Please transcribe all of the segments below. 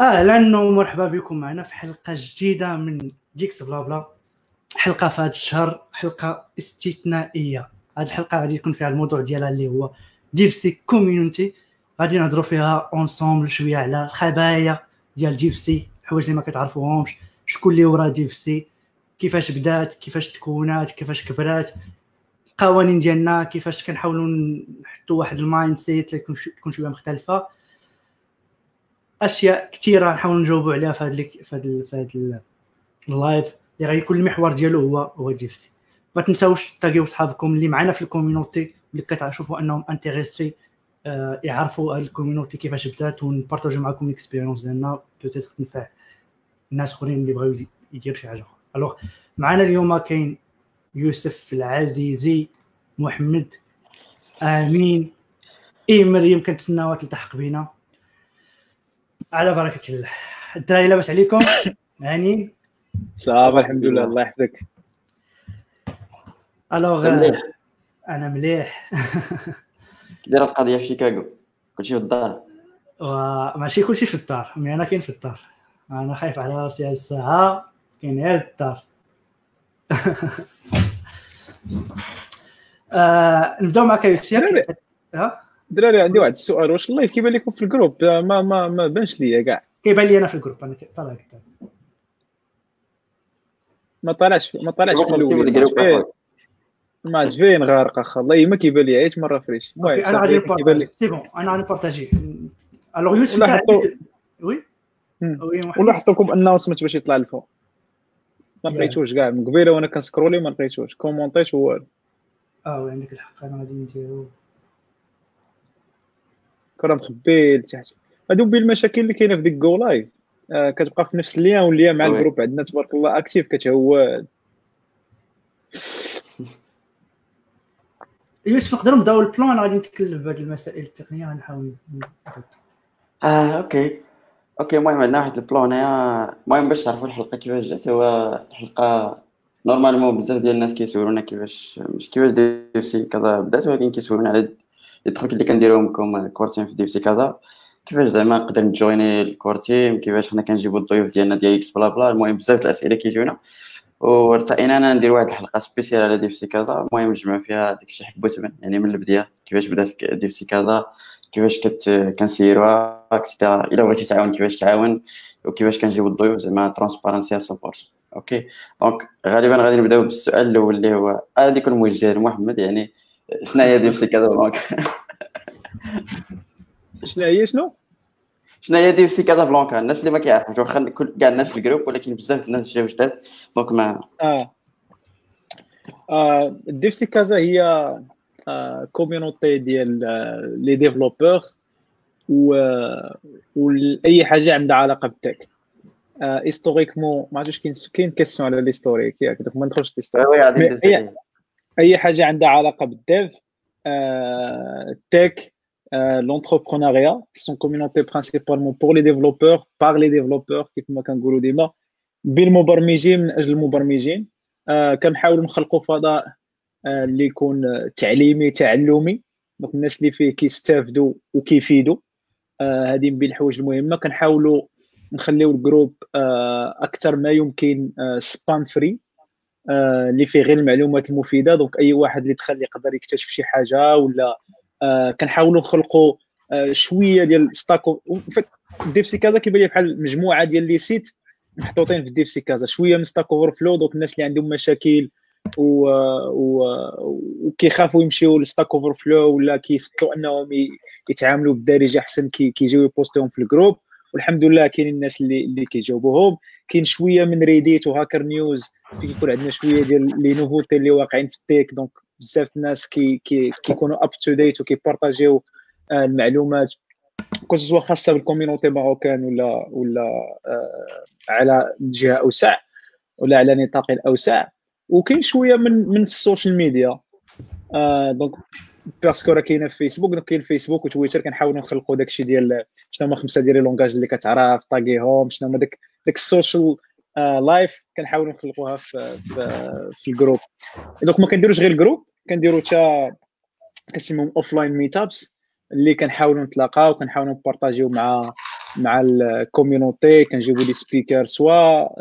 أهلا ومرحبا بكم معنا في حلقة جديدة من Geeks Blabla حلقة في هذا الشهر حلقة استثنائية. هذه الحلقة غادي يكون فيها الموضوع ديالها اللي هو DevC community غادي نهضروا فيها ensemble شوية على الخبايا ديال جيفسي الحوايج اللي ما كتعرفوهمش. شكون اللي ورا جيفسي كيفاش بدات؟ كيفاش تكونات؟ كيفاش كبرات؟ القوانين ديالنا؟ كيفاش كنحاولوا نحطوا واحد ال mindset تكون شوية مختلفة؟ أشياء كثيره نحاول نجاوبوا عليها في هذا في هذا في هذا ال live. اللي غيكون المحور ديالو هو هو جيفسي. ما تنساوش تلاقيو صحابكم اللي معنا في ال community اللي كتشوفوا أنهم intéressés آه يعرفوا هذه ال community كيفاش بدات ونبارطاجيو معكم ال expérience ديالنا peut-être تنفع الناس أخرين اللي بغاو يديروا شي حاجة أخرى. alors معنا اليوم كاين يوسف العزيزي محمد آمين اي مريم كنتسناوها تلتحق بينا. على بركة الله. الدراري لاباس عليكم هاني. صافي الحمد لله. الله يحفظك. alors أنا مليح. داير القضية في شيكاغو. كلشي في الدار. ماشي كلشي في الدار. mais أنا كاين في الدار. أنا خايف على راسي هاد الساعة. كاين غير الدار. آه نبداو معك يوسف. دراري عندي واحد السؤال. واش ال live كيبان لكم في ال group؟ ما ما ما بانش ليا كاع. كيبان لي أنا في ال group أنا طالع ما طلعش ما طلعش في الأول. ما فين. غارق اخا والله ما كيبان لي عييت ما refresh. المهم أنا غادي نبارطاجي. c'est bon أنا غادي نبارطاجي. alors يوسف oui ولا حط لكم اناونسمنت باش يطلع الفوق ما لقيتوش كاع. من قبيلة وأنا كنسكرولي ما لقيتوش. كومونتيش والو آه عندك الحق. أنا غادي نديرو. كره مخبي لتحت هادو بين المشاكل اللي كاينة في ديك جو لايف. آه كتبقى في نفس اللين واللي مع الجروب. عندنا تبارك الله أكتيف كتهواد يوسف نقدروا نبداو البلان؟ غادي نتكلم بهذه المسائل التقنية غنحاول آه OK. OK المهم عندنا واحد ال plan هنا المهم باش تعرفوا الحلقة كيفاش جات هو الحلقة normalement بزاف ديال الناس كيسولونا كيفاش مش كيفاش دير سي كذا بدات ولكن كيسولونا على les trucs اللي كنديروهم comme core team في DevC Casa. كيفاش زعما نقدر نجويني ال core team كيفاش حنا كنجيبو الضيوف ديالنا ديال إكس بلا بلا؟ المهم بزاف الأسئلة كيجيونا. ورتئينا أنا ندير واحد الحلقة spéciale على DevC Casa. المهم نجمع فيها داكشي تبان يعني من البداية. كيفاش بدات DevC Casa؟ كيفاش كت كنسيروها et cetera إلا بغيتي تعاون كيفاش تعاون؟ وكيفاش كنجيبو الضيوف؟ زعما transparency 100% OK donc غالبا غادي نبداو بالسؤال الأول اللي هو غادي يكون موجه لمحمد؟ يعني شنو هي DevC Casa donc شنو هي شنو؟ شنو هي DevC Casablanca الناس اللي ما كيعرفوش واخا كل كاع الناس في ال groupe ولكن بزاف الناس جاو جداد donc ما آه, آه DevC Casa هي آه community ديال les développeurs و واي حاجة عندها علاقة بال tech. historiquement ما عرفتش كاين كاين question على l'historique ياك donc ما ندخلش اي أي حاجة عندها علاقة بال dev tech l'entrepreneuriat c'est une communauté principalement pour les développeurs par les développeurs كيف ما كنقولوا ديما. بالمبرمجين من أجل المبرمجين آه كنحاولوا نخلقوا فضاء آه اللي يكون تعليمي تعلمي. donc الناس اللي فيه كيستافدوا وكيفيدوا. آه هذه من بين الحوايج المهمة. كنحاولوا نخليو ال groupe أكثر ما يمكن spam free اللي فيه غير المعلومات المفيدة. donc أي واحد اللي دخل يقدر يكتشف شي حاجة ولا آه كنحاولوا نخلقوا آه شوية ديال ستاكو DevC Casa كيبان لي بحال مجموعة ديال les sites محطوطين في DevC Casa. شوية من Stack Overflow donc الناس اللي عندهم مشاكل و... و... وكيخافوا يمشيو ل Stack Overflow ولا كيفضلوا أنهم يتعاملوا بالدارجه أحسن كي كيجيو يبوستيهم في ال groupe. والحمد لله كاينين الناس اللي اللي كيجاوبوهم. كاين شوية من Reddit و Hacker News في كيكون عندنا شوية ديال les nouveautés اللي واقعين في ال tech. donc بزاف الناس كي كي كيكونوا up to date وكيبارطاجيو المعلومات كو خاصة بال community marocaine ولا ولا آه على جهة أوسع ولا على نطاق اوسع وكاين شوية من من ال social media آه donc parce que راه كاينة في فيسبوك donc كاين فيسبوك وتويتر كنحاولوا نخلقوا داكشي ديال شنو هما خمسة ديال langages اللي كتعرف طاغيهم شنو هما داك داك ال social life كنحاولوا نخلقوها في في, في ال groupe donc ما كنديروش غير ال groupe كنديروا حتى كنسميهم offline meetups اللي كنحاولوا نتلاقاو كنحاولوا نبارطاجيو مع مع ال community كنجيبوا des speakers سواء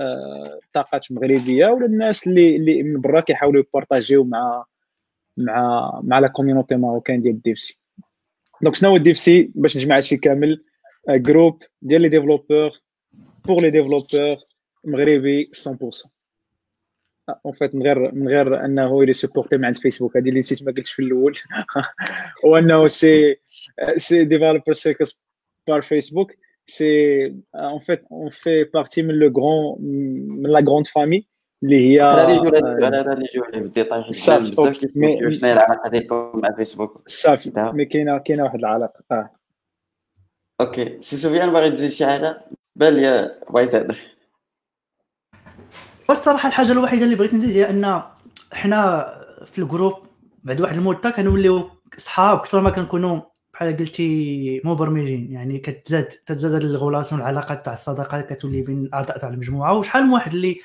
طاقات مغربية ولا الناس اللي اللي من برا كيحاولوا يبارطاجيو مع مع مع la community marocaine ديال ال DevC donc شنو هو ال DevC باش نجمع هادشي كامل groupe ديال les développeurs pour les développeurs مغربي 100% en fait من غير من غير أنه il est supporté من عند فيسبوك هذه اللي نسيت ما قلتش في الأول. وأنه c'est c'est Developer Circles par Facebook c'est en fait on fait partie من le grand من la grande famille اللي هي غادي يجيو غادي عليه بال détail بزاف شنو هي العلاقه ديالكم مع فيسبوك صافي. mais كاينة كاينة واحد العلاقة. آه. OK. سي سفيان باغي تزيد شي حاجة؟ بان لي بغيت تهضر الصراحه الحاجة الوحيدة اللي بغيت نزيد هي أن حنا في ال groupe بعد واحد المده كنوليو صحاب أكثر ما كنكونوا بحال قلتي مبرمجين. يعني كتزاد تزاد هذه ال relations العلاقات تاع الصداقات كتولي بين الأعضاء تاع المجموعة. وشحال من واحد اللي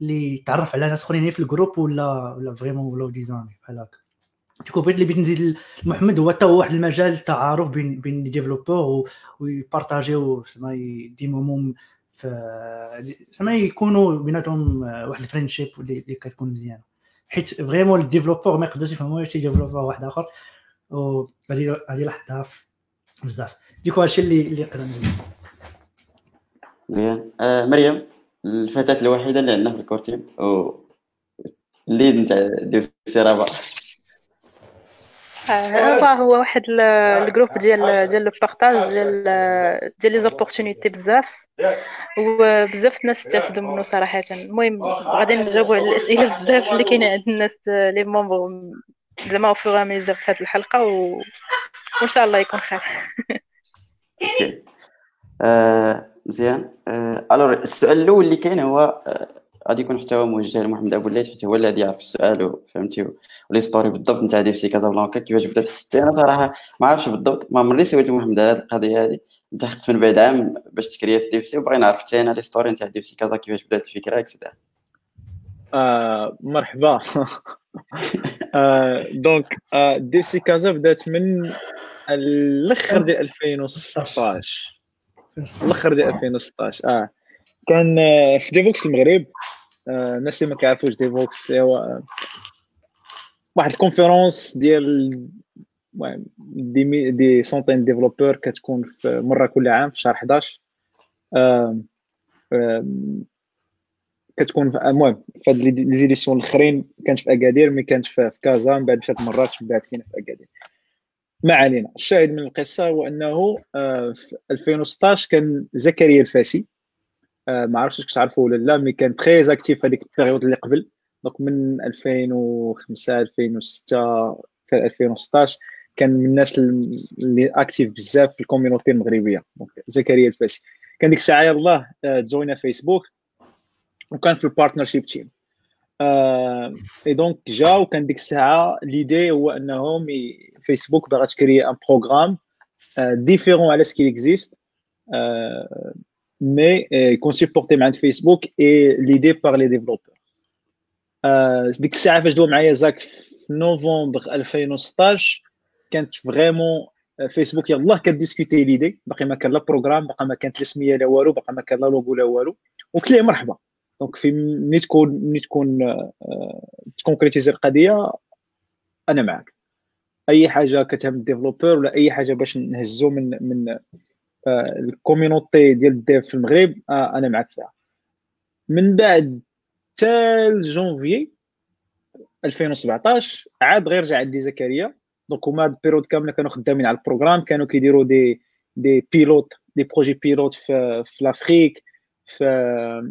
اللي تعرف على ناس أخرين في ال groupe ولا ولا vraiment ولا design بحال هكا du coup بغيت اللي بغيت نزيد محمد هو حتى هو واحد المجال تعارف بين بين les développeurs ويبارطاجيو زعما يديمو زعما يكونوا بيناتهم واحد ال friendship اللي كتكون مزيانة. حيت vraiment ال développeur ما يقدرش يفهموا شي développeur واحد آخر. وغادي غادي لاحظتها بزاف. du coup هادشي اللي اللي نقدر نقول آه مريم؟ الفتاة الوحيدة اللي عندنا في ال core team و ال lead نتاع ديال السيرابا Rabat هو واحد ال groupe ديال ديال le partage ديال ديال les opportunités بزاف. وبزاف الناس استافدوا منه صراحة. المهم غادي نجاوبوا على الأسئلة بزاف اللي كاينة عند الناس les membres زعما fur à mesure في هذه الحلقة و... وإن شاء الله يكون خير. آه مزيان. آه alors السؤال الأول اللي كاين هو آه غادي يكون حتى هو موجه لمحمد أبو الليث حيت هو اللي غادي يعرف السؤال فهمتي و l'history بالضبط نتاع DevC Casablanca كيفاش بدات حتى أنا صراحة ما عرفتش بالضبط ما عمرني سولت محمد على هذه القضية هذه التحقت من بعد عام باش تكريات DevC وبغي نعرف حتى أنا l'history نتاع DevC Casa كيفاش بدات الفكرة et cetera آه مرحبا. آه donc آه DevC Casa بدات من الأخر ديال 2016 الآخر ديال 2016 آه. كان في Devoxx المغرب. الناس اللي ما كيعرفوش Devoxx هو واحد ال conférence ديال des des centaines développeurs كتكون في مرة كل عام في شهر 11 كتكون المهم في هاد les éditions الأخرين كانت في أكادير mais كانت في كازا من بعد فات مرات من بعد كاينة في أكادير. ما علينا. الشاهد من القصة هو أنه في 2016 كان زكريا الفاسي ما عرفتش واش تعرفوا ولا لا mais كان très actif هذيك ال période اللي قبل. donc من 2005 2006 حتى 2016 كان من الناس اللي actifs بزاف في ال community المغربية. donc زكريا الفاسي. كان ديك الساعة يلاه جوينا فيسبوك وكان في ال partnership team et donc جا وكان ديك الساعة l'idée هو انهم فيسبوك باغا تكري un programme différent على ce qui existe mais euh, يكون supporté مع عند فيسبوك et leadé par les développeurs ديك الساعة فاش دوا معايا زاك في نوفمبر 2016 كانت vraiment فيسبوك يلاه كديسكوتي l'idée باقي ما كان لا programme باقي ما كانت لا سميه لا والو باقي ما كان لا لوغو لا والو قلت ليه مرحبا donc في ملي تكون ملي تكون تكونكريتيزي القضية أنا معك. أي حاجة كتهم ال développeur ولا أي حاجة باش نهزو من من ال community ديال ال dev في المغرب آه أنا معك فيها. من بعد حتى جونفي 2017 عاد غير رجع عندي زكريا. donc هما ال période كاملة كانوا خدامين على ال programme كانوا كيديروا des des pilotes des projets pilotes في في l'Afrique في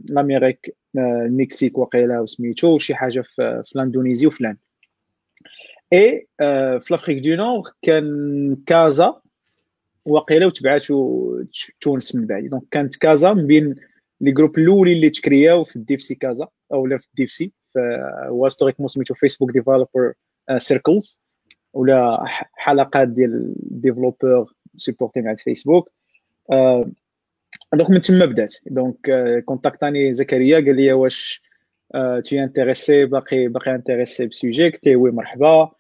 ال Amérique المكسيك وقيلا وسميتو شي حاجة في, ال Indonésie وفي et في l'Afrique du Nord كان كازا وقيله وتبعاتو تونس من بعد. donc كانت كازا من بين les groupes الاولين اللي تكرياو في ال DevC كازا أو في ال DevC هو historiquement سميتو Facebook Developer Circles ولا حلقات ديال développeurs supportés مع فيسبوك donc من تما بدات. donc كونتاكتاني زكريا قال لي واش t'es intéressé باقي باقي intéressé ب sujet قلت oui مرحبا.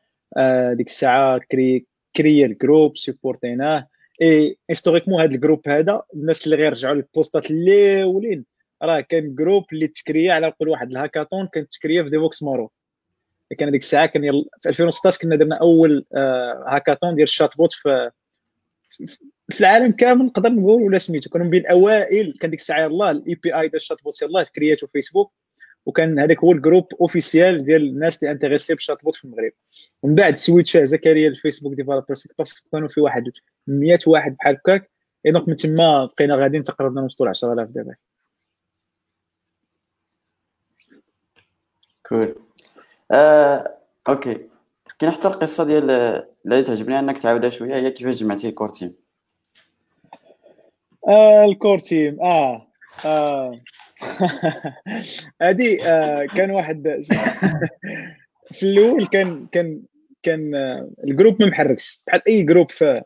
ديك الساعة كري كري ال groupe سيبورتيناه et historiquement هذا ال groupe هذا الناس اللي غيرجعوا للبوستات الأولين راه كان groupe اللي تكريا على نقول واحد. الهاكاطون كانت تكريا في Devoxx Maroc. كان هذيك الساعة كان. في 2016 كنا درنا أول آه هاكاطون ديال ال chatbot في في العالم كامل نقدر نقول ولا سميتو كانوا من الاوائل كان ديك الساعة يلاه ال API ديال ال chatbot يلاه تكرياتو فيسبوك وكان هذاك هو ال groupe official ديال الناس اللي intéressés بال chatbot في المغرب. ومن بعد سويتشاه زكريا ل Facebook Developers parce que كانوا في واحد 100 واحد بحال هكاك. et donc من تما بقينا غاديين تقريبا نوصلوا ل 10000 دابا cool آه، okay. كاين حتى القصة ديال اللي تعجبني أنك تعاودها شوية هي كيفاش جمعتي الكور تيم آه الكور تيم آه آه. هادي آه كان واحد في الأول كان كان كان آه ال groupe ما محركش. بحال أي groupe في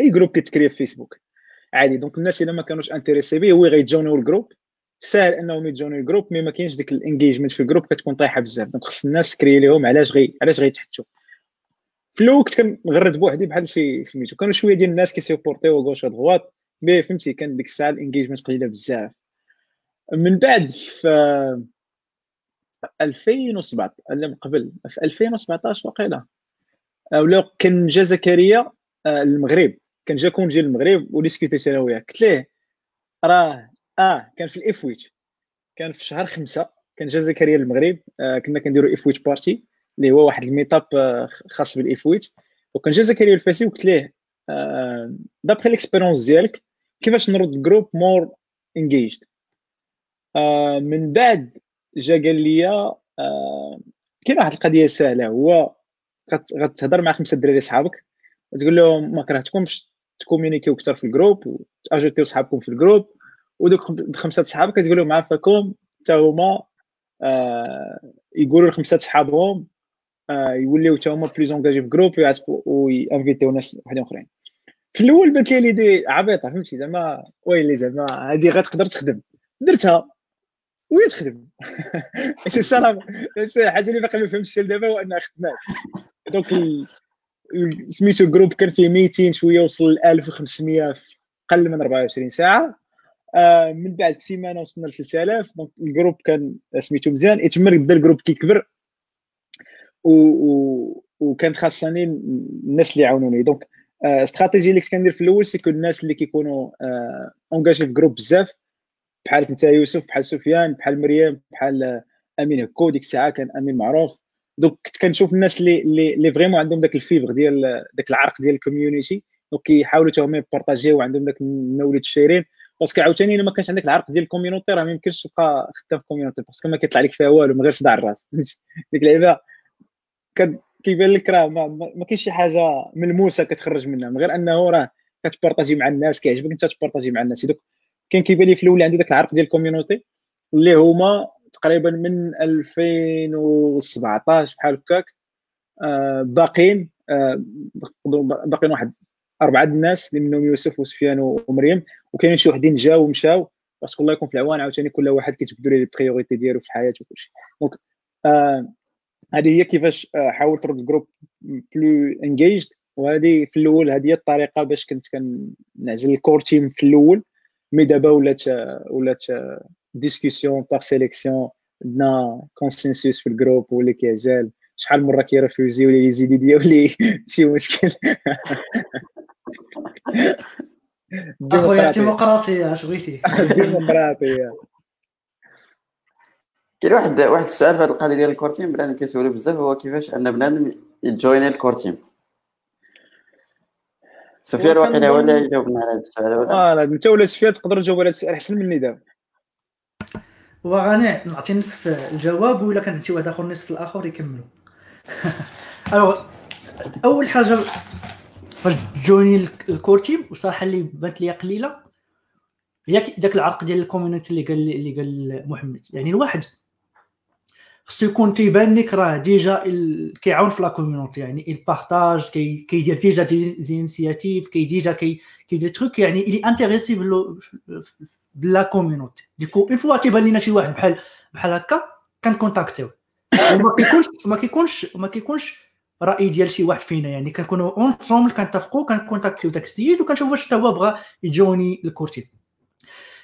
أي groupe كيتكري في فيسبوك عادي. donc الناس إلا ما كانوش intéressés به هو غيتجونيو ال groupe. ساهل أنهم يجونيو ال groupe mais ما كاينش ديك ال engagement في ال groupe كتكون طايحة بزاف. donc خص الناس تكري لهم علاش غي علاش غيتحتوا. في الأول كنت كنغرد بوحدي بحال شي سميتو كانوا شوية ديال الناس كيسيبورتيو gauche droite mais فهمتي كان ديك الساعة ال engagement قليلة بزاف. من بعد في 2017 لا من قبل في 2017 وقيلا ولا كان جا زكريا المغرب كان جا كون جا المغرب وديسكوتيت أنا وياه. قلت ليه راه آه كان في ال F8 كان في شهر خمسة كان جا زكريا المغرب آه كنا كنديروا F8 party اللي هو واحد ال meetup آه خاص بال F8 وكان جا زكريا الفاسي وقلت ليه آه d'après l'expérience ديالك كيفاش نرد ال groupe more engaged من بعد جا قال لي آه كاين واحد القضية سهلة. هو غتهضر مع خمسة دراري صحابك وتقول لهم ما كرهتكمش تكومونيكيو أكثر في ال groupe وتاجوتيو صحابكم في ال groupe ودوك خمسة صحابك كتقول لهم عافاكم حتى هما آه يقولوا لخمسة صحابهم يوليو حتى هما plus engagés في groupe وينفيتيو ناس وحدين أخرين. في الأول بانت لي l'idée عبيطة فهمتي؟ زعما ويلي زعما هذه غتقدر تخدم. درتها وهي تخدم. c'est صراحة الحاجة اللي باقي ما فهمتش دابا هو أنها خدمات. donc سميتو groupe كان فيه 200 شوية وصل ل 1500 في أقل من 24 ساعة. آه من بعد سيمانة وصلنا ل 3000 donc ال groupe كان سميتو مزيان. يتم بدا ال groupe كيكبر و, و... وكان خاصني الناس اللي يعاونوني. donc آه استراتيجي اللي كنت كندير في الأول c'est الناس اللي كيكونوا آه engagés في groupe بزاف بحال انت يوسف بحال سفيان بحال مريم بحال امين هكو ديك الساعة كان أمين معروف. donc كنت كنشوف الناس اللي اللي vraiment عندهم داك ال fibre ديال داك العرق ديال ال community donc كيحاولوا حتى هما ي partager و وعندهم داك ال mode ال sharing parce que عاوتاني إلا ما كانش عندك العرق ديال ال community راه ما يمكنش تبقى خدام في ال community parce que ما كيطلع لك فيها والو من غير صداع الراس. ديك اللعيبة كيبان لك راه ما, كاينش شي حاجة ملموسة كتخرج منها من غير أنه راه كت partager مع الناس كيعجبك أنت ت partager مع الناس. donc كان كيبان لي في الأول عندي داك العرق ديال ال community اللي هما تقريبا من 2017 بحال هكاك آه باقين آه باقين واحد أربعة الناس اللي منهم يوسف وسفيان ومريم. وكاينين شي وحدين جاو ومشاو parce que الله يكون في العوان عاوتاني كل واحد كيتبدلوا ليه ال priorité ديالو في الحياة وكلشي. donc آه هذه هي كيفاش آه حاولت ترد ال groupe plus engaged وهذه في الأول هذه هي الطريقة باش كنت كنعزل ال core team في الأول. mais دابا ولات ولات discussion par sélection عندنا consensus في ال groupe واللي كيعزل. شحال مرة كي refuser ولا يزيد يديه شي مشكل. أخويا ديمقراطية. اش بغيتي؟ ديمقراطية. كاين واحد واحد السؤال في هذه القضية ديال ال core team بنادم كيسولو بزاف هو كيفاش أن بنادم يجويني الكورتيم سفيان واقيلا هو اللي يجاوبنا على هذا السؤال ولا آه أنت ولا سفيان تقدر تجاوب على السؤال أحسن مني دابا. وغني نعطي نصف الجواب ولا كان شي واحد آخر نصف الآخر يكملوا alors أول حاجة فاش join ي ال core team وصراحة اللي بانت لي قليلة هي داك العرق ديال ال community اللي قال اللي قال محمد. يعني الواحد خصو يكون تيبان لك راه déjà كيعاون في la community يعني ال partage كيدير déjà des initiatives كي déjà كي تروك يعني il est intéressé par la community dès qu'on voit تيبان لينا شي واحد بحال بحال هكا كن contacter و وما كيكونش ما كيكونش ما كيكونش رأي ديال شي واحد فينا يعني كنكونوا ensemble كنتفقوا كن contacter و داك السيد وكنشوفوا واش حتى هو بغى يجوني الكورتين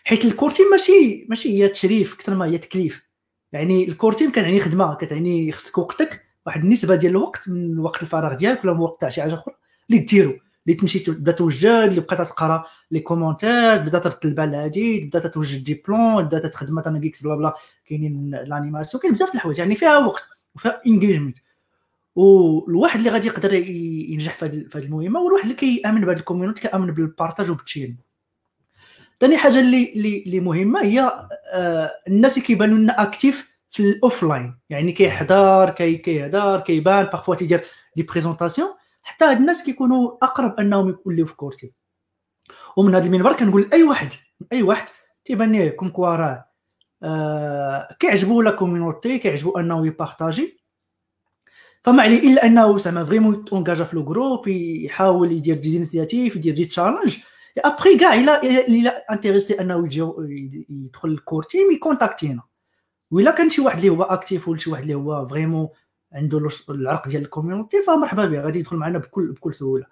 حيت ال core team ماشي ماشي هي تشريف أكثر ما هي تكليف يعني ال core team كنعني خدمة كتعني خصك وقتك واحد النسبة ديال الوقت من وقت الفراغ ديالك ولا من وقت تاع شي حاجة أخرى اللي ديرو اللي تمشي تبدا توجد اللي بقى تقرا les commentaires بدا ترتل البال العديد بدا توجد des plans بدا تخدم مثلا جيكس بلا بلا كاينين ال animation كاين بزاف د الحوايج يعني فيها وقت وفيها engagement والواحد اللي غادي يقدر ينجح في هذه المهمة هو الواحد اللي كيأمن بهذه ال community كيأمن ب ال partage و ب ال share ثاني حاجة اللي اللي مهمة هي آه الناس اللي كيبانوا لنا actifs في ال offline يعني كيحضر كي كيهضر كيبان parfois تيدير des présentations حتى هاد الناس كيكونوا أقرب أنهم يوليو في core team ومن هذا المنبر كنقول لاي واحد أي واحد تيبان ليه comme quoi راه آه كيعجبو la community كيعجبو أنه ي partager. فما عليه إلا أنه زعما vraiment يتونجاجا في le groupe يحاول يدير des initiatives يدير des challenges après كاع إلا il est intéressé انه يجي يدخل ال core team ي contacter نا وإلا كان شي واحد اللي هو actif ولا شي واحد اللي هو vraiment عنده العرق ديال ال community فمرحبا به غادي يدخل معنا بكل بكل سهوله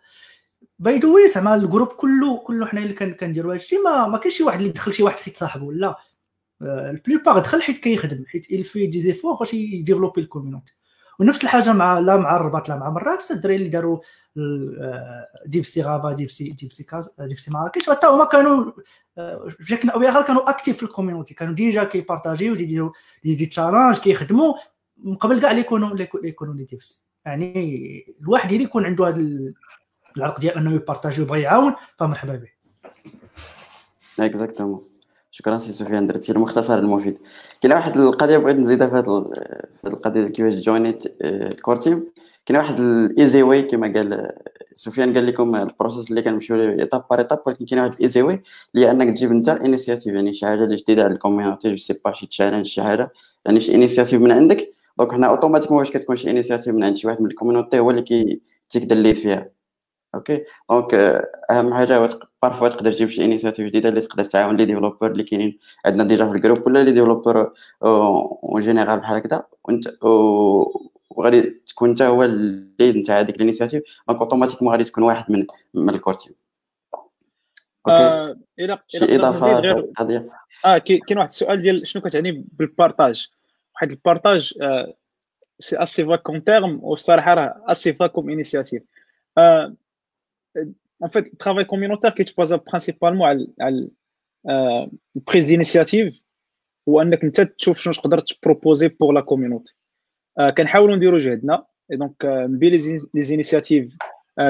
by the way زعما ال groupe كله كله حنا اللي كنديروا هادشي ما ما كاينش شي واحد اللي دخل شي واحد حيت صاحبه لا la plupart دخل حيت كيخدم حيت il fait des efforts باش ي développer ال community ونفس الحاجة مع لا مع الرباط لا مع مراكش الدراري اللي داروا DevC Rabat DevC DevC Casa DevC مراكش. حتى هما كانوا بشكل أو بآخر كانوا actifs في ال community كانوا déjà كي partager و ديديروا des, challenges كيخدموا. من قبل كاع اللي يكونوا اللي يكونوا les DevC يعني الواحد اللي يكون عنده هذا العرق ديال أنه ي partager ويبغى يعاون. فمرحبا به exactement شكرا سي سفيان درتي المختصر المفيد. كاين واحد القضية بغيت نزيدها في هذه القضية كيفاش join يت ال core team كاين واحد ال easy way كما قال سفيان قال لكم ال process اللي كنمشيو ليه étape par étape ولكن كاين واحد ال easy way اللي انك تجيب أنت initiative يعني شي حاجة جديدة على ال community je sais pas شي challenge شي حاجة. يعني شي initiative من عندك. donc حنا automatiquement واش كتكون شي initiative من عند شي واحد من ال community هو اللي كيتيك ال lead فيها. okay donc أهم حاجة parfois تقدر تجيب شي initiative جديدة اللي تقدر تعاون les développeurs اللي كاينين عندنا déjà في ال groupe ولا les développeurs en général بحال هكذا. وانت وغادي تكون انت هو ال lead نتاع هذيك ال initiative donc automatiquement غادي تكون واحد من من ال core team okay إلى شي إضافة غير آه كاين واحد السؤال ديال شنو كتعني ب ال partage واحد ال partage c'est assez vague comme terme والصراحه راه assez vague comme initiative en fait, le travail communautaire qui se base principalement على la prise d'initiative هو انك انت تشوف شنو تقدر ت proposer pour la community كنحاولوا نديروا جهدنا donc من بين les initiatives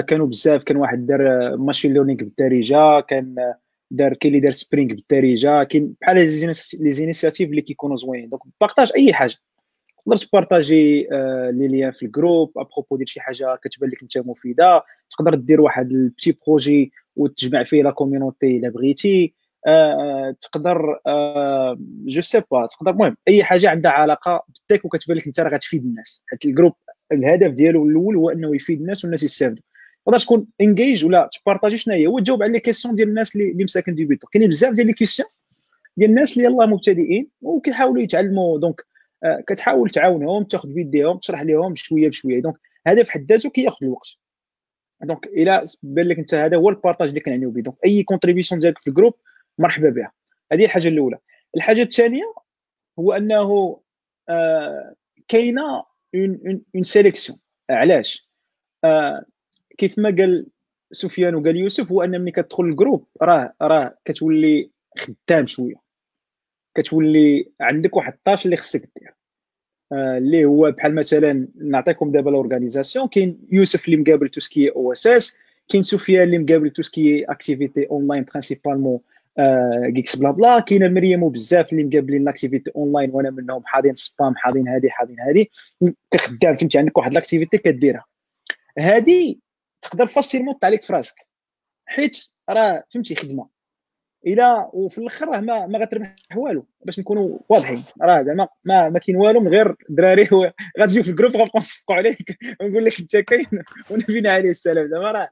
كانوا بزاف كان واحد دار machine learning بالدارجه كان دار كاين اللي دار Spring بالدارجه كاين بحال les initiatives اللي كيكونوا زوينين donc partage اي حاجة تقدر ت partager آه، les liens في ال groupe à propos ديال شي حاجة كتبان لك انت مفيدة. تقدر دير واحد ال petit projet وتجمع فيه la community إلا بغيتي. آه، تقدر je sais pas تقدر المهم أي حاجة عندها علاقة بال tech وكتبان لك انت راه غتفيد الناس. حيت ال groupe الهدف ديالو الأول هو إنه يفيد الناس والناس يستافدوا. تقدر تكون engagé ولا ت partager شنو هي تجاوب على les questions ديال الناس اللي مساكن débutants كاينين بزاف ديال les questions ديال الناس اللي يلاه مبتدئين وكيحاولوا يتعلموا. donc آه، كتحاول تعاونهم تاخذ بيديهم تشرح لهم شوية بشوية. donc هذا في حد ذاته كيأخذ الوقت. donc إلى بان لك أنت هذا هو ال partage اللي كنعنيو به donc أي contribution ديالك في ال groupe مرحبا بها. هذه الحاجة الأولى. الحاجة الثانية هو أنه آه كاينة une une sélection علاش؟ آه كيف ما قال سفيان وقال يوسف هو أن ملي كتدخل ال groupe راه راه كتولي خدام شوية. كتولي عندك واحد ال tâche اللي خصك دير. آه، اللي هو بحال مثلا نعطيكم دابا l'organisation كاين يوسف اللي مقابل tout ce qui OSS كاين سفيان اللي مقابل tout ce qui activité online principalement GeeksBlabla كاينة مريم وبزاف اللي مقابلين l'activité online وأنا منهم حاضين spam حاضين هذه حاضين هذه كخدام فهمتي؟ عندك واحد l'activité كديرها. هذه تقدر facilement عليك في راسك حيت راه فهمتي خدمة. إلى وفي الأخر راه ما, ما غتربح والو باش نكونوا واضحين. راه زعما ما, ما كاين والو من غير دراري غتجيو في ال groupe غنبقاو نصفقوا عليك ونقول لك انت كاين ونبينا عليه السلام. زعما راه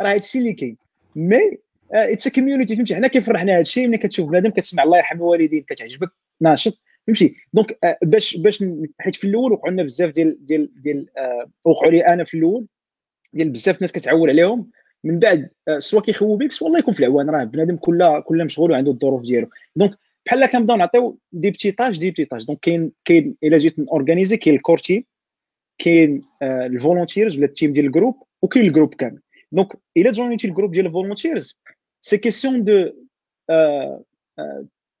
راه هادشي اللي كاين. mais it's community فهمتي؟ حنا كيفرحنا هادشي؟ ملي كتشوف بنادم كتسمع الله يرحم الوالدين كتعجبك ناشط. فهمتي؟ donc آه، باش باش حيت في الأول وقعوا لنا بزاف ديال ديال ديال آه، وقعوا لي أنا في الأول ديال بزاف الناس كتعول عليهم. من بعد آه، soit كيخوو بك soit الله يكون في العوان. راه بنادم كل كل مشغول وعنده الظروف ديالو. donc بحال كنبداو نعطيو des petites tâches des petites tâches donc كاين كاين إلا جيت organiser كاين ال core team كاين ال volunteers ولا ال team ديال ال groupe وكاين ال groupe كامل. donc إلا join تي ال groupe ديال ال volunteers c'est question de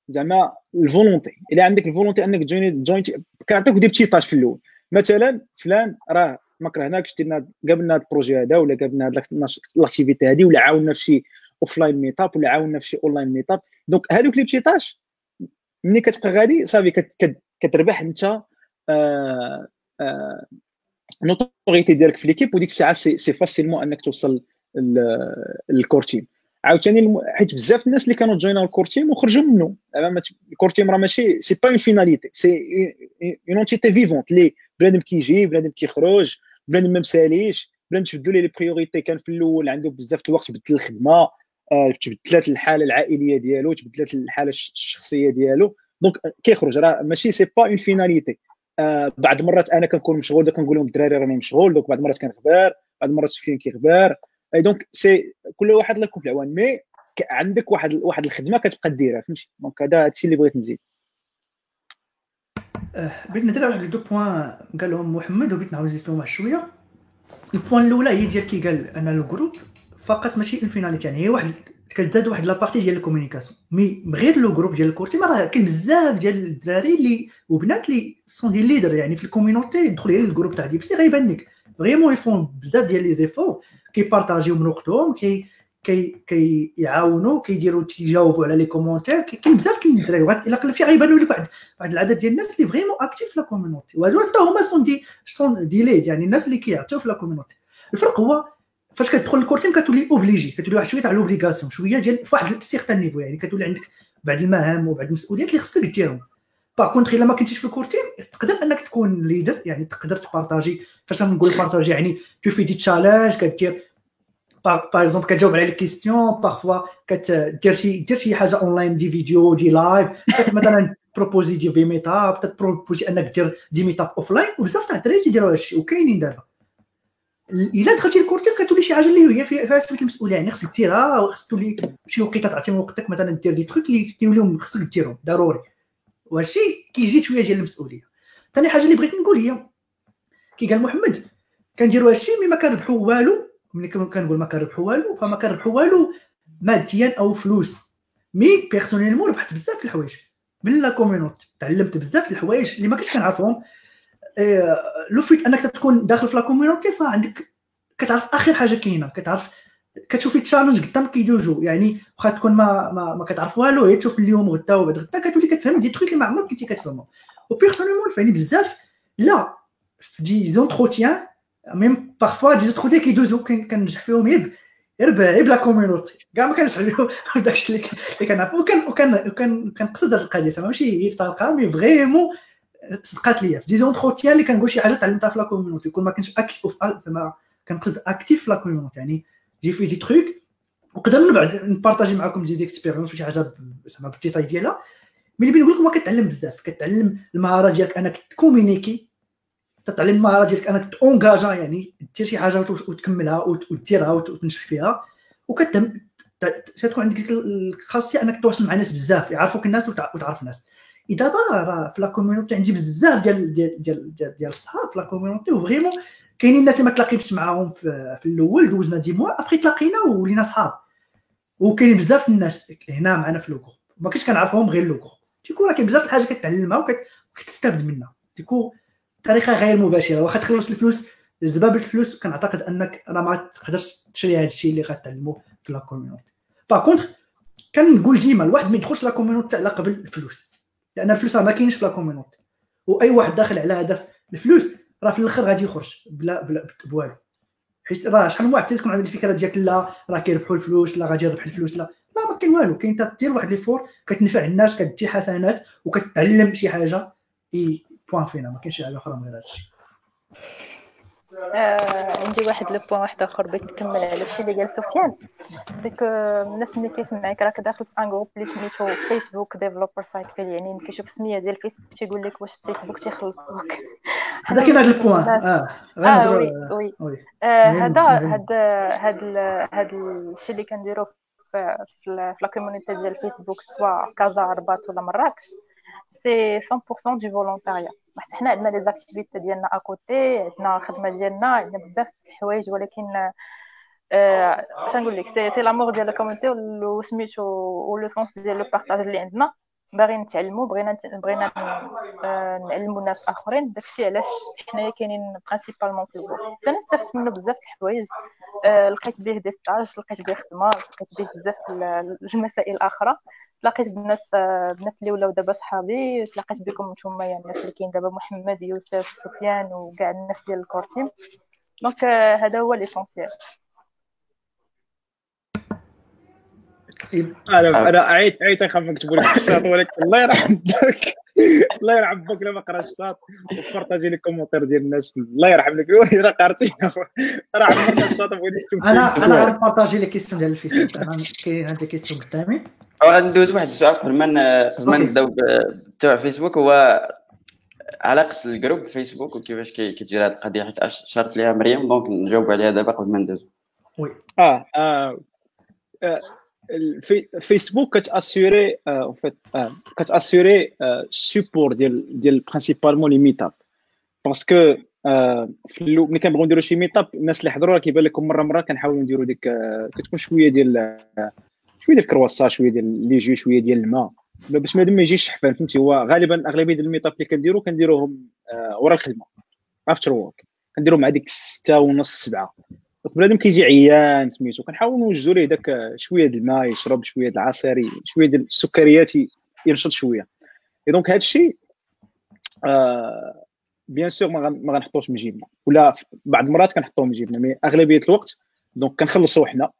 زعما ال volonté. إلا عندك ال volonté أنك join join تي كنعطيك des petites tâches في الأول. مثلا فلان راه ما كرهناكش درنا قابلنا هذا ال projet هذا ولا قابلنا هذه l'activité هذه ولا عاوننا في شي offline meetup ولا عاوننا في شي online meetup donc هذوك les petites tâches ملي كتبقى غادي صافي كتربح انت آه آه notoriété ديالك في l'équipe وديك الساعة c'est facilement انك توصل لل core team عاوتاني حيت بزاف الناس اللي كانوا join او ال core team وخرجوا منه. ال core team راه ماشي c'est pas une finalité c'est une entité vivante اللي بنادم كيجي بنادم كيخرج بنادم ما مساليش بنادم تبدلوا les les priorités كان في الأول عنده بزاف الوقت تبدل الخدمة آه، تبدلات الحالة العائلية ديالو تبدلات الحالة الشخصية ديالو. donc كيخرج راه ماشي c'est pas une finalité بعض المرات أنا كنكون مشغول كنقول لهم الدراري راني مشغول donc بعض المرات كنخبر بعض المرات سفيان كيخبر. donc c'est كل واحد الله في العوان mais عندك واحد واحد الخدمة كتبقى ديرها فهمتي؟ donc هذا هادشي اللي بغيت نزيد. أه، بغيت ندير واحد deux points قالهم محمد وبغيت نعاود نزيد فيهم واحد شوية. ال point الأولى هي ديال كي قال أنا ال groupe فقط ماشي une finalité يعني هي واحد كتزاد واحد la partie ديال ال communication mais غير le groupe ديال ال core team راه كاين بزاف ديال الدراري اللي وبنات اللي sont des leaders يعني في ال community يدخل غير ال groupe تاع DevC غيبان لك. vraiment يفون بزاف ديال les efforts كي partager و من وقتهم كي كي كيعاونوا كيديروا تيجاوبوا على les commentaires كاين بزاف ديال الدراري إلا قلبتي غيبانوا لك واحد واحد العدد ديال الناس اللي vraiment actifs في la community وهادو حتى هما sont des sont des leads يعني الناس اللي كيعطيو في la community الفرق هو فاش كتدخل ال core team كتولي obligé كتولي واحد شوية تاع l'obligation شوية ديال فواحد certain niveau يعني كتولي عندك بعض المهام وبعض المسؤوليات اللي خصك ديرهم. par contre إلا ما كنتيش في ال core team تقدر أنك تكون leader يعني تقدر ت partager. فاش نقول partager يعني tu fais des challenges كدير par exemple كتجاوب على les questions parfois كدير شي دير شي حاجة online des vidéos des lives مثلا proposer des fois meetup ت proposer انك دير des meetups offline وبزاف تاع الدراري تيديروا هادشي وكاينين دابا الا دخلتي ال core team كتولي شي حاجة اللي هي فيها شوية المسؤوليه يعني خصك ديرها وخصك تولي شي وقيته تعطي وقتك مثلا دير des trucs اللي كيوليو خصك ديرهم ضروري وهادشي كيجي شوية ديال المسؤوليه ثاني حاجة اللي بغيت نقول هي كي قال محمد كنديروا هادشي mais ما كنربحوا والو ملي كنقول ما كنربحوا والو فما كنربحوا والو ماديا أو فلوس. mais personnellement ربحت بزاف الحوايج. من la community تعلمت بزاف الحوايج اللي ما كنتش كنعرفهم. آه، le fait أنك تكون داخل في la community فعندك كتعرف آخر حاجة كاينة. كتعرف كتشوفي challenge قدامك كيدوزو يعني واخا تكون ما ما, ما كتعرف والو هي تشوف اليوم غدا وبعد غدا كتولي كتفهم des trucs اللي ما عمرك كنتي كتفهمهم. و personnellement فاني بزاف لا. في des entretiens même parfois des entretiens كيدوزو كنجح فيهم غير غير غير بلا community كاع ما كانش داكشي اللي كنعرف وكان كنقصد هذه القضية. ماشي هي طالقه mais vraiment صدقات ليا. في des entretiens اللي كنقول شي حاجة تعلمتها في la community يكون ما كنتش actif زعما كنقصد actif في la community يعني j'ai fait des trucs نقدر من بعد ن partager معكم des expériences وشي حاجة زعما بالديتاي ديالها. mais اللي بنقول لكم كتعلم بزاف. كتعلم المهارة ديالك أنك ت communiquer تتعلم ديالك أنك t'engager يعني دير شي حاجة وتكملها وتديرها وتنجح فيها. وكتهم تكون عندك الخاصية أنك تواصل مع ناس بزاف يعرفوك الناس وتعرف الناس. دابا راه في la community عندي بزاف ديال ديال ديال ديال الصحاب في la community و vraiment كاينين الناس اللي ما تلاقيتش معاهم في, في الأول دوزنا deux mois après تلاقينا ولينا صحاب. وكاين بزاف الناس هنا معنا في لوكو ما كنتش كنعرفهم غير لوكو تيكون راه كاين بزاف الحاجة كتعلمها وكتستافد منها. تيكون بطريقه غير مباشره واخا تخلص الفلوس زباب الفلوس كنعتقد أنك راه ما تقدرش تشري هذا الشيء اللي غتعلمو في la community par contre كنقول ديما الواحد ما يدخلش la community على قبل الفلوس لأن الفلوس راه ما كاينش في la community وأي واحد داخل على هدف الفلوس راه في الآخر غادي يخرج بلا بلا بوالو. حيت راه شحال من واحد تكون عنده الفكرة ديالك لا راه كيربحوا الفلوس لا غادي يربح الفلوس لا. لا ما كاين والو. كاين تدير واحد l'effort كتنفع الناس كدي حسنات وكتعلم شي حاجة إي. point فينا ما كاينش حاجة أخرى من غير هادشي. آه عندي واحد le point واحد آخر بغيت نكمل على الشيء اللي قال سفيان. c'est que الناس ملي كيسمعك راك داخل في un groupe اللي سميتو فيسبوك Developer Circle يعني ملي كيشوف السميه ديال فيسبوك تيقول لك واش فيسبوك تيخلصوك. هذا كاين هذا ال point. آه آه oui oui. هذا هذا هذا هذا الشيء اللي كنديرو في في la community ديال فيسبوك soit كازا رباط ولا مراكش. c'est 100% du volontariat حتى حنا عندنا les activités ديالنا à côté عندنا الخدمه ديالنا عندنا بزاف الحوايج ولكن آه نقول لك c'est c'est l'amour ديال ال community وسميتو و le sens ديال le partage اللي عندنا باغيين نتعلموا بغينا بغينا نعلموا الناس اخرين داكشي علاش حنايا كاينين principalement في ال groupe حتى أنا استفدت منه بزاف الحوايج لقيت به des stages لقيت به خدمه لقيت به بزاف المسائل الاخرى تلاقيت بالناس آه، بالناس اللي ولاو دابا صحابي تلاقيت بكم نتوما يعني الناس اللي كاين دابا محمد يوسف سفيان وكاع الناس ديال ال core team donc هذا هو l'essentiel أنا أنا عيت عيت نخاف نكتبوا لك الشاط ولكن الله يرحم بك. الله يرحم بك لما قرا الشاط وبارطاجي لي كومونتير ديال الناس. الله يرحم لك. الوالد راه قارتي راه عملنا الشاط بغيت أنا أنا غنبارطاجي لي كيستيون ديال الفيسبوك. عندي كيستيون قدامي. ندوز واحد السؤال قبل ما قبل ما نبداو بتوع فيسبوك هو علاقة الجروب فيسبوك وكيفاش كتجري هذه القضية؟ حيت اشرت ليها مريم دونك نجاوب عليها دابا قبل ما ندوز. oui. آه, آه. آه. فيسبوك كت assurer en fait كت assurer ديال ديال principalement les meetups parce que ملي كنبغيو نديرو شي meetup الناس اللي حضروا راه كيبان لكم مرة مرة كنحاولوا نديرو ديك كتكون شوية ديال شوية ديال الكرواسا شوية ديال les jus شوية ديال الماء. باش ما ما يجيش شحفان فهمتي؟ هو غالبا أغلبية ديال ال meetup اللي كنديرو كنديروهم ورا الخدمة. after work كنديرو مع ديك 6 ونص 7 بنادم كيجي عيان سميتو. كنحاول نوجدو ليه داك شوية د الماء يشرب شوية د العصير شوية ديال السكريات ينشط شوية. et donc هذا الشيء آه bien sûr ما غنحطوش من جيبنا. ولا بعض المرات كنحطوه من جيبنا mais أغلبية الوقت donc كنخلصوا حنا. آه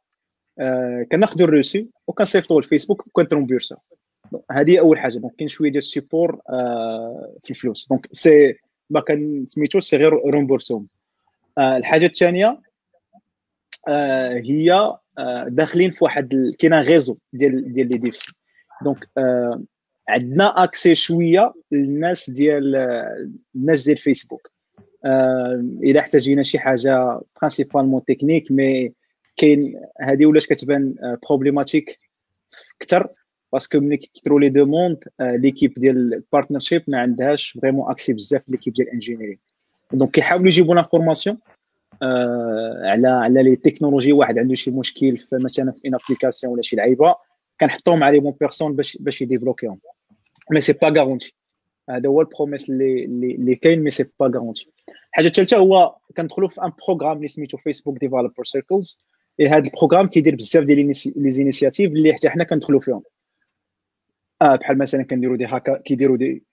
كناخذوا ال reçu وكنصيفطوا الفيسبوك وكنت rembourser هذه أول حاجة donc كاين شوية ديال ال support آه في الفلوس. donc c'est ما كان سميتو سي غير رومبورسوم. آه الحاجة الثانية آه، هي آه، داخلين في واحد كاين غيزو ديال ديال لي ديفسي دونك آه، عندنا أكسي شوية للناس ديال الناس ديال فيسبوك. اذا احتاجينا شي حاجة برينسيبالمون تكنيك مي كاين هذه ولات كتبان بروبليماتيك أكثر باسكو ملي كيكثروا لي دوموند ليكيب ديال البارتنرشيب ما عندهاش فريمون اكسي بزاف ليكيب ديال الانجينيرين donc كيحاولوا يجيبوا l'information آه، على على les technologies واحد عنده شي مشكل في مثلا في une application ولا شي لعيبة كنحطوهم مع les bonnes personnes باش باش ي débloquer هم. mais c'est pas garanti هذا هو ال promesse اللي اللي كاين mais c'est pas garanti الحاجة الثالثه هو كندخلوا في un programme اللي سميتو فيسبوك Developer Circles et هذا ال programme كيدير بزاف ديال les initiatives اللي حتى حنا كندخلوا فيهم. آه بحال مثلا كنديروا des hacka كيديروا des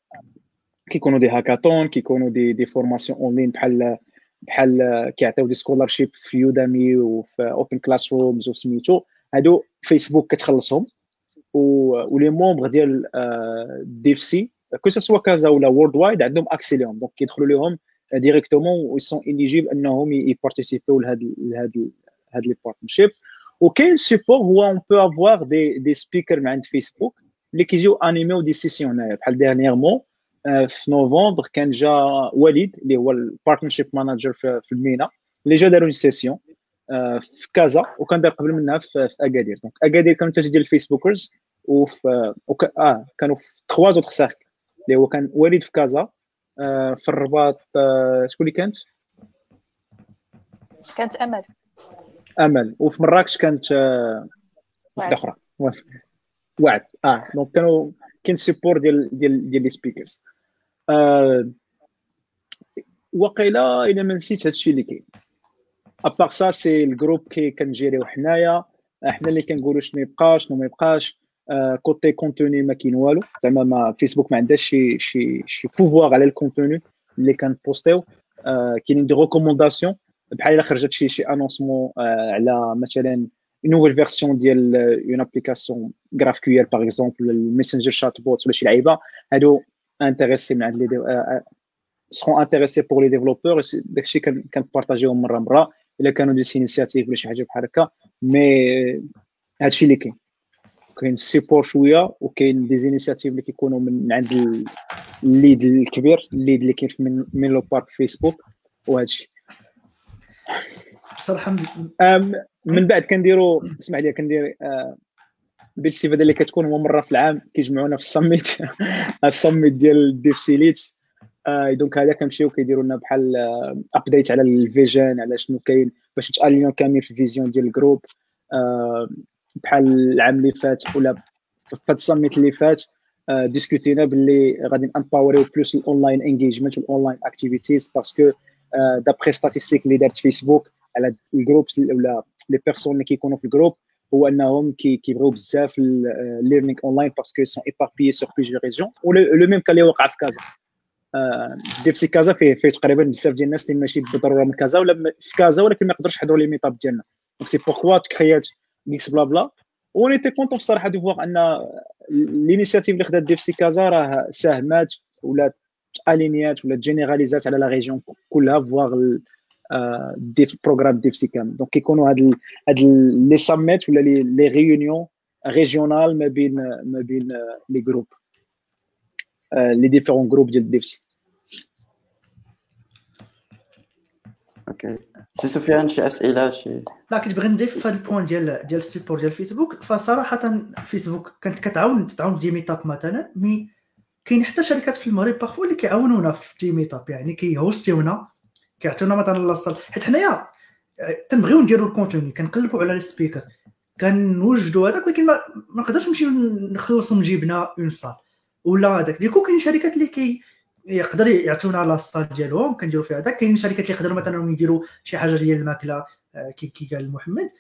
كيكونوا des hackathons كيكونوا des des formations en ligne بحال بحال كيعطيو des scholarships في Udemy وفي OpenClassrooms وسميتو هادو فيسبوك كتخلصهم. و les membres ديال DevC que ce soit كازا ولا worldwide عندهم accès ليهم. donc كيدخلوا لهم directement و sont éligibles أنهم ي participer و لهاد لهاد هاد les partnerships وكاين support هو on peut avoir des des speakers من عند فيسبوك اللي كيجيو انيميو دي سيسيون هنايا بحال ديرنييرمون في نوفمبر كان جا وليد اللي هو البارتنرشيب مانجر في المينا اللي جا داروا سيسيون في كازا وكان دار قبل منها في, اكادير دونك اكادير كانوا تاج ديال الفيسبوكرز وفي وك... آه كانوا في تخوا زوتر سيركل اللي هو كان وليد في كازا آه في الرباط آه شكون اللي كانت؟ كانت امل أمل. وفي مراكش كانت آه واحدة أخرى. وعد آه donc كانوا كاين support ديال ديال ديال les speakers آه وقيلا إلا ما نسيت هادشي اللي كاين. à part ça c'est ال groupe كي كن gérer يو حنايا. حنا اللي كنقولوا شنو يبقى شنو ما يبقاش. آه côté contenu ما كاين والو. زعما ما فيسبوك ما عندهاش شي شي شي pouvoir على ال contenu اللي كن poster يو. آه كاينين des recommandations بحال إلا خرجت شي شي announcement آه على مثلا nouvelle version ديال une application Graph QR par exemple الميسنجر chatbot ولا شي لعيبة. هادو intéressés من عند ils seront intéressés pour les développeurs داكشي كن partager هم مرة مرة. إلا كانوا des initiatives ولا شي حاجة بحال هكا. mais هادشي اللي كاين. كاين ال support شوية وكاين des initiatives اللي كيكونوا من عند ال lead الكبير ال lead اللي كاين من من le parc فيسبوك وهادشي. بصراحة من بعد كنديروا اسمح لي كندير بالاستفاده اللي كتكون هو مرة في العام كيجمعونا في السميت السميت ديال dev c les leads donc هذا كنمشيو كيديروا لنا بحال update على ال vision على شنو كاين باش نت aligner او كاملين في ال vision ديال ال groupe بحال العام اللي فات ولا في هذا السميت اللي فات discuter نا باللي غادي empower يو plus ال online engagement وال online activities parce que دابخي ستاتيستيك اللي دارت فيسبوك على الجروب ولا لي بيرسون اللي كيكونوا في الجروب هو أنهم كيبغيو بزاف الليرنينغ اونلاين باسكو سون ايباربيي سور بليزيور ريجيون لو ميم كان اللي وقع في كازا. ديبسي كازا فيه فيه تقريبا بزاف ديال الناس اللي ماشي بالضرورة من كازا ولا في كازا ولكن ما يقدرش يحضروا لي ميطاب ديالنا. دونك سي بوركوا تكريات ميكس بلا بلا وني تي كونتون الصراحه دو فواغ أن لينيسياتيف اللي خدات ديبسي كازا راه ساهمات ولا الينيات ولا généraliser ات على la région كلها voire des programmes DevC Cam donc كيكونوا هاد هاد les summits ولا les réunions régionales ما بين ما بين les groupes les différents groupes ديال DevC OK si سفيان شي اسئله شي لا كنت بغي نضيف في هذا ال point ديال ديال ال support ديال فيسبوك فصراحه فيسبوك كانت كتعاون تعاون في meetup مثلا mais كاين حتى شركات في المغرب parfois اللي كيعاونونا في des meetups يعني كي host يونا كيعطيونا مثلا la salle حيت حنايا تنبغيو نديرو ال contenu كنقلبوا على ال speaker كنوجدوا هذاك ولكن ما نقدرش نمشي نخلصوا من جيبنا une salle ولا هذاك. du coup كاين شركات اللي كي يقدر يعطيونا la salle ديالهم كنديرو فيها هذاك كاين شركات اللي يقدروا مثلا يديروا شي حاجة ديال الماكلة آه، كي كي قال محمد.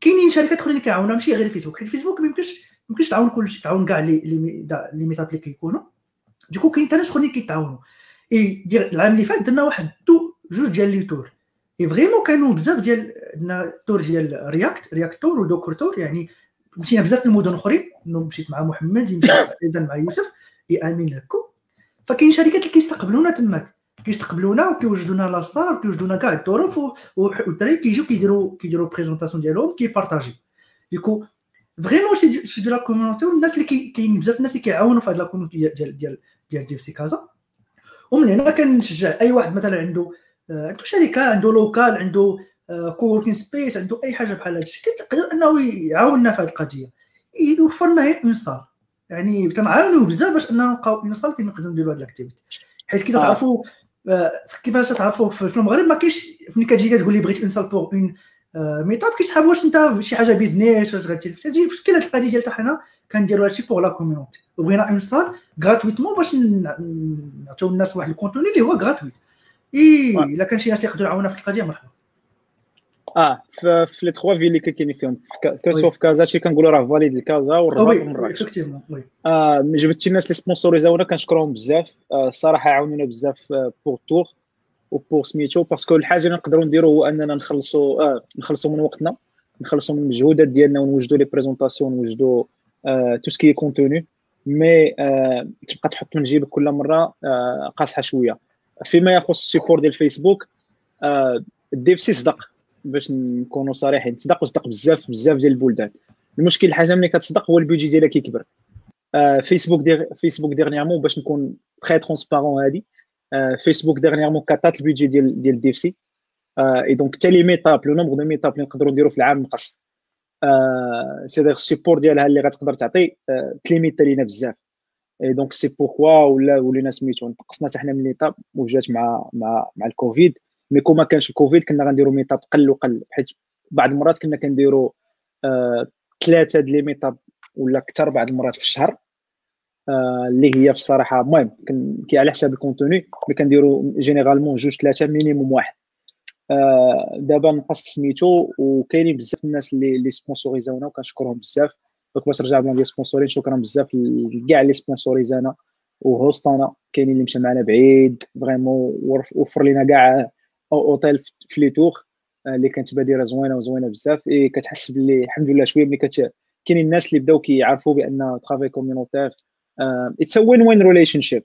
كاينين شركات أخرين كيعاونونا ماشي غير فيسبوك حيت فيسبوك ما يمكنش ما يمكنش تعاون كلشي تعاون كاع لي les meetups اللي كيكونوا. du coup كاين حتى ناس اخرين كيتعاونوا. اي العام اللي فات درنا واحد two جوج ديال les tours. et vraiment كانوا بزاف ديال عندنا tour ديال React React tour و Docker tour يعني مشينا بزاف المدن اخرين. مشيت مع محمد أيضا مع يوسف اي امين هكو. فكاين شركات اللي كيستقبلونا تماك. كيستقبلونا وكيوجدونا la salle وكيوجدونا كاع الظروف والدراري كيجيو كيديروا كيديروا présentation ديالهم كي partager du coup vraiment c'est de la community والناس اللي كاين بزاف الناس اللي كيعاونوا في هاد la community ديال ديال ديال ديال سي كازا. ومن هنا كنشجع أي واحد مثلا عنده عنده شركة عنده local عنده coworking space عنده أي حاجة بحال هذا الشيء كيقدر أنه يعاوننا في هذه القضية. يوفر لنا غير une salle يعني كنعاونوا بزاف باش أننا نلقاو une salle فين نقدروا نديروا هذه ال activité حيت كي تعرفوا كيفاش تعرفوا في المغرب ما كاينش فين كتجي تقول لي بغيت une salle pour un meetup كيتسحب واش أنت شي حاجة business واش غادي تجي في شكل هذه القضية ديال حنا كنديروا هادشي pour la community وبغينا une salle gratuitement باش نعطيو الناس واحد contenu اللي هو gratuit et إلا كان شي ناس يقدروا يعاونونا في القضية مرحبا. آه في, في les trois villes اللي كاينين فيهم كسوا في كازا شي كنقولوا راه فاليد الكازا والرباط ومراكش آه جبتي الناس اللي sponsoriser اونا كنشكرهم بزاف. آه الصراحه عاونونا بزاف pour tour و pour سميتو parce que الحاجة اللي نقدروا نديروا هو أننا نخلصوا آه نخلصوا من وقتنا نخلصوا من المجهودات ديالنا ونوجدوا les présentations ونوجدوا آه tout ce qui contenu mais آه تبقى تحط من جيبك كل مرة آه قاصحة شوية. فيما يخص ال support ديال فيسبوك آه ال DevC صدق. باش نكونوا صريحين تصدق وصدق بزاف بزاف ديال البلدان. المشكل الحاجة ملي كتصدق هو البيجي ديالها كيكبر. فيسبوك دير فيسبوك dernièrement باش نكون très transparent هادي فيسبوك dernièrement كاتات البيجي ديال ديال DevC et donc حتى les meetups le nombre de meetups اللي نقدروا نديروا في العام نقص. آه c'est-à-dire ال support ديالها اللي غتقدر تعطي آه ت limiter لينا بزاف. et donc c'est pourquoi ولا ولينا سميتو نقصنا حتى حنا من les meetups وجات مع مع مع الكوفيد mais كون ما كانش الكوفيد كنا غنديروا meetup قل وقل. حيت بعض المرات كنا كنديروا آه ثلاثة د les meetups ولا أكثر بعض المرات في الشهر. آه اللي هي في الصراحه المهم كي على حساب ال contenu mais كنديروا généralement جوج ثلاثة minimum واحد. آه دابا نقص سميتو وكاينين بزاف الناس اللي اللي sponsoriser اونا وكنشكرهم بزاف. donc باش نرجع plan ديال sponsoring شكرا بزاف لكاع اللي sponsoriser انا و host انا كاينين اللي مشى معنا بعيد vraiment وفر لينا كاع اوتيل في les tours آه، اللي كانت بادرة زوينة وزوينة بزاف. اي كتحس باللي الحمد لله شوية ملي كت كاينين الناس اللي بداو كيعرفوا بأن travail communautaire it's win-win relationship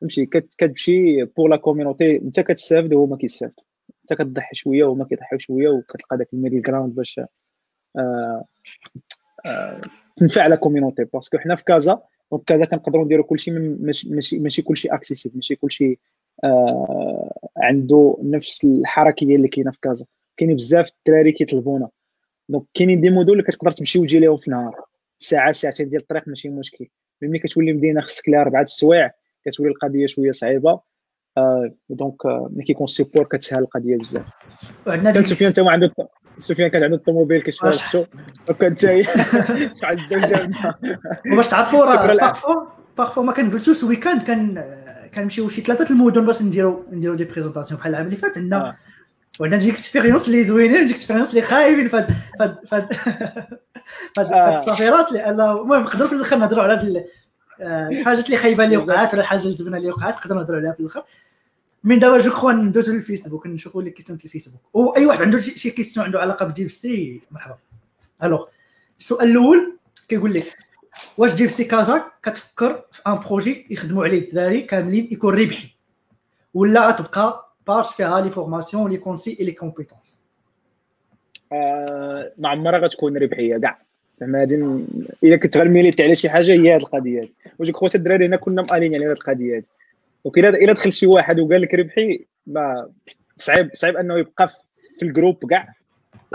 فهمتي؟ كتمشي pour la community أنت كتستافد وهما كيستافدوا. انت كتضحي شوية وهما كيضحيو شوية وكتلقى داك ال middle ground باش آه آه تنفع la community. Parce que حنا في كازا donc كازا كنقدروا نديروا كلشي ماشي ماشي كلشي accessible ماشي كلشي آه عنده نفس الحركيه اللي كاينة في كازا. كاينين بزاف الدراري كيطلبونا. donc كاينين des modules اللي كتقدر تمشي وتجي لهم في نهار ساعة ساعتين ديال الطريق ماشي مشكل. ملي كتولي مدينة خصك لها أربعة السوايع كتولي القضية شوية صعيبة. donc آه ملي كيكون support كتسهل القضية بزاف. كان سفيان انت عنده سفيان كان عنده الطوموبيل كيشوف راسو وكان جاي شحال الدرجه وباش تعرفوا راه parfois parfois ما كنجلسوش weekend كان كنمشيو شي ثلاثة المدن باش نديرو نديرو des présentations بحال العام اللي فات عندنا آه. وعندنا des expériences اللي زوينين des expériences اللي خايبين فهاد فهاد فهاد فهاد آه. التصافيرات لأن المهم نقدروا في الآخر نهضروا على هاد آه، الحاجات اللي خايبة اللي وقعات ولا الحاجة الزينة اللي وقعات نقدروا نهضروا عليها في الآخر. من دابا je crois ندوزو للفيسبوك نشوفوا les questions الفيسبوك. وأي واحد عنده شي question عنده علاقة ب DevC مرحبا. Alors. السؤال الأول كيقول لك واش DevC كازا كتفكر في أن projet يخدموا عليه الدراري كاملين يكون ربحي؟ ولا تبقى باج فيها لي فورماسيون لي كونسي اي لي كومبيتونس ما عمرها غتكون ربحية كاع. زعما هادي إلا كنت غنميليتي على شي حاجة هي هاد القضية هادي. وجو كخوت الدراري هنا كنا مالين على هاد القضية هادي. دونك الا دخل شي واحد وقال لك ربحي ما صعيب صعيب أنه يبقى في الجروب كاع.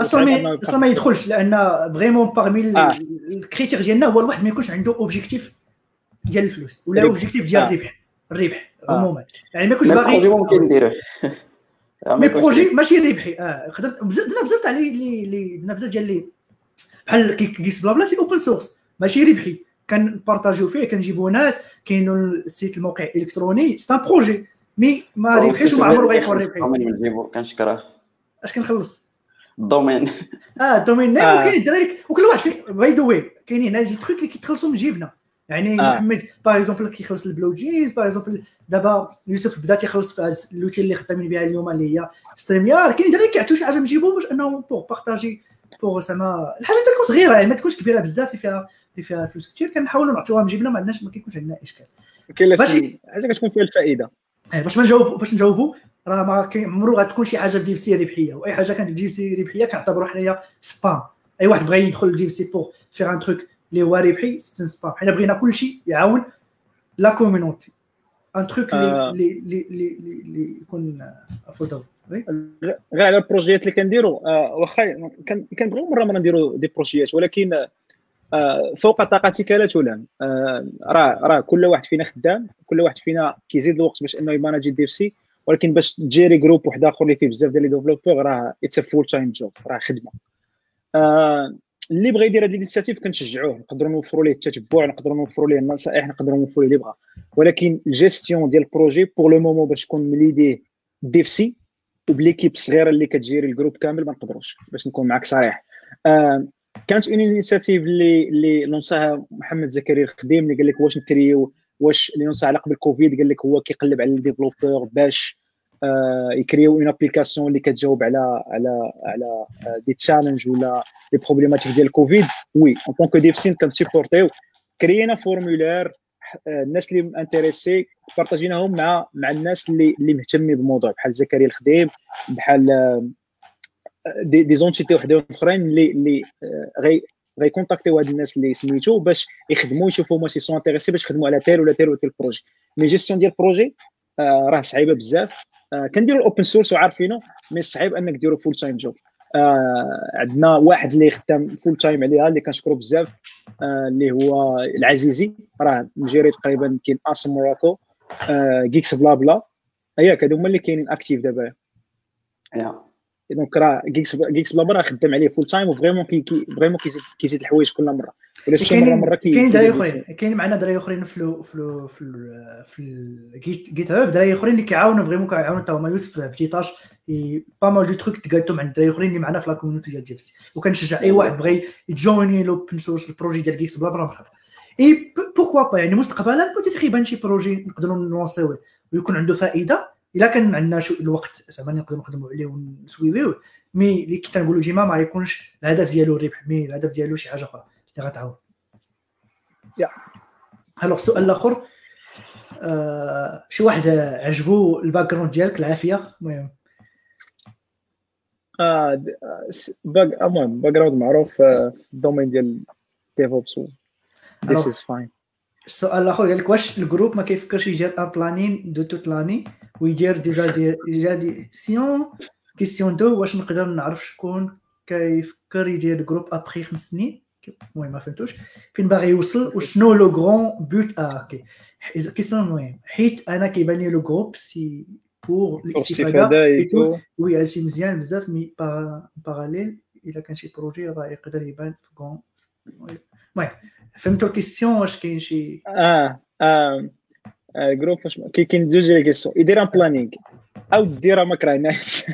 أصلا ما أصلا ما يدخلش لأن فريمون باغمي آه. الكريتير ديالنا هو الواحد ما يكونش عنده اوبجيكتيف ديال الفلوس ولا اوبجيكتيف ديال آه. الربح. الربح آه. عموما. يعني ما يكونش باغي ممكن نديروه. مي بروجي ماشي ربحي. آه قدرت درنا بزاف تاع لي لي درنا بزاف ديال لي بحال كيس بلا بلا سي اوبن سورس ماشي ربحي. كنبارطاجيو فيه كنجيبو ناس كاين السيت الموقع الالكتروني سي ان بروجي مي ما ربحيش وما عمره غيكون ربحي كنشكره اش كنخلص الدومين آه الدومين نيم آه. وكاين الدراري وكل واحد في باي ذا واي كاينين هاد تخيك اللي كيتخلصوا من جيبنا يعني آه. محمد par exemple كيخلص البلو جينز par exemple دابا يوسف بدا تيخلص في l'outil اللي خدامين بها اليوم اللي هي StreamYard كاين دراري كيعطيو شي حاجة من جيبهم باش انهم pour partager pour زعما الحاجة تكون صغيره يعني ما تكونش كبيره بزاف اللي فيها اللي فيها فلوس كثير كنحاولوا نعطيوها من جيبنا ما عندناش ما كيكونش عندنا إشكال. باش حاجة كتكون فيها الفائدة. إيه باش ما نجاوب باش نجاوبوا راه ما عمرو غتكون شي حاجة في DevC ربحية وأي حاجة كانت في DevC ربحية كنعتبروا حنايا spam أي واحد بغى يدخل ل DevC pour faire un truc اللي هو ربحي c'est spam حنا بغينا كلشي يعاون la community un truc اللي اللي اللي اللي يكون affordable غير على ال projet يات اللي كنديروا آه واخا كنبغيو مرة مرة نديروا des projet يات ولكن فوق طاقتك لا تلام. آه راه راه كل واحد فينا خدام كل واحد فينا كيزيد الوقت باش انه ي manager DevC ولكن باش ت gérer groupe واحد آخر اللي فيه بزاف ديال les développeurs راه it's full-time job راه خدمة. آه اللي بغى يدير هذه الانيشيتيف كنشجعوه نقدروا نوفروا ليه التتبع نقدروا نوفروا ليه النصائح نقدروا نوفروا ليه اللي بغى ولكن الجيستيون ديال البروجي بور لو مومون باش تكون من ليديه ديفسي وبليكيب صغيرة اللي كتجيري الجروب كامل ما نقدروش باش نكون معك صريح. آه كانت اون انيشيتيف اللي اللي لونساها محمد زكريا الخديم اللي قال لك واش نكريو واش اللي نونسا على قبل كوفيد قال لك هو كيقلب على الديفلوبور باش آه يكريو اون ابليكاسيون اللي كتجاوب على على على دي تشالنج ولا دي بروبليماتيك ديال كوفيد وي اون طونك ديفسين كنسيبورتيو كرينا فورمولير الناس اللي انتريسي بارطاجيناهم مع مع الناس اللي اللي مهتمين بالموضوع. بحال زكريا الخديم بحال دي, دي زونتيتي وحدين اخرين اللي اللي غي غيكونتاكتيو هاد الناس اللي سميتو باش يخدموا يشوفوا هما سي سون انتريسي باش يخدموا على تير ولا تير ولا تير بروجي مي جيستيون ديال البروجي آه راه صعيبه بزاف كنديروا الاوبن سورس وعارفينه مي صعيب انك ديروا فول تايم جوب عندنا واحد اللي خدام فول تايم عليها اللي كنشكرو بزاف اللي هو العزيزي راه مجيري تقريبا كاين اسم موراكو آه جيكس بلا بلا ياك هادو هما اللي كاينين اكتيف دابا دونك راه جيكس جيكس بلا مره خدام عليه فول تايم وفريمون كي فريمون كيزيد كيزيد الحوايج كل مرة. ولا شي مرة مرة كي كاين دراري أخرين. كاين معنا دراري أخرين في في في في الجيت هاب دراري أخرين اللي كيعاونوا فريمون كيعاونوا تا هما يوسف في تيتاج با مال دو تروك تقادتو مع الدراري الاخرين اللي معنا في لا كوميونيتي ديال جيفسي وكنشجع أي واحد بغى يجويني لوبن سورس البروجي ديال جيكس بلا بلا مرحبا اي بوكوا با يعني مستقبلا بوتيتر يبان شي بروجي نقدروا نلونسيوه ويكون عنده فائدة. إلا كان عندنا شو الوقت زعما نقدروا نخدموا عليه ونسويوه مي اللي كي تنقولوا ديما ما يكونش الهدف ديالو الربح مي الهدف ديالو شي حاجة أخرى اللي غتعاون. يا. الوغ السؤال الآخر آه شي واحد عجبو الباك جراوند ديالك العافية. المهم. آه آه، باك المهم باك جراوند معروف آه، في الدومين ديال ديفوبس ذيس از فاين السؤال الآخر قال لك واش الجروب ما كيفكرش يدير ان بلانين دو توت لاني ويدير ديزاديسيون كيسيون دو واش نقدر نعرف شكون كيفكر يدير group après خمس سنين المهم ما فهمتوش فين باغي يوصل وشنو le grand but آه okay question المهم حيت أنا كيبان لي le groupe c'est pour الاستفاده et tout oui هادشي مزيان بزاف mais parallèle الا كان شي projet راه يقدر يبان في كون المهم فهمتوا ال question واش كاين شي آه آه آه، groupe واش كي كاين دوز les questions يدير un planning أو ديرها ما كرهناش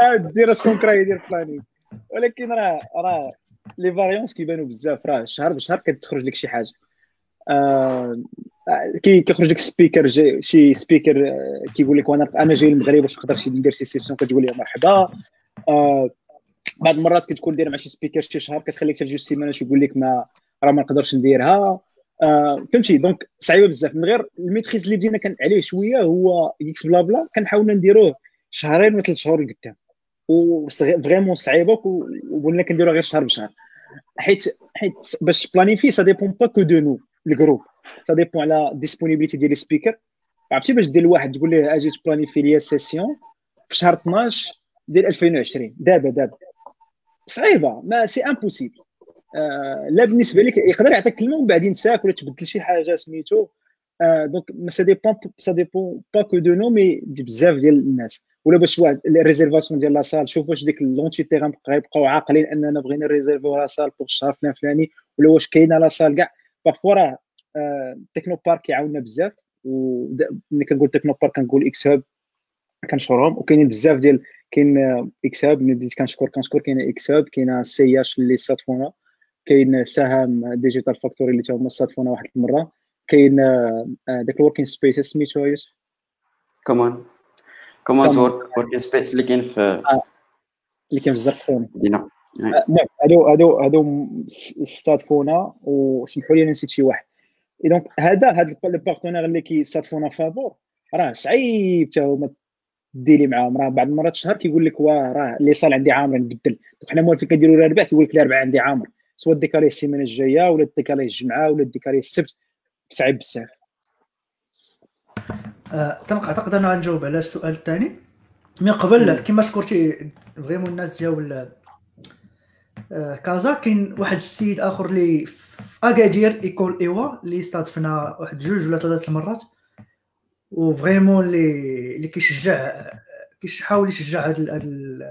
أو دير شكون كره يدير planning ولكن راه راه les variances كيبانوا بزاف راه شهر بشهر كتخرج لك شي حاجة آه آه، كي كيخرج لك speaker جاي شي speaker آه، كيقول لك وأنا أنا جاي للمغرب واش نقدر شي ندير session كتقول لي مرحبا آه بعض المرات كتكون داير مع شي speaker شي شهر كتخليك حتى جوج سيمانات ويقول لك ما راه ما نقدرش نديرها. آه فهمتي؟ donc صعيبة بزاف. من غير ال maîtrise اللي بدينا كان عليه شوية هو إكس blabla كنحاولنا نديروه شهرين ولا ثلاث شهور لقدام و vraiment صعيبة وقلنا كنديروها غير شهر بشهر. حيت حيت باش planifier ça dépend pas que de nous ال groupe ça dépend على disponibilité ديال ال speaker عرفتي باش دير لواحد تقول ليه أجي ت planifier ليا session في شهر 12 ديال 2020 دابا دابا. صعيبة mais c'est impossible آه لا بالنسبة لك يقدر يعطيك كلمه ومن بعد ينساك ولا تبدل شي حاجة سميتو. آه donc mais ça dépend ça dépend pas que de nous mais dépend بزاف ديال الناس. ولا باش واحد ال réservation ديال la salle شوف واش ديك l'entité غان غيبقاو عاقلين أننا بغينا réserver-يو la salle pour الشهر فلان فلاني ولا واش كاينة la salle كاع. parfois راه آه، Technopark كيعاوننا بزاف وملي كنقول Technopark كنقول إكس Hub كنشكرهم وكاينين بزاف ديال كاين آه، إكس Hub ملي بديت كنشكر كنشكر كاين إكس Hub كاين سي اش اللي صادفونا كاين سهام Digital Factory اللي تا هما صادفونا واحد المرة كاين آه، آه، داك ال working space سميتو يوسف؟ Common Common Common. work space اللي كاين في اللي كان في الزرقونه مدينة. المهم هادو هادو هادو استضافونا وسمحوا لي نسيت شي واحد. donc هذا هذا ال partenaires اللي كيستضافونا فابور راه صعيب حتى هما ديري معاهم. راه بعض المرات الشهر كيقول لك واه راه la salle عندي عامر نبدل. donc حنا موالفين كنديروا الاربعاء كيقول لك الاربعاء عندي عامر. سواء décaler السيمانة الجاية ولا décaler الجمعة ولا décaler السبت صعيب بزاف. آه، اعتقد أنا غنجاوب على السؤال الثاني من قبل كما شكرتي vraiment الناس ال- آه، كازا كاين واحد السيد آخر اللي في أكادير école إيوا اللي استضفنا واحد جوج ولا ثلاث المرات وفريمون اللي اللي كيشجع كيحاول يشجع هاد هاد ال-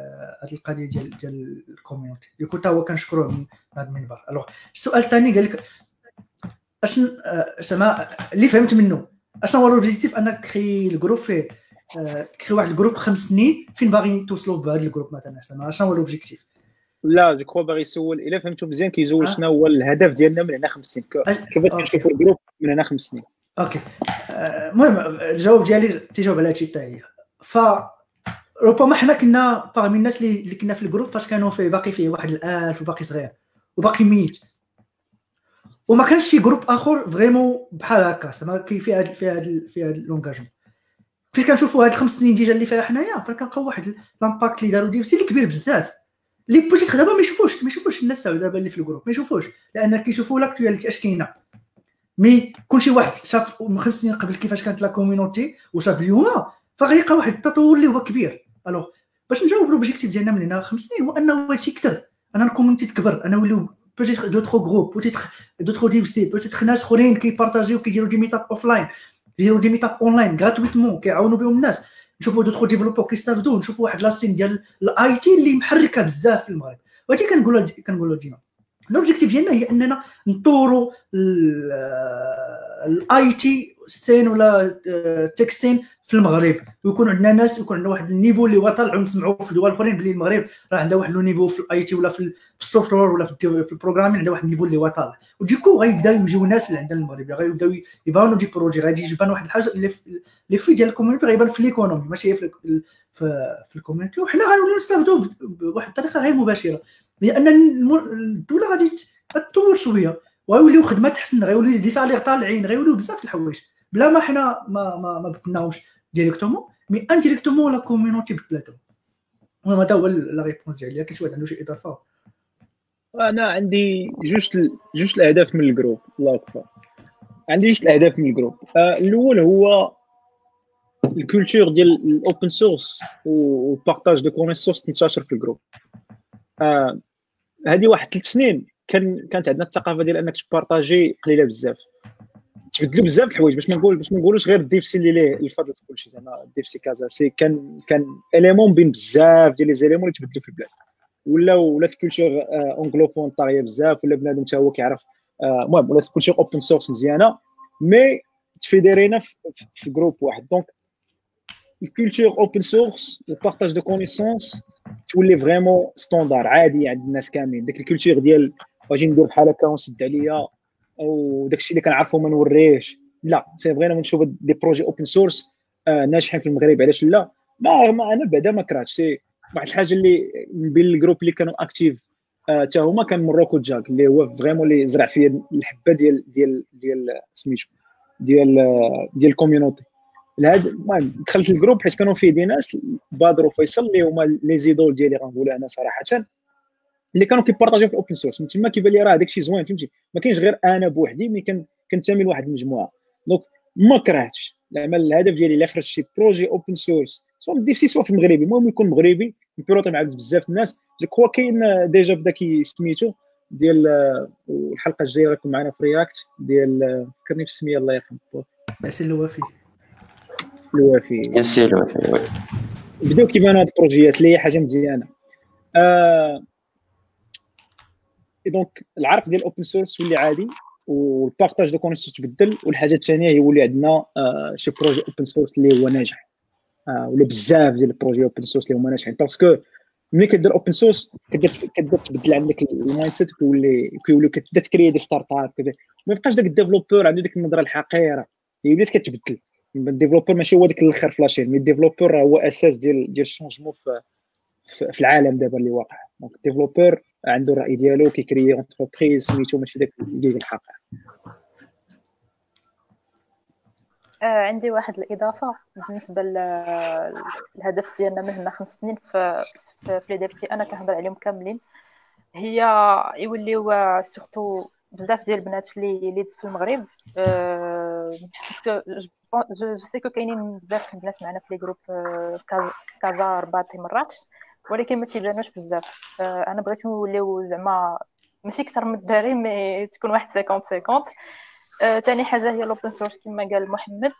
هاد القضية ديال ديال الكوميونتي اللي كنت هو كنشكروه من هذا المنبر الوغ السؤال الثاني قال لك آه، زعما اللي فهمت منه اشنو هو لوبجيكتيف انك تخي الجروب فيه تخي واحد الجروب خمس سنين فين باغي توصلوا بهذا الجروب مثلا زعما اشنو هو لوبجيكتيف لا جو كخوا باغي يسول الا فهمتو مزيان كيزول. شنو هو الهدف ديالنا من هنا خمس سنين كيفاش. كنشوفوا الجروب من هنا خمس سنين أوكي. آه، المهم الجواب ديالي تيجاوب على هادشي هي ف ربما حنا كنا باغمي الناس اللي كنا في الجروب فاش كانوا فيه باقي فيه واحد الألف وباقي صغير وباقي ميت. وما كانش شي جروب آخر فريمون بحال هكا زعما كاين في هاد في هاد في هاد لونجاجمون فين كنشوفوا هاد الخمس سنين ديجا اللي فيها حنايا فكنلقاو واحد لامباكت اللي داروا ديال اللي كبير بزاف. اللي بوجيت دابا ما يشوفوش ما يشوفوش الناس تاع دابا اللي في الجروب ما يشوفوش. لأن كيشوفوا l'actualité اش كاينة؟ mais كلشي واحد شاف من خمس سنين قبل كيفاش كانت la community وشاف اليوم فغيلقى واحد التطور اللي هو كبير. alors باش نجاوب l'objectif ديالنا من هنا خمس سنين هو أنه هادشي كثر أنا ال community تكبر أنا نوليو peut-être d'autres groupes peut-être d'autres DevC peut-être ناس أخرين كي partager-يو كيديروا des meetups offline يديروا des meetups online gratuitement كيعاونوا بهم الناس. نشوفوا d'autres développeurs كيستافدوا نشوفوا واحد la scène ديال ال IT اللي محركة بزاف في المغرب. وهادشي كنقولوا كنقولوا ديما. l'objectif ديالنا هي اننا نطوروا ال IT scene ولا tech scene في المغرب. ويكون عندنا ناس يكون عندنا واحد ال niveau اللي هو طالعوا نسمعوا في دول اخرين بلي المغرب. راه عندها واحد le niveau في ال IT ولا في ال software ولا في ال programming عندها واحد ال niveau اللي هو طالع. و d'un coup غيبداو يجيو ناس اللي عندنا المغرب. غيبداو يبانوا des projets. غادي يبان واحد الحاجة اللي في ديال ال community غيبان في l'économie ماشي في في, ال community. وحنا غنوليو نستافدوا ب- بواحد الطريقة غير مباشرة. لأن الدولة غادي تطور شوية. وغيوليو خدمة تحسن غيوليو des salaires طالعين غيوليو بزاف الحوايج. بلا ما حنا ما ما, ما بدلناهمش directement mais indirectement la community بدلاتهم المهم هذا هو la réponse ديالي. كاين شي واحد عنده شي إضافة. أنا عندي جوج جوج الأهداف من ال groupe. الله أكبر. عندي جوج الأهداف من ال groupe. آه الأول هو ال culture ديال ال open source وال partage de connaissances تنتشر في ال groupe. آه هذه واحد ثلاث سنين. كان كانت عندنا الثقافة ديال أنك ت partager قليلة بزاف. تبدلوا بزاف الحوايج باش ما نقول باش ما نقولوش غير ال DevC اللي ليه الفضل في كلشي زعما ال DevC كازا. c'est كان كان élément بين بزاف ديال les éléments اللي تبدلوا في البلاد. ولا ولات ال culture anglophone طاغية بزاف ولا بنادم حتى هو كيعرف آه، المهم ولات ال culture open source مزيانة. mais تفيديرينا في groupe واحد. donc ال culture open source وال partage de connaissances تولي vraiment standard عادي عند الناس كاملين. ديك ال culture ديال أجي ندير بحال هكا ونسد عليا أو داكشي اللي كنعرفو ما نوريش لا c'est بغينا نشوف des projets open source ناجحين في المغرب علاش لا؟ ما, ما أنا بعدا ما كرهتش. c'est واحد الحاجة اللي من بين ال groupes اللي كانوا actifs حتى آه هما كان Morocco JUG اللي هو vraiment اللي زرع فيا الحبة ديال ديال ديال سميتو ديال ديال ال community لهذا المهم دخلت ال groupe حيت كانوا فيه des ناس بادر وفيصل اللي هما لي زيدول ديالي غنقولها أنا صراحة اللي كانوا كيبارطاجيو في ال open source من تما كيبان لي راه داك الشيء زوين فهمتي؟ ما كاينش غير أنا بوحدي mais كنتمي لواحد المجموعة. donc ما كرهتش. زعما الهدف ديالي إلا خرج شي projet open source سواء بال DevC سواء في المغربي. المهم يكون مغربي يبيروطي مع بزاف الناس. je crois كاين déjà بدا كي سميتو ديال الحلقة الجاية راكم معنا في React ديال فكرني في السميه الله يرحمه. ياسين الوافي الوافي ياسين الوافي بداو كيبانوا هاد البروجيات اللي هي حاجة مزيانة. آه donc العرق ديال ال open source ولي عادي وال partage de connaissances تبدل والحاجة الثانية هي يولي عندنا آه شي projet open source اللي هو ناجح. آه ولا بزاف ديال ال projets open source اللي هما ناجحين. parce que ملي كدير open source كتبدا تبدل عندك ال mindset كيولي كيولي كتبدا تكري des startups ما يبقاش داك ال développeur عنده ديك النظرة الحقيرة. هي بدات كتبدل. ال développeur ماشي هو ديك الآخر ف la chaîne mais ال développeur هو أساس ديال ديال ال changement في, في العالم دابا اللي واقع. donc ال développeur عنده الراي ديالو كيكري entreprise سميتو ماشي داك اللي الحقيقة آه عندي واحد الإضافة بالنسبة للهدف ديالنا من هنا خمس سنين في في les DevC أنا كنهضر عليهم كاملين. هي يوليو surtout بزاف ديال البنات اللي leads في المغرب. parce que je sais que كاينين بزاف البنات معنا في les groupes كازا رباط مراكش ولكن ما تيبانوش بزاف أنا بغيت نوليو زعما ماشي أكثر من الدراري mais تكون واحد 50 50 ثاني حاجة هي ال open source كما قال محمد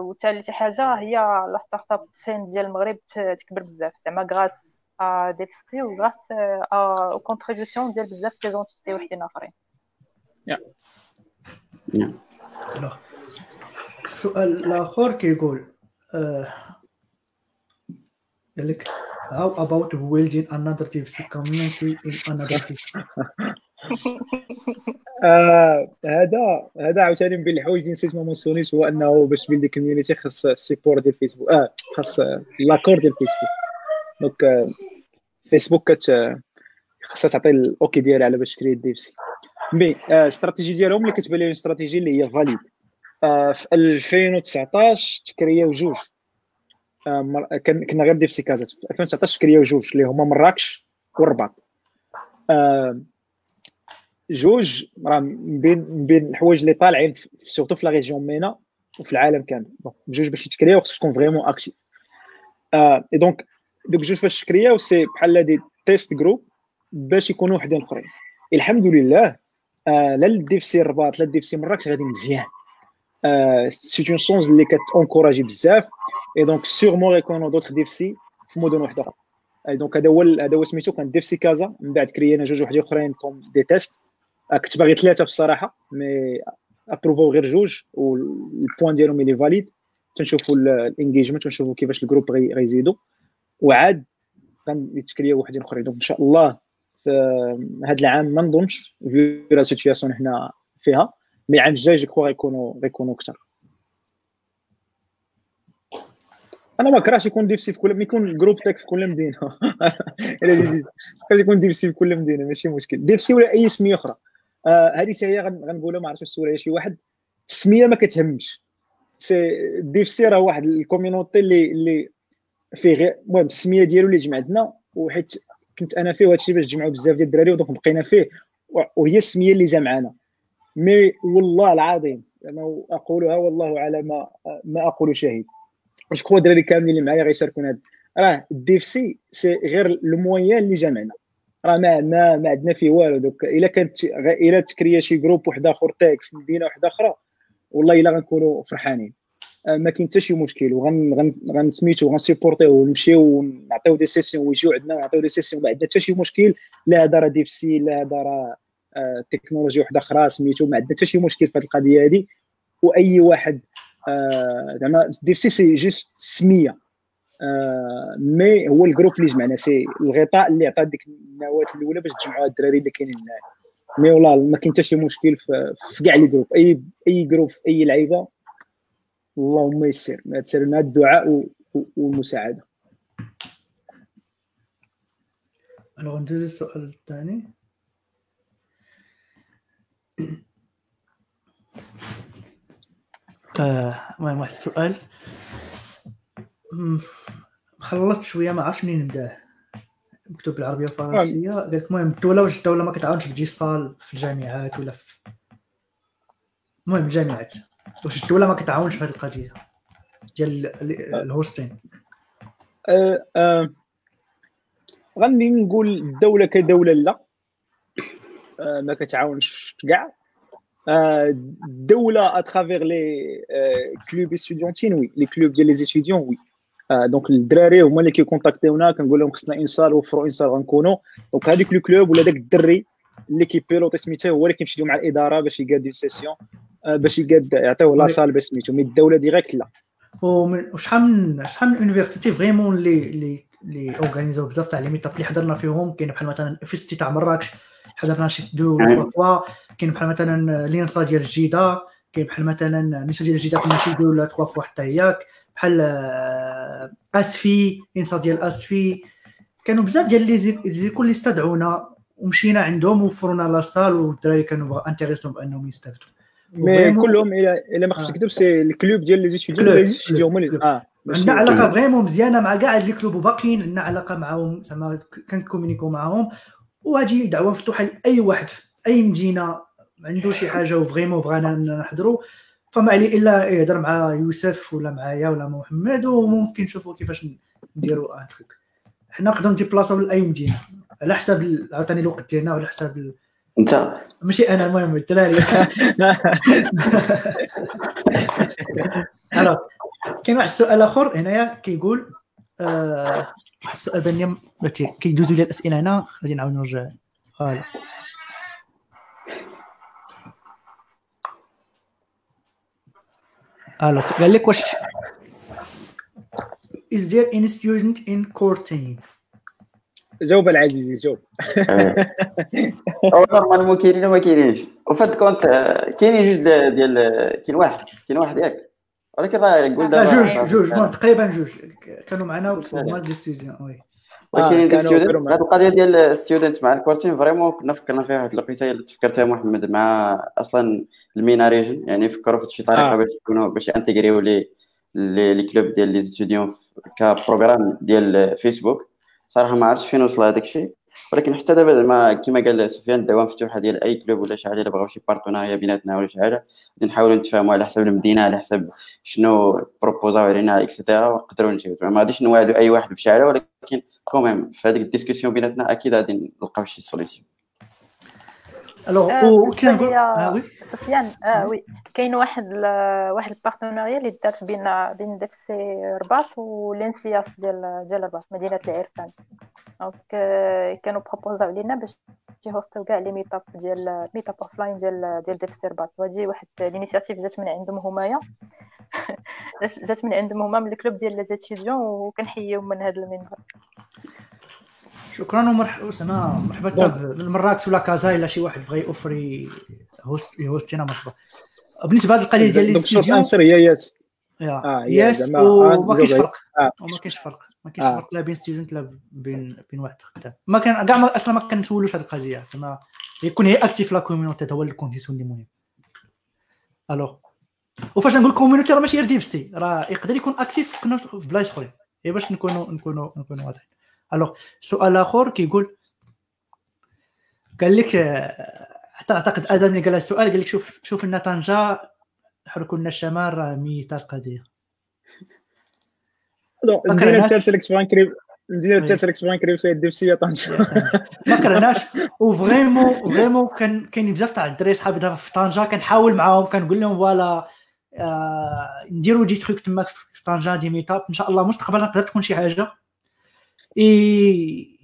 وثالث حاجة هي la startup scene ديال المغرب تكبر بزاف زعما grâce à DevC و grâce à contribution ديال بزاف ديال زونتيتي وحدين اخرين السؤال الآخر كيقول قال لك how about building another DevC community in another city آه هذا هذا عاوتاني من الحوايج اللي نسيت ما منسونيش هو أنه باش تبيلدي community خاص ال support ديال فيسبوك آه خاص l'accord ديال فيسبوك donc فيسبوك كت خاصها تعطي ال OK ديالها على باش تكري DevC mais ال stratégie ديالهم اللي كتبان لي استراتيجي اللي هي valide آه في 2019 تكرياو جوج آه كنا غير DevC كازا في 2019 تكرياو جوج اللي هما مراكش والرباط. آه جوج راه بين بين الحوايج اللي طالعين surtout في la région MENA وفي العالم كامل. بجوج باش يتكرياو خصك تكون vraiment actif et donc دوك جوج فاش تكرياو c'est بحال des test groups باش يكونوا وحدين أخرين. الحمد لله آه لا دي في سي الرباط لا دي في سي مراكش غادي مزيان. c'est un sens اللي كتونكوراجي بزاف et donc sûrement غيكونوا d'autres DevC في مدن وحده أخرى donc هذا هو هذا هو سميتو كان DevC كازا من بعد كريينا جوج وحدين اخرين comme des tests كنت باغي ثلاثة في الصراحه mais ابروفو غير جوج وال point ديالهم اللي valide تنشوفوا ال engagement تنشوفوا كيفاش ال groupe غيزيدوا وعاد غنتكريو وحدين اخرين donc ان شاء الله هذا العام ما نظنش في la situation حنا فيها. mais العام الجاي je crois غيكونوا غيكونوا أكثر أنا ما كرهش يكون DevC في كل يكون ال groupe تاعك في كل مدينه الا l'idée يكون DevC في كل مدينه ماشي مشكل DevC ولا اي سميه أخرى آه هذه هي غنقولها ما عرفتش السؤال شي واحد السميه ما كتهمش c'est DevC راه واحد ال community اللي اللي فيه غير المهم السميه ديالو اللي جمعتنا وحيت كنت أنا فيه وهادشي باش جمعوا بزاف ديال الدراري و donc بقينا فيه وهي السميه اللي جمعنا mais والله العظيم أنا أقولها والله على ما ما أقول شهيد. parce que الدراري كاملين اللي معايا غيشاركونا هذا راه ال DevC c'est غير ال moyen اللي جمعنا راه ما ما ما عندنا فيه والو. donc إلا كانت إلا تكريا شي groupe واحد آخر تاك في مدينة واحدة أخرى والله إلا غنكونوا فرحانين. آه، ما كاين حتى شي مشكل. وغنسميتو غنسيبورتيو ونمشيو ونعطيو des sessions ويجيو عندنا ونعطيو des sessions ما عندنا حتى شي مشكل. لا هذا راه DevC لا هذا راه تكنولوجيا واحدة أخرى سميتو ما عندنا حتى شي مشكل في هذه القضية هذه وأي واحد آه، زعما DevC juste سمية. mais هو ال groupe اللي جمعنا c'est الغطاء اللي عطى ديك النواة الأولى باش تجمعوا الدراري اللي كاينين mais والله ما كاين حتى شي مشكل في كاع les groupes. أي أي groupe في أي لعيبة اللهم يسر. ما تسالنا الدعاء والمساعده ألوغ ندوز السؤال الثاني. المهم واحد السؤال خلطت شوية ما عرفتش منين نبداه مكتوب بالعربية والفرنسية. قال لك المهم الدولة واش الدولة ما كتعاونش بتجي صال في الجامعات ولا في المهم الجامعات واش الدولة ما كتعاونش في هذه القضية؟ ديال ال hosting. أه أه. غادي نقول الدولة كدولة لا. أه ما كتعاونش كاع. الدولة à travers les clubs estudiantins oui les clubs ديال les étudiants oui donc الدراري هما اللي كي contactiwna كنقول لهم خصنا une salle وفروا une salle غنكونوا donc هذيك le club ولا داك الدري اللي كي piloter سميتو هو اللي كيمشي مع الإدارة باش يقاد une session باش يقاد يعطيوه la salle باش سميتو. mais الدولة directe لا. وشحال من شحال من université vraiment اللي اللي اللي organisaw بزاف تاع les meetups اللي حضرنا فيهم كاين بحال مثلا FST تاع مراكش. حضرنا شي دو ولا تخوا. كاين بحال مثلا l'ENSA ديال الجديدة كاين بحال مثلا l'ENSA ديال الجديدة كنا شي دو ولا تخوا فوا حتى هياك بحال أسفي ENSA ديال أسفي. كانوا بزاف ديال les écoles اللي استدعونا ومشينا عندهم وفرونا la salle والدراري كانوا intéressants بأنهم يستافدوا mais كلهم إلى إلى ما خفتش نكذب c'est ال club ديال les étudiants les étudiants هما اللي آه. عندنا علاقة vraiment مزيانة مع كاع les clubs وباقيين عندنا علاقة معاهم زعما كن communiquew معاهم. وهذه دعوه مفتوحه لاي واحد في أي مدينة عنده شي حاجة و vraiment بغانا نحضروا فما عليه إلا يهضر مع يوسف ولا معايا ولا مع محمد وممكن نشوفوا كيفاش نديروا un truc حنا نقدروا ن déplaçaw لاي مدينة على حساب عاوتاني الوقت ديالنا وعلى حساب انت. ماشي أنا المهم الدراري. كاين واحد السؤال آخر هنايا كيقول آه واحد السؤال بان كيدوزوا les الأسئلة هنا غادي نعاود نرجع voilà ألو قال لك واش is there any student in Cortain جاوب العزيزي جاوب. هو نورمالمون كاينين وما كاينينش وفي كونت كاينين جوج ديال كاين واحد كاين واحد ياك. ولكن راه يقول دابا جوج جوج. تقريبا جوج. كانوا معنا هما دي ستوديون وي. ولكن دي ستودنت هذه القضية ديال ستودنت مع الكورتين فريمون كنا فكرنا فيها واحد الوقيتة اللي تفكرتها محمد مع أصلا المينا ريجن يعني فكروا في شي طريقة آه. باش يكونوا باش ينتجريو لي لي كلوب ديال لي ستوديون كبروغرام ديال فيسبوك. صراحة ما عرفتش فين وصل هذاك الشيء. ولكن حتى دابا زعما كما قال سفيان الدعوه مفتوحه ديال أي كلوب ولا شي حاجة إلا بغاو شي بارتناريا بيناتنا ولا شي حاجة غادي نحاولوا نتفاهموا على حسب المدينة على حسب شنو بروبوزاو علينا اكسيتيرا ونقدروا نجيو ما غاديش نوعدوا أي واحد بشي حاجة ولكن كوميم في هذيك الديسكسيون بيناتنا أكيد غادي نلقاو شي سوليسيون الوغ كاين آه سفيان آه وي كاين واحد واحد البارتناريا اللي دارت بين بين داك سي رباط ولينسياس ديال ديال الرباط مدينه العرفان دونك كانوا بروبوزاو علينا باش يهوستو كاع لي ميتاب ديال ميتاب اوف لاين ديال ديال داك السي رباط وهادي واحد الانيشياتيف جات من عندهم همايا جات من عندهم هما من الكلوب ديال لي زيتيديون وكنحييهم من هذا المنبر شكرا ومرحبا زعما مرحبا. من مراكش ولا كازا الا شي واحد بغى يوفري هوست يهوستينا مرحبا. بالنسبة لهذه القضية ديال الاستديو انسر هي ياس آه ياس وما كاينش فرق. وما كاينش فرق. ما كاينش فرق لا بين ستودنت لا بين بين واحد. خدام ما كان كاع أصلا ما كنسولوش هذه القضية. زعما يكون هي اكتيف لا كوميونيتي هو الكونديسيون اللي مهم. الوغ وفاش نقول كوميونيتي راه ماشي غير ديفستي راه يقدر يكون اكتيف في بلايص أخرين. هي باش نكونوا نكونوا نكونوا واضحين. الوغ سؤال آخر كيقول قال لك حتى أعتقد آدم اللي قال السؤال قال لك شوف شوف ان طنجه حركوا لنا الشمال راه ميتة القضية المدينة الثالثه اللي كنت نكري المدينة الثالثه اللي كنت بغا نكري فيها الدبسيه طنجة. ما كرهناش. وفريمون فريمون كان كاين بزاف تاع الدراري صحابي دابا في طنجة كنحاول معاهم كنقول لهم فوالا آه نديروا دي تخيك تماك في طنجة des meetups إن شاء الله مستقبلا تقدر تكون شي حاجة. اي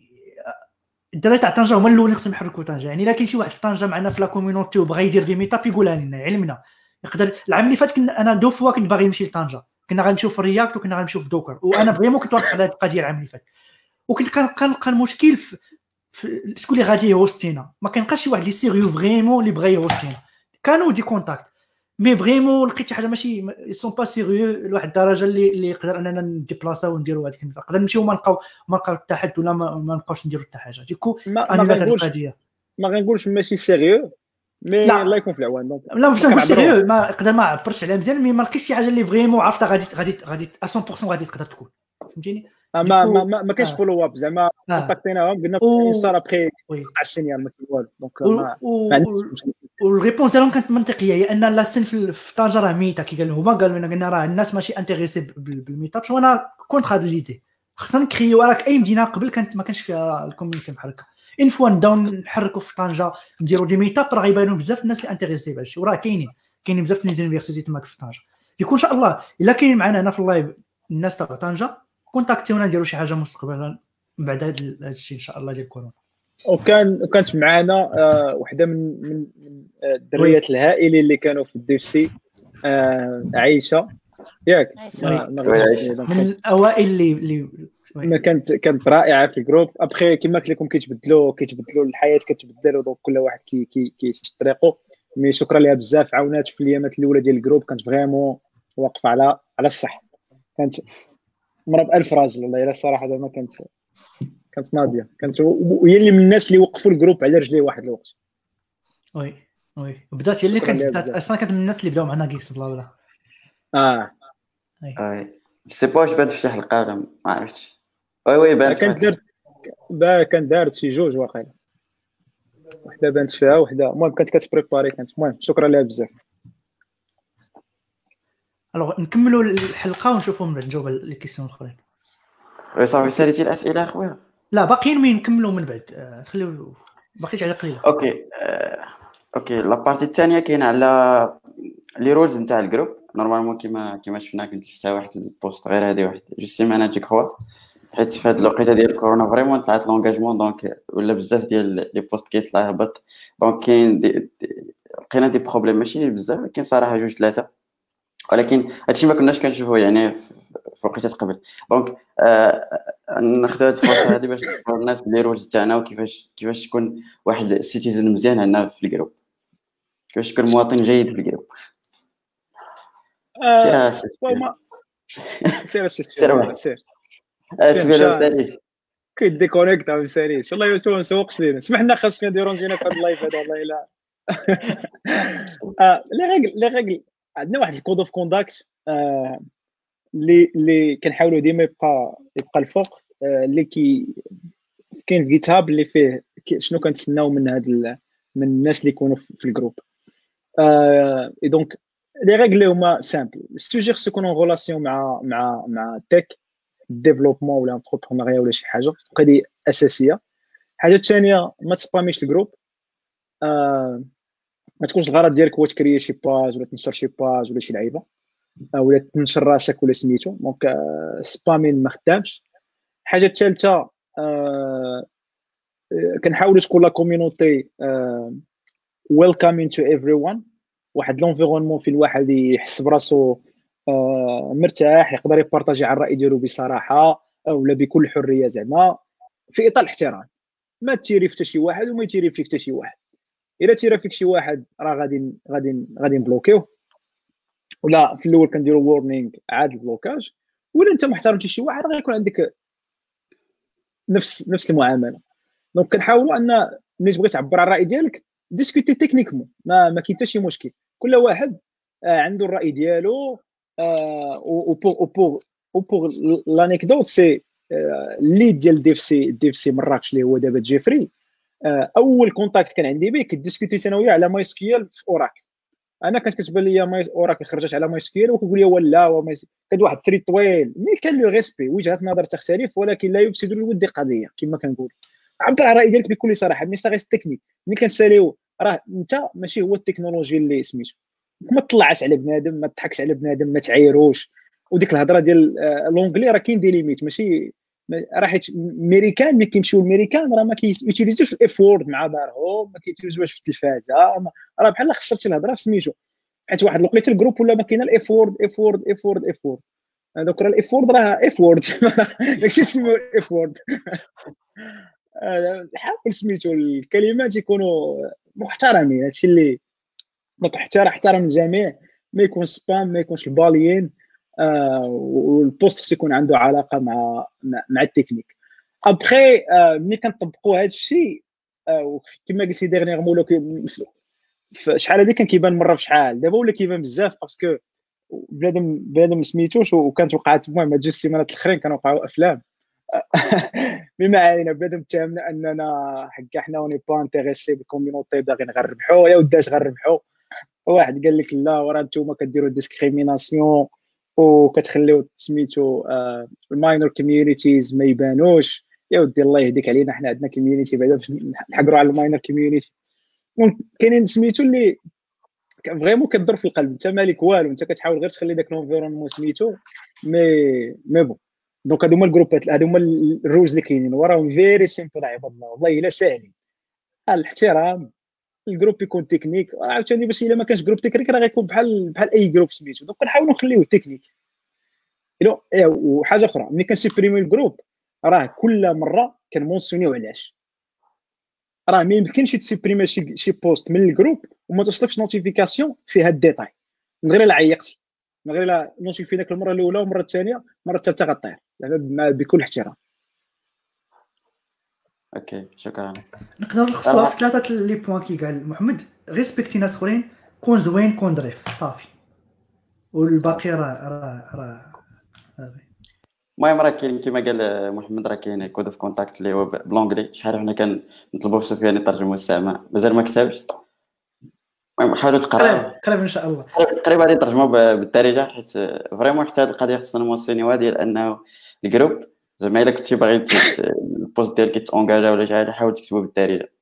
الدراري تاع طنجه هما الاولين خصهم يحركوا طنجه يعني الا كاين شي واحد في طنجه معنا في la community وبغى يدير des meetups يقولها لنا علمنا يقدر العام اللي فات كنا أنا deux fois كنت باغي نمشي لطنجه كنا غنمشيو في React وكنا غنمشيو في Docker وأنا vraiment كنت واقف على هذه القضية العام اللي فات وكنت كنلقى المشكل في, في شكون اللي غادي ي hostina ما كنلقاش شي واحد اللي sérieux vraiment اللي بغى ي hostina كانوا des contacts mais vraiment لقيت شي حاجة ماشي c'est pas sérieux لواحد الدرجة اللي اللي يقدر أننا ن déplaçaw ونديروا هذيك نقدر نمشيو ما نلقاو ما نلقاو حتى حد ولا ما, نبقاوش نديروا حتى حاجة. du coup ما, ما غنقولش ما غنقولش ماشي sérieux mais لا. الله يكون في العوان donc لا باش نقول سيريو ما نقدر ما عبرتش عليها مزيان mais ما لقيتش شي حاجة اللي vraiment عرفتها غادي غادي غادي 100% غادي تقدر تكون. فهمتيني؟ ما ما ما, ما كاينش آه. follow-up زعما contactinahom قلنا صار ابخي قطع السينيال ما كاين والو. دونك والريبونس ديالهم كانت منطقية هي أن لا سين في طنجه راه ميتة كي قالوا هما قالوا لنا قلنا راه الناس ماشي انتريسي بالميتاب وأنا كونتر هاد ليدي خصنا نكريو راك أي مدينة قبل كانت ما كانش فيها الكوميونيتي بحال هكا. اون فوا نبداو نحركوا في طنجه نديروا دي ميتاب راه غيبانوا بزاف الناس اللي انتريسي بهذا الشيء وراه كاينين. كاينين بزاف لي زونيفرسيتي تماك في طنجه يكون إن شاء الله إلا كاينين معنا هنا في اللايف الناس تاع طنجه كونتاكتيونا نديروا شي حاجة مستقبلا بعد هذا الشيء إن شاء الله ديال كورونا. وكان وكانت معنا آه وحدة من من الدريات الهائلين اللي كانوا في ال DC آه عايشة. ياك؟ من الأوائل اللي اللي ما كانت كانت رائعة في ال groupe. ابخي كما قلت لكم كيتبدلوا كيتبدلوا الحياة كتبدل و donc كل واحد كي كي كيمشي طريقه mais شكرا لها بزاف عاونات في الأيامات الأولى ديال ال groupe. كانت vraiment واقفة على على الصح. كانت مرة بألف راجل والله إلا الصراحة زعما كانت كانت ناضية. كانت وهي اللي من الناس اللي وقفوا ال groupe على رجليه واحد الوقت. oui oui. بدات هي اللي كانت أصلا كانت من الناس اللي بداو معنا Geeks Blabla آه. oui. sais pas واش بانت في شي حلقه ولا ما عرفتش. oui oui بانت كانت دارت كانت دارت شي جوج واقيلا. وحده بانت فيها وحده المهم كانت كتبريباري كانت. المهم شكرا لها بزاف. alors نكملوا الحلقة ونشوفوا من بعد نجاوب les questions الأخرين. oui صافي ساليتي الأسئلة اخويا لا باقيين مين؟ نكملوا من بعد. آه، خليو باقي على قليلة. OK آه، OK la partie الثانية كاينة على les rules نتاع ال groupe normalement كيما كيما شفنا كنت حتى واحد ال post غير هذه واحد. deux semaines je crois حيت في هذه الوقيتة ديال الكورونا vraiment طلعت l'engagement donc ولا بزاف ديال les posts كيطلع هبط donc كاين لقينا des problèmes ماشي بزاف ولكن صراحة جوج ثلاثة ولكن هادشي ما كناش كنشوفوه يعني في وقيتات قبل. donc آه ناخذ هاد الفرصة هذه باش نقول الناس بلي rules تاعنا وكيفاش كيفاش تكون واحد citizen مزيان عندنا في ال groupe. كيفاش تكون مواطن جيد في الجروب. آه، سير سير سير سير. كيديكونيكت ما مساليش والله ما مسوقش لينا. سمحنا خاصنا ديرونجينا في هذا ال live هذا والله الا les règles les règles. عندنا واحد ال code of conduct اللي اللي كنحاولوا ديما يبقى يبقى الفوق اللي كي كاين في GitHub اللي فيه شنو كنتسناو من هاد من الناس اللي يكونوا في ال groupe et donc les règles هما simples ال sujet خصو يكون en relation مع مع مع tech développement ولا entrepreneuriat ولا شي حاجة. هذه أساسية. الحاجة الثانية ما تسباميش ال groupe آه ما تكونش الغرض ديالك هو تكري شي page ولا تنشر شي page ولا شي لعيبة ولا تنشر راسك ولا سميتو. donc spamming ما خدامش. الحاجة الثالثه آه كنحاولوا تكون la community welcoming to everyone واحد l'environnement في الواحد يحس براسو آه مرتاح يقدر يبارطاجي على الرأي ديالو بصراحة ولا بكل حرية زعما في إطار الاحترام. ما تيري في حتى شي واحد وما يتيري فيك حتى شي واحد. إلا تيرا فيك شي واحد راه غادي غادي غادي نبلوكيوه ولا في الأول كنديروا warning عاد ال blocage. ولا أنت ما احترمتي شي واحد غيكون عندك نفس نفس المعاملة. donc كنحاولوا أن ملي تبغي تعبر على الرأي ديالك discuter techniquement ما ما كاين حتى شي مشكل. كل واحد آه عنده الرأي ديالو آه و بوغ و بوغ لانيكدوت سي الليد ديال دي اف سي دي اف سي مراكش اللي هو دابا جيفري. أول كونتاكت كان عندي به كديسكوتي أنا وياه على ماي سكيل في اوراكل أنا كانت كتبان لي ماي اوراكل خرجت على ماي سكيل وكيقول لي ولا كان واحد التري طويل. مي كان لو ريسبي وجهة نظر تختلف ولكن لا يفسد للود قضية كما كنقول. عبر الراي ديالك بكل صراحة مي سا تكنيك ملي كنساليو راه أنت ماشي هو التكنولوجي اللي سميتو. ما تطلعش على بنادم ما تضحكش على بنادم ما تعايروش. وديك الهضرة ديال آه، l'anglais راه كاين des limites ماشي راه حيت ميريكان ملي كيمشيو الميريكان راه ما كيوتيليزيوش ال F-word مع دارهم ما كيوتيليزوهاش في التلفازة راه بحال خسرتي الهضرة في سميتو. حيت واحد لقيت الجروب ولا ما كاين ال F-word F-word F-word F-word donc راه ال F-word راه F-word داكشي سميو F-word حاول سميتو الكلمات يكونوا محترمين هادشي اللي donc احترم احترم الجميع ما يكون spam ما يكونش الباليين. آه وال post خص يكون عنده علاقة مع مع ال technique. après آه ملي كنطبقوا هذا الشيء آه كما قلتي dernièrement شحال هذه كان كيبان مرة في شحال دابا ولا كيبان بزاف parce que بنادم بنادم سميتوش وكانت وقعت المهم هاد جوج سيمانات الأخرين كانوا وقعوا أفلام. بما علينا بنادم تهمنا أننا حكا حنا وني با انتريسي بالكوميونيتي باغيين غنربحوا يا وداش غنربحوا واحد قال لك لا ورا نتوما كديروا ديسكريميناسيون وكتخليو سميتو الماينور كوميونيتيز ما يبانوش. يا ودي الله يهديك علينا حنا عندنا كوميونيتي بعدا باش نحقروا على الماينور كوميونيتي كاينين سميتو اللي فريمون كضر في القلب. انت مالك والو انت كتحاول غير تخلي داك لونفيرونمون سميتو mais mais bon. donc هادو هما الجروبات هادو هما ال rules اللي كاينين. وراهم very simple عباد الله. والله إلا ساهلين. الاحترام. ال groupe يكون تكنيك. عاوتاني باش إلا ما كانش groupe technique راه غيكون بحال بحال أي groupe سميتو. donc كنحاولوا نخليوه تكنيك. إيه، وحاجة أخرى ملي كنسيبريمي ال groupe راه كل مرة كنمونسيونيو علاش. راه ما يمكنش تسيبريمي شي شي post من ال groupe وما توصلكش notification فيها الديتاي. من غير الا عيقتي من غير الا نوتيفيناك المره الأولى والمرة الثانية المره الثالثة غطير. بكل احترام. okay شكرا. نقدر نلخصوها في ثلاثة les points كي قال محمد. respecter ناس أخرين كون زوين كون ظريف. صافي. والباقي راه راه راه. المهم راه كاين كما قال محمد راه كاين code of conduct اللي هو ب l'anglais شحال حنا كنطلبوا بسفيان يترجموا الساعة مازال ما كتبش. المهم حاولوا تقراو قريب إن شاء الله. قريب غادي نترجموا بالدارجه حيت vraiment حتى هذه القضية خصنا نمونسيونيوها ديال أنه ال groupe زعما الا كنتي باغي ال post ديالك يتونجاجا ولا شي حاجة حاول تكتبو بالدارجه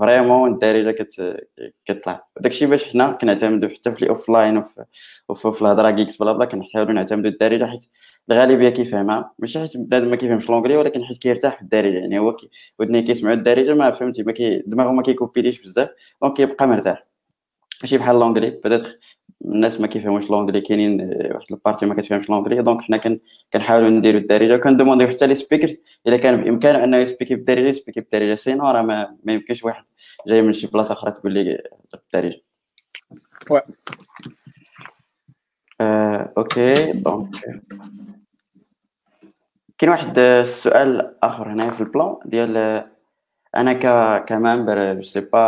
vraiment الدارجه كت... كتطلع داكشي باش حنا كنعتمدوا حتى في ال offline وفي في الهضره Geeksblabla كنحاولوا نعتمدوا الدارجه حيت الغالبيه كيفهمها ماشي حيت بنادم ما كيفهمش l'anglais ولكن حيت كيرتاح في الدارجه يعني هو كي ودنيه كيسمعوا الدارجه ما فهمتي ما كي دماغه ما كيكوبيليش بزاف donc كيبقى مرتاح ماشي بحال l'anglais بدات الناس ما كيفهموش l'anglais كاينين واحد ال partie ما كتفهمش l'anglais donc حنا كنحاولوا نديروا الدارجه وكندومونديو حتى les speakers إلا كان بإمكانه أنه يسبيكي بالدارجه يسبيكي بالدارجه sinon راه ما, ما يمكنش واحد جاي من شي بلاصة أخرى تقول لي بالدارجه آه، okay donc كاين واحد السؤال آخر هنا في ال plan ديال أنا ك ك member je sais pas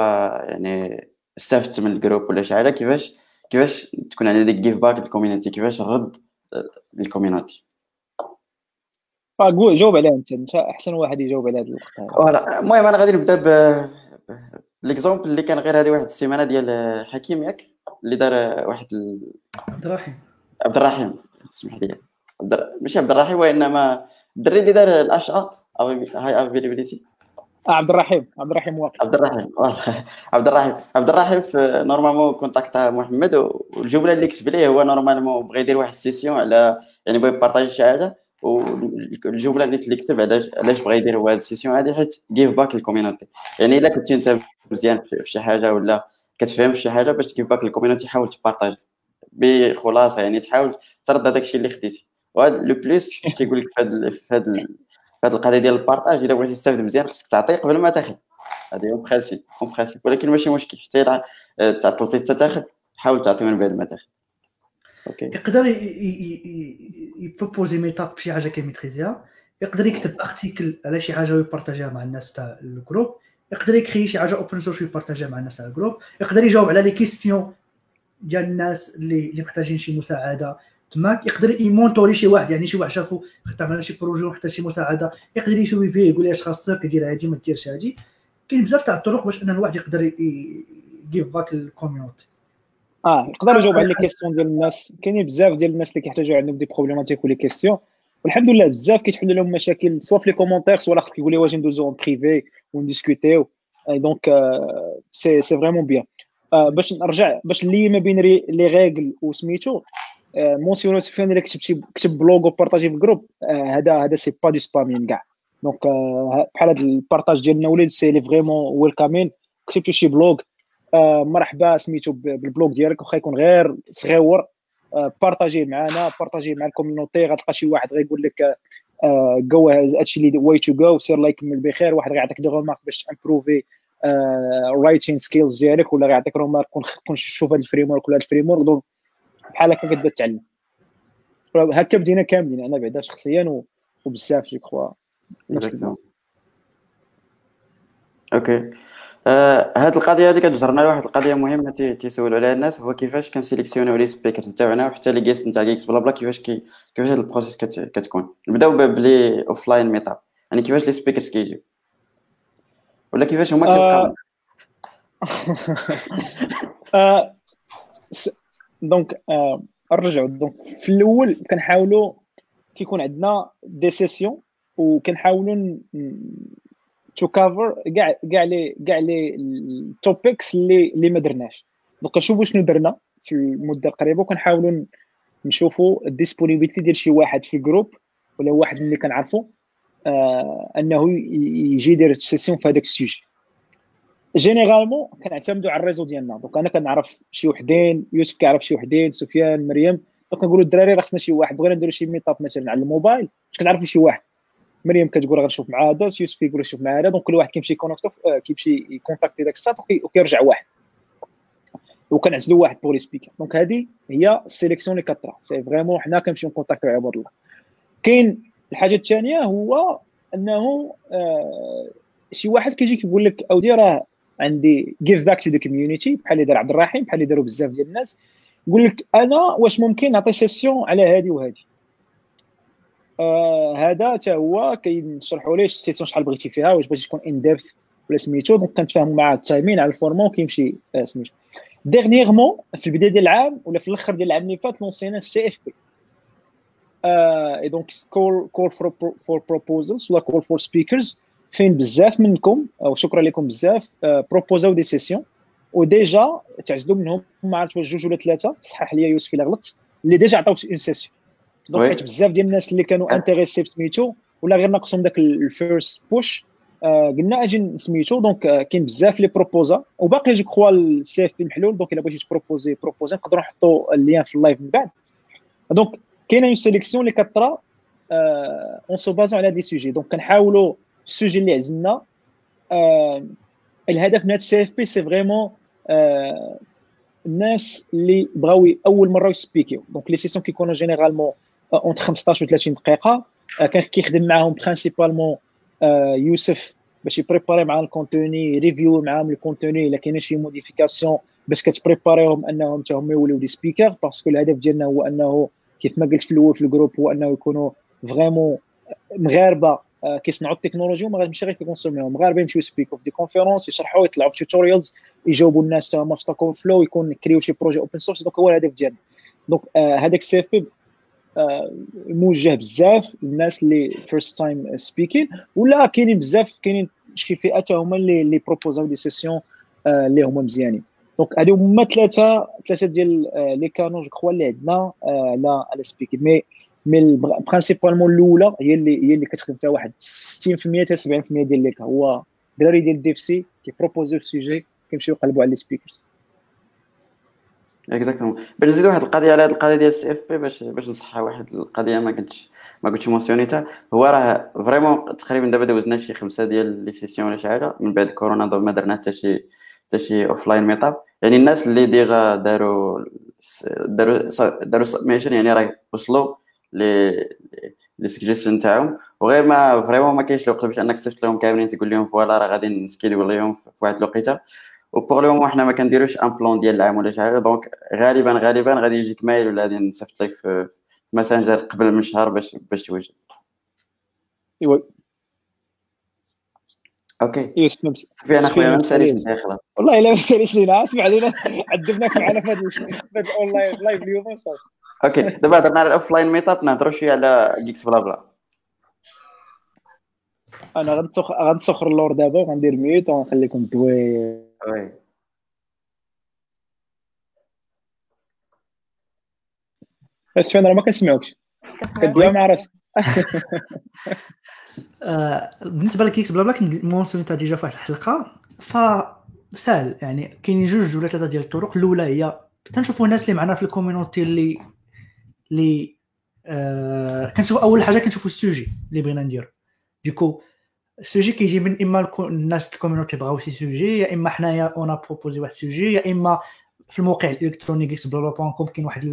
يعني استفدت من ال groupe ولا شي. حاجة كيفاش كيفاش تكون عندي ديك give back لل community كيفاش نرد لل community قول جاوب عليها أنت. أنت أحسن واحد يجاوب على هذا الوقت voilà. المهم أنا غادي نبدأ ب l'exemple اللي كان غير هذه واحد السيمانة ديال حكيم ياك اللي دار واحد ال... عبد الرحيم. عبد الرحيم. اسمح لي. عبد ماشي عبد الرحيم وإنما الدري اللي دار الأشعة. high availability عبد الرحيم عبد الرحيم واقع عبد الرحيم عبد الرحيم عبد الرحيم normalement كونتاكتا محمد والجملة اللي كتب ليه هو normalement بغى يدير واحد session على يعني بغى يبارطاجي شي حاجة والجملة اللي كتب علاش علاش بغى يدير هاد ال session هادي حيت give back لل community يعني إلا كنتي أنت مزيان في شي حاجة ولا كتفهم في شي حاجة باش ت give back لل community حاول تبارطاجي. بخلاصة يعني تحاول ترد هذاك الشيء اللي خديتي. وهذا le plus كيقول لك في هذا هاد القضية ديال ال partage إلا بغيتي تستافد مزيان خصك تعطي قبل ما تاخذ. هذه هو principe en principe ولكن ماشي مشكل حتى إلا تعطلتي حتى تاخذ حاول تعطي من بعد ما تاخذ. okay. يقدر يبروبوزي meetup شي حاجة كيميتريزيها يقدر يكتب article على شي حاجة ويبارطاجيها مع الناس تاع ال groupe يقدر يكري شي حاجة open source ويبارطاجيها مع الناس على ال groupe يقدر يجاوب على les questions ديال الناس اللي اللي محتاجين شي مساعدة تماك يقدر يمونتوري شي واحد يعني شي واحد شافو على شي projet ومحتاج شي مساعدة يقدر يسويفيه يقول لي اش خاصك دير هادي ما ديرش هادي. كاين بزاف تاع الطرق باش أن الواحد يقدر ي give back ال community آه يقدر يجاوب على les questions ديال الناس. كاينين بزاف ديال الناس اللي كيحتاجوا عندهم des problématiques و les questions والحمد لله بزاف كيتحل لهم مشاكل soit في les commentaires soit الآخر كيقول لي واش ندوزو en privé ونديسكوتيو donc c'est c'est vraiment bien باش نرجع باش نلي ما بين les règles وسميتو مونسيونو سفيان الا كتبتي كتب blog وبارطاجي في ال groupe هذا هذا c'est pas du spamming كاع donc بحال هذا ال partage ديالنا وليد c'est لي vraiment welcoming كتبتي شي blog. مرحبا سميتو بال blog ديالك واخا يكون غير صغيور. بارطاجيه معنا بارطاجيه مع ال community غتلقى شي واحد غيقول لك جو هادشي اللي way to go سير الله يكمل بخير واحد غيعطيك des remarques باش تامبروفي writing skills ديالك ولا غيعطيك remarque كون شوف هذا ال framework ولا هذا ال framework donc بحال هكا كتبدا تعلم هكا بدينا كاملين أنا بعدا شخصيا وبزاف je crois. okay آه هاد القضية هذه كتجرنا لواحد القضية مهمة تيسولوا عليها الناس هو كيفاش كنسيليكسيونيو les speakers تاعنا وحتى les guests نتاع Geeksblabla كيفاش كي كيفاش هاد ال process كت... كتكون؟ نبداو ب les offline meetup يعني كيفاش les speakers كيجيو؟ ولا كيفاش هما كيلقاو آه. donc آه نرجعوا دونك في الأول كنحاولوا كيكون عندنا des sessions وكنحاولوا to cover كاع كاع لي كاع لي ال topics اللي اللي ما درناش. donc كنشوفوا شنو درنا في المده القريبه وكنحاولوا نشوفوا ال disponibilité ديال شي واحد في ال groupe ولا واحد من اللي كنعرفوا آه أنه يجي يدير session في هذاك ال sujet. généralement كنعتمدوا على ال réseau ديالنا. donc أنا كنعرف شي وحدين يوسف كيعرف شي وحدين سفيان مريم. donc كنقولوا الدراري راه خصنا شي واحد. بغينا نديروا شي meetup مثلا على الموبايل باش كتعرفوا شي واحد. مريم كتقول غنشوف مع هذا يوسف كيقول شوف مع هذا. donc كل واحد كيمشي كونيكتو آه، كيمشي يكونتاكتي داك الساط وكيرجع واحد. وكنعزلوا واحد pour speaker donc هذه هي ال sélection اللي كطرا c'est vraiment حنا كنمشيو نكونتاكتيو عباد الله. كاين الحاجة الثانية هو أنه آه شي واحد كيجي كيقول لك أودي راه عندي give back to the community بحال اللي دار عبد الرحيم بحال اللي داروا بزاف ديال الناس. يقول لك أنا واش ممكن نعطي session على هذه وهذه آه هذا حتى هو كيشرحوا ليه ال session شحال بغيتي فيها واش بغيتي تكون in depth ولا سميتو. donc كنتفاهموا مع ال timing على ال format كيمشي آه سميتو. dernièrement في البداية ديال العام ولا في الأخر ديال العام اللي فات لونسينا السي اف بي اي donc call call for proposals ولا call for speakers فين بزاف منكم وشكرا لكم بزاف بروبوزاو des sessions و déjà تعزلوا منهم ما عرفت واش جوج ولا ثلاثة. صحح لي يوسف إلا غلطت. اللي ديجا عطاو une session donc حيت بزاف ديال الناس اللي كانوا intéressés في سميتو ولا غير ناقصهم ذاك ال en: first push آه قلنا أجي نسميتو. donc آه كاين بزاف لي بروبوزا وباقي je crois ال CFP محلول. donc إلا بغيتي تبروبوزي بروبوزي نقدروا نحطوا ال lien في ال live من بعد. donc كاينة une sélection اللي كطرا en se basant على des sujets donc كنحاولوا les sujets اللي عزلنا آه الهدف من هذا ال CFP c'est vraiment آه الناس اللي بغاو اول مره يسبيكيو donc les sessions كيكونوا généralement entre 15 و 30 دقيقه كان كيخدم معاهم principalement يوسف باش يبريباري معاهم ال contenu review معاهم ال contenu الا كاينة شي modification باش كتبريباريهم انهم حتى هما يوليو des speakers parce que الهدف ديالنا هو انه كيف ما قلت في الأول في ال groupe هو انه يكونوا vraiment مغاربه كيصنعوا التكنولوجيا وما غاديش غير كيكونسوميهم مغاربه يمشيو سبيكو في des conférences يشرحوا يطلعوا في tutorials يجاوبوا الناس هما في Stack Overflow يكون كريو شي projet open source donc هو الهدف ديالنا. donc هذاك ال CFP موجه بزاف للناس اللي first time speaking ولا كاينين بزاف كاينين شي فئات هما اللي اللي بروبوزاو des sessions اللي هما مزيانين. donc هادو هما ثلاثة ثلاثة ديال les canaux je crois اللي عندنا على على speaking mais mais principalement الأولى هي اللي هي اللي كتخدم فيها واحد. 60% حتى 70% ديال ليك هو الدراري ديال DevC كيبروبوزيو les sujets كيمشيو يقلبوا على les speakers exactement باش نزيد واحد القضية على هذه القضية ديال ال CFP باش باش نصحها واحد القضية ما كنتش ما كنتش مونسيونيتها هو راه vraiment تقريبا دابا دوزنا شي خمسة ديال les sessions ولا شي حاجة. من بعد كورونا ما درنا حتى شي حتى شي offline meetup يعني الناس اللي déjà داروا داروا داروا submission يعني راه وصلوا ل les suggestions تاعهم. وغير ما vraiment ما كاينش الوقت باش انك تصيفط لهم كاملين تقول لهم voilà راه غادي نسكيلو لهم في واحد الوقيته. و pour le moment حنا ما كنديروش un plan ديال العام ولا شي حاجة. donc غالبا غالبا غادي يجيك mail ولا غادي نصيفط لك في Messenger قبل من شهر باش باش توجد. إيوا. OK صافي أنا خويا ما مساليش خلاص. والله إلا ما مساليش لينا اسمع لينا عذبناك معنا في هذا ال online live اليوم صافي. OK دابا هضرنا على ال offline meetup نهضروا شوية على Geeks Blabla أنا غنسخ غنسخر اللور دابا وغندير ميوت وغنخليكم دوي وي بس فين راه ما كنسمعوكش كدوي مع راسك بالنسبة لكيكس بلا بلا كنت مونسونيتها ديجا في واحد الحلقة. ف سهل يعني كاينين جوج ولا ثلاثة ديال الطرق. الأولى هي تنشوفوا الناس اللي معنا في الكوميونيتي اللي اللي آه كنشوفوا أول حاجة كنشوفوا le sujet اللي بغينا نديرو. du coup le sujet كيجي من إما الناس ال community بغاو شي sujet يا إما حنايا on propose واحد le sujet يا إما في الموقع الالكتروني Blabla.com كاين واحد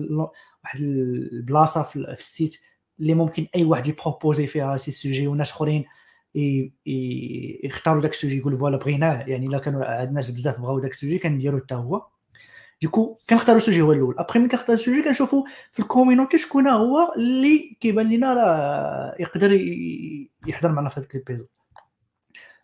واحد البلاصة في ال site اللي ممكن أي واحد يبروبوزي فيها سي سوجي وناس أخرين يختاروا داك le sujet يقولوا voilà بغيناه. يعني إلا كانوا عندنا بزاف بغاو داك le sujet كنديرو حتى هو. du coup كنختاروا le sujet هو الأول. ابخي ملي كنختار le sujet كنشوفوا في ال community شكون هو اللي كيبان لنا راه يقدر يحضر معنا في هذاك ال épisode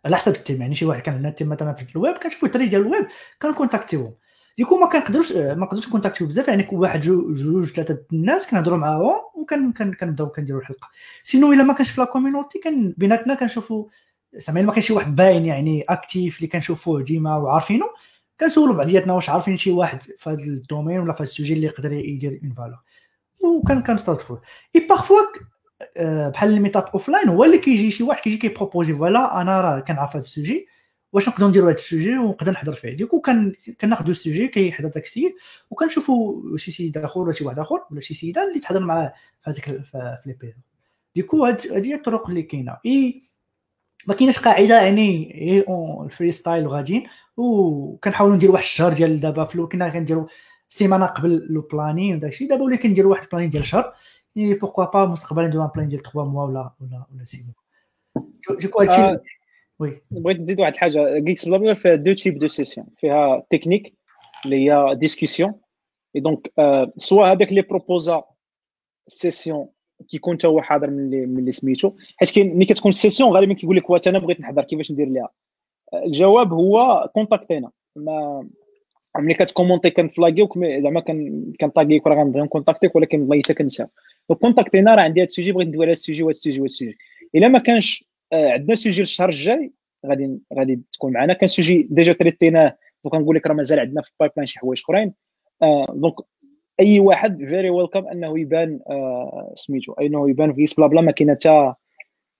على حسب ال thème يعني شي واحد كان عندنا thème مثلا في الويب كنشوفوا التري ديال الويب كنكونتاكتيوهم. du coup ما كنقدروش ما نقدروش كونتاكتيو بزاف يعني واحد جوج ثلاثة الناس كنهضروا معاهم وكن كنبداو كنديروا الحلقة. sinon إلا ما كانش في la community كان بيناتنا كنشوفوا زعما ما كانش شي واحد باين يعني actif اللي كنشوفوه ديما وعارفينو كنسولوا بعضياتنا واش عارفين شي واحد في هذا ال domaine ولا في هذا le sujet اللي يقدر يدير en valeur وكان كنستضيفوه et parfois بحال ال meetup offline هو اللي كيجي شي واحد كيجي كيبروبوزي voilà أنا راه كنعرف هذا le sujet واش نقدروا نديروا هذا le sujet ونقدر نحضر فيه. du coup كان كناخذوا le sujet كيحضر داك السيد وكنشوفوا شي سيد آخر ولا شي واحد آخر ولا شي سيدة اللي تحضر معاه في هذيك في les du coup هذه هي الطرق اللي كاينة. اي ما كايناش قاعدة يعني et ال freestyle وغاديين وكنحاولوا نديروا واحد الشهر ديال دابا فلو كنا كنديروا سيمانة قبل le planning وداك الشيء دابا ولا كنديروا واحد ال planning ديال شهر. et pourquoi pas مستقبلا نديروا un plan ديال 3 mois ولا ولا ولا 6 mois du coup هادشي oui. بغيت نزيد واحد الحاجة. Geeks Blabla فيها deux types de sessions فيها تكنيك اللي هي discussion et donc soit هذاك اللي بروبوزا session كيكون حتى هو حاضر من اللي سميتو. حيت كاين ملي كتكون session غالبا كيقول لك وات أنا بغيت نحضر كيفاش ندير ليها؟ الجواب هو كونتاكتينا ما ملي كتكومونتي كنفلاكيوك زعما كنطاكيك راه غنبغي نكونتاكتيك ولكن والله حتى كنساو. كونتاكتينا راه عندي هذا السوجي بغيت ندوي على السوجي وهذا السوجي وهذا السوجي. إلا ما كانش آه، عندنا sujet الشهر الجاي غادي غادي تكون معنا. كان sujet déjà تريتيناه donc كنقول لك راه مازال عندنا في ال pipeline شي حوايج أخرين. donc أي واحد very welcome أنه يبان آه سميتو إنه يبان ف Geeksblabla ما كاينة حتى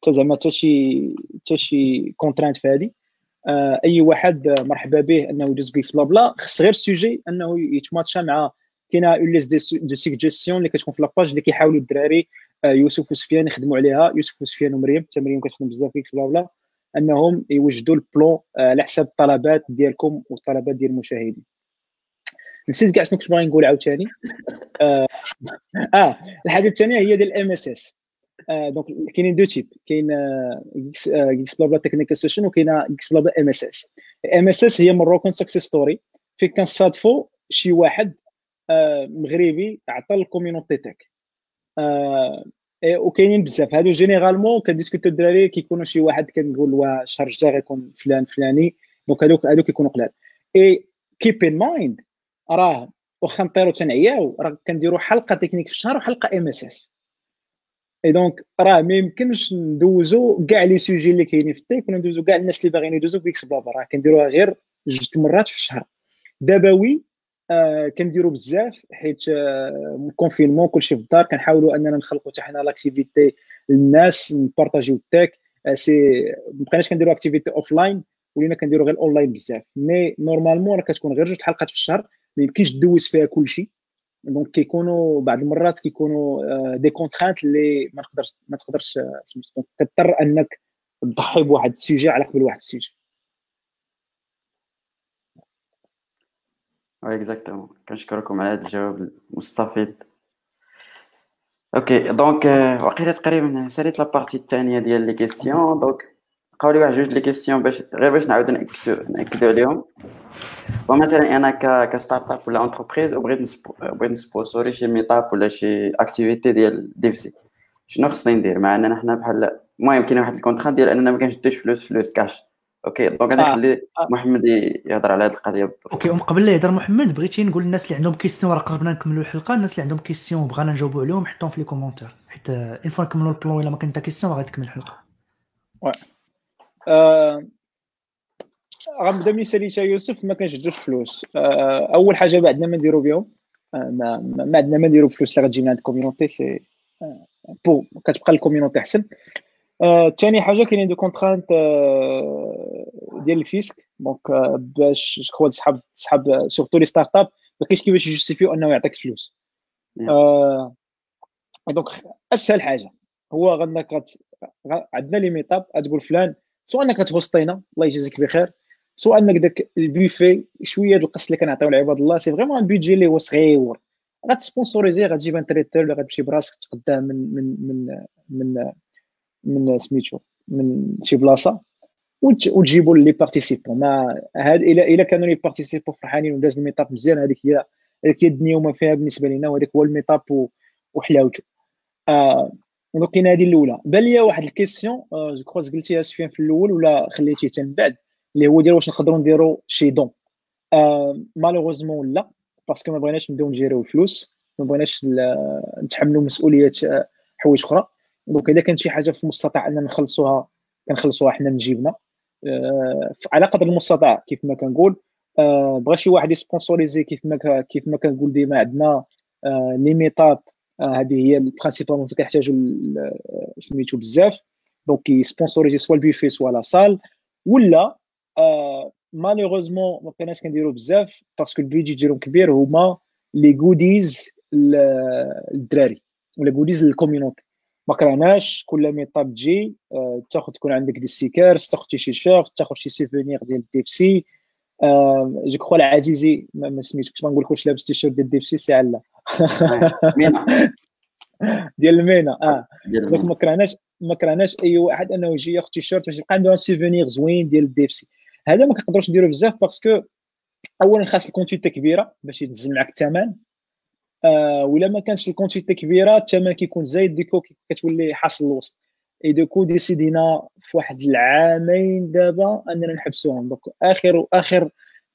حتى زعما حتى شي حتى شي contrainte في هذه آه أي واحد مرحبا به أنه يدوز ف Geeksblabla خص غير ال sujet أنه ي matcha مع كاينة une liste de suggestions اللي كتكون في la page اللي كيحاولوا الدراري آه يوسف وسفيان يخدموا عليها. يوسف وسفيان ومريم حتى مريم كتخدم بزاف ف Geeksblabla أنهم يوجدوا ال plan آه، على حساب الطلبات ديالكم والطلبات ديال المشاهدين. نسيت كاع شنو كنت باغي نقول عاوتاني. آه, آه الحاجة الثانية هي ديال الام اس اس دونك كاينين دو تيب كاين جيكس بلا بلا تكنيكال سيشن وكاينة جيكس بلا بلا ام اس اس ام اس اس هي مروكون سكسيس ستوري فين كنصادفوا شي واحد آه مغربي عطى ال community tech آه إيه، وكاينين بزاف. هادو généralement كن discutew الدراري كيكونوا شي واحد كنقول واش الشهر الجاي غيكون فلان فلاني. donc هادوك هادوك كيكونوا قلال. et keep in mind راه واخا نطيرو تنعياو راه كنديروا حلقة تكنيك في الشهر وحلقة MSS et donc راه ما يمكنش ندوزو كاع les sujets اللي كاينين في ال tech ولا ندوزو كاع الناس اللي باغيين يدوزو ف Geeksblabla راه كنديروها غير جوج مرات في الشهر. دابا oui آه كنديروا بزاف حيت آه confinement كلشي في الدار. كنحاولوا أننا نخلقوا حتى حنا l'activité للناس ن partagew ال tech آه si ما بقيناش كنديروا activités offline ولينا كنديروا غير اونلاين بزاف. mais normalement راه كتكون غير جوج حلقات في الشهر. ما يمكنش دوز فيها كلشي. donc كيكونوا بعض المرات كيكونوا des آه، contraintes اللي ما نقدرش ما تقدرش آه، كتضطر أنك تضحي بواحد ال sujet على قبل واحد ال sujet. exactement كنشكركم على هذا الجواب المستفيض. OK donc وقيله تقريبا ساليت la partie الثانية ديال les questions donc بقاو لي واحد جوج les questions باش غير باش نعاود ناكدو نأكدو عليهم. ومثلا أنا ك ك startup ولا entreprise وبغيت ن spo... بغيت ن sponsori شي meetup ولا شي activité ديال DevC شنو خصني ندير؟ مع أننا حنا بحال المهم كاين واحد ال contrat ديال أننا ما كنشدوش فلوس فلوس cash OK؟ donc أنا آه. نخلي آه. محمد يهضر على هذه القضية بالضبط. OK وقبل لا يهضر محمد بغيتي نقول للناس اللي عندهم questions راه قربنا نكملوا الحلقة الناس اللي عندهم كيستيون بغانا نجاوبوا عليهم حطهم في les commentaires حيت une fois نكملوا ال plan إلا ما كان حتى question غادي تكمل الحلقة. آه، غنبدا من ساليتي آ يوسف ما كنشدوش فلوس. آه، أول حاجة ما عندنا ما نديرو بهم آه، ما, عندنا ما نديرو فلوس اللي غتجي من عند ال community c'est آه، beau كتبقى ال community أحسن. آه، ثاني حاجة كاينين deux contraintes ديال ال fisc donc آه، باش جو تسحب تسحب surtout les startups ما كاينش كيفاش ي justifiew أنه يعطيك فلوس. آه، donc أسهل حاجة. هو انك غت- غ- عندنا les meetups غتقول فلان سواء إنك ت hostينا الله يجازيك بخير. سواء إنك داك البوفي شوية د ال gâteaux اللي كنعطيو لعباد الله c'est vraiment budget اللي هو صغير. غت sponsorisi غتجيب un traiteur ولا غتمشي براسك تقدام من من من من من سميتو من شي بلاصة وت- وتجيبوا les participants ما هاد إلا إلا كانوا les participants فرحانين وداز ال meetup مزيان هذيك هي هذيك هي الدنيا وما فيها بالنسبة لنا وهذاك هو ال meetup وحلاوته. آه donc كاين هذه الاولى. بان ليا واحد ال question آه je crois قلتيها سفيان في الأول ولا خليتيه حتى من بعد اللي هو ديال واش نقدروا نديروا شي don. آه malheureusement لا parce que ما بغيناش نبداو ن gérew الفلوس ما بغيناش نتحملوا مسؤوليه آه، حوايج أخرى. donc إذا كانت شي حاجة في المستطاع أننا نخلصوها كنخلصوها حنا من جيبنا. آه، على قدر المستطاع كيف ما كنقول آه، بغى شي واحد ي sponsorisi كيف ما كيف ما كنقول ديما عندنا آه، les meetups آه، هذه هي ال principalement فين آه، سميتو بزاف. donc ي sponsorisi soit ال buffet soit la salle ولا آه، malheureusement ما بقيناش كنديروا بزاف parce que ال budget ديالهم كبير هما les goodies للدراري ولا goodies للكوميونيتي ما كرهناش كل meetup تجي آه، تاخذ تكون عندك des stickers تاخذ شي شيرت تاخذ شي souvenir ديال DevC آه، جو كخوا العزيزي ما ما سميتكش ما نقول لكش لابس تيشيرت ديال ديبسي سي علا مينا ديال المينا آه دونك. ما كرهناش ما كرهناش اي واحد انه يجي ياخذ تيشيرت باش يبقى عنده ان سيفونير زوين ديال الديبسي هذا ما كنقدروش نديرو بزاف باسكو اولا خاص الكونتيتي كبيرة باش يتنزل معك الثمن. آه ولا ما كانش الكونتيتي كبيرة الثمن كيكون زايد ديكو كتولي حاصل الوسط. اي دوكو ديسيدينا في واحد العامين دابا أننا نحبسوهم. دونك اخر آخر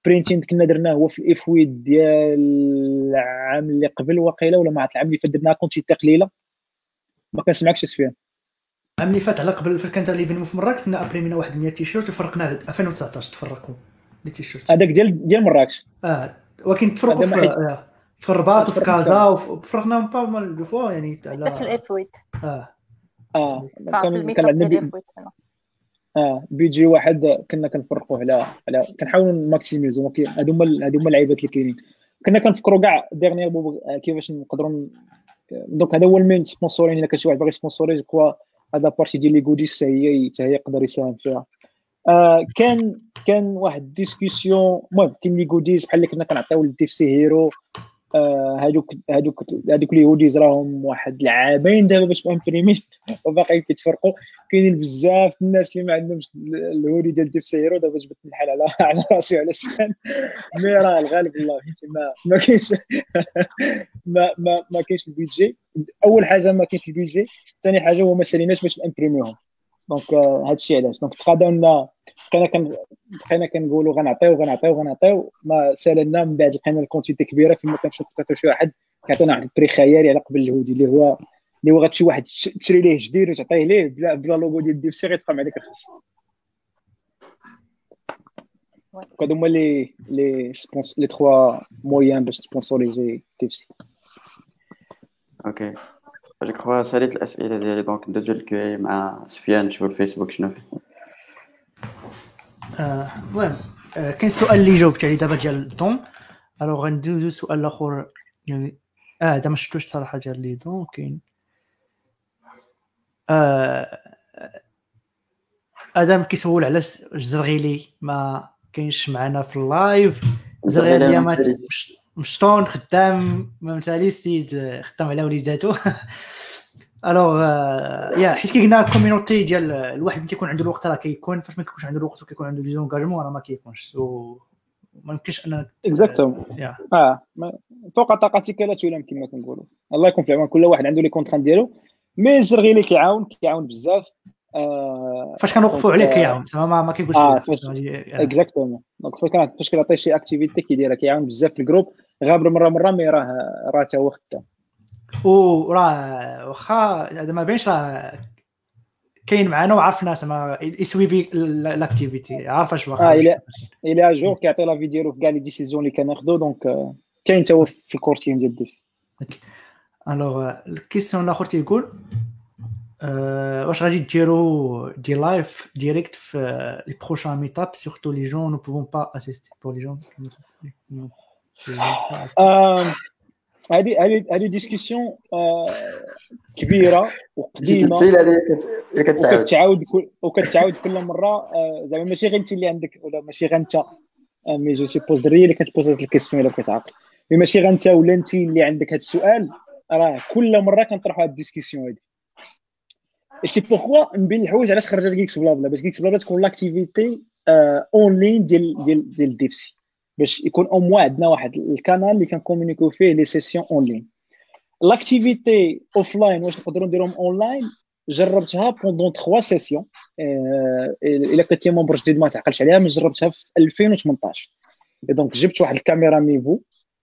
برينتين كنا درناه هو في الإفويد ديال العام اللي قبل وقيلة ولا ما عرفت العام اللي فات درناها كونتيتي قليله ما كنسمعكش سفيان العام اللي فات على قبل في كانت ليفين في مراكش كنا أبريمينا واحد 100 تيشيرت وفرقنا على 2019 تفرقوا لي تيشيرت. هذاك ديال ديال مراكش. آه ولكن تفرقوا في آه، في الرباط وفي كازا وف- فرقناهم با مال دو فوا يعني حتى في على الافويت آه. آه. كان كان عندنا. آه. بيجي واحد كنا كنفرقوه على على كنحاولوا maximisew هادو هما هادو هما اللعيبات اللي كاينين. كنا كنفكروا كاع dernièrement كيفاش نقدروا donc هذا هو ال main sponsoring إلا كان شي واحد باغي ي sponsori quoi هذا partie ديال les goodies هي حتى هي يقدر يساهم فيها. آه كان كان واحد discussion المهم كاين les goodies بحال اللي كنا كنعطيو لل DevC hero آه هادوك هادوك هادوك les hoodies راهم واحد العامين دابا باش imprimين وباقيين كيتفرقوا. كاينين بزاف الناس اللي ما عندهمش الهودي ديال DevC hero دابا جبت الحال على على راسي وعلى سفيان. mais راه الغالب الله فهمتي ما ما كاينش ما ما ما كاينش ال budget أول حاجة ما كاينش ال budget ثاني حاجة هو ما ساليناش باش نامبريميوهم donc هذا الشيء علاش donc تقاضاو لنا بقينا كن بقينا كنقولوا غنعطيو غنعطيو غنعطيو ما سالنا من بعد لقينا ال quantité كبيره فيما كنشوف تعطيو شي واحد كيعطينا واحد ال prix خيالي على قبل الهودي اللي هو اللي هو غتمشي واحد تش- تشري ليه جديد وتعطيه ليه بلا بلا لوغو ديال DevC غيتقام عليك ارخص donc هادو هما les les spons- les trois moyens باش sponsoriser DevC OK je crois ساليت الاسئله ديالي donc ندوزو لل Q&A مع سفيان نشوفو الفيسبوك شنو فيه المهم كاين السؤال اللي جاوبت عليه دابا ديال dons alors غندوزو سؤال الآخر يعني آه هذا ما شفتوش صراحة ديال les dons كاين آدم كيسول على الزرغيلي ما كاينش معنا في ال live الزرغيلي ما مشطون خدام ما مسالي السيد آه، خدام على وليداتو alors يا حيت كي قلنا ال community ديال الواحد ملي تيكون عنده الوقت راه كيكون فاش ما كيكونش عنده الوقت وكيكون عنده des engagements راه ما كيكونش. ما يمكنش انك exactement آه فوق طاقتك لا تلام كما كنقولوا. الله يكون في عون كل واحد عنده les contraintes ديالو. mais الزرغي اللي كيعاون كيعاون بزاف. آه فاش كنوقفوا عليه كيعاون زعما ما, ما كيقولش آه exactement donc فاش كنعطي شي activité كيديرها كيعاون بزاف في ال groupe غابر مره مرة mais راه راه تا هو خدام. وراه واخا هذا ما بينش راه كاين معنا وعارف ناس ما يسويفي l'activité عارف اش واخا. آه إلى il est à jour كيعطي l'avis ديالو في كاع les décisions اللي كناخذو donc آه، كاين تا هو في ال core team ديال DevC alors ال question الآخر تيقول واش غادي ديروا des live directs في les prochains meetups surtout les gens ne peuvent pas assister pour les gens هذه هذه هذه discussion كبيره وقديمه وكتعاود وكتعاود كل مره زعما ماشي غير انت اللي عندك ولا ماشي غير انت mais je suppose دري اللي كت pose هاد ال question الا كتعاقل mais ماشي غير انت ولا انت اللي عندك هذا السؤال راه كل مره كنطرحوا هاد ال discussion هادي pourquoi من بين الحوايج علاش خرجت GeeksBlaBla باش GeeksBlaBla تكون l'activité en ligne ديال ديال ديال DevC باش يكون أو موا عندنا واحد ال canal اللي كنكومونيكيو فيه les sessions en ligne l'activité offline واش نقدروا نديرهم اون لاين جربتها pendant 3 sessions الا كنتي membre جديد ما تعقلش عليها من جربتها في 2018 donc جبت واحد الكاميرا Mevo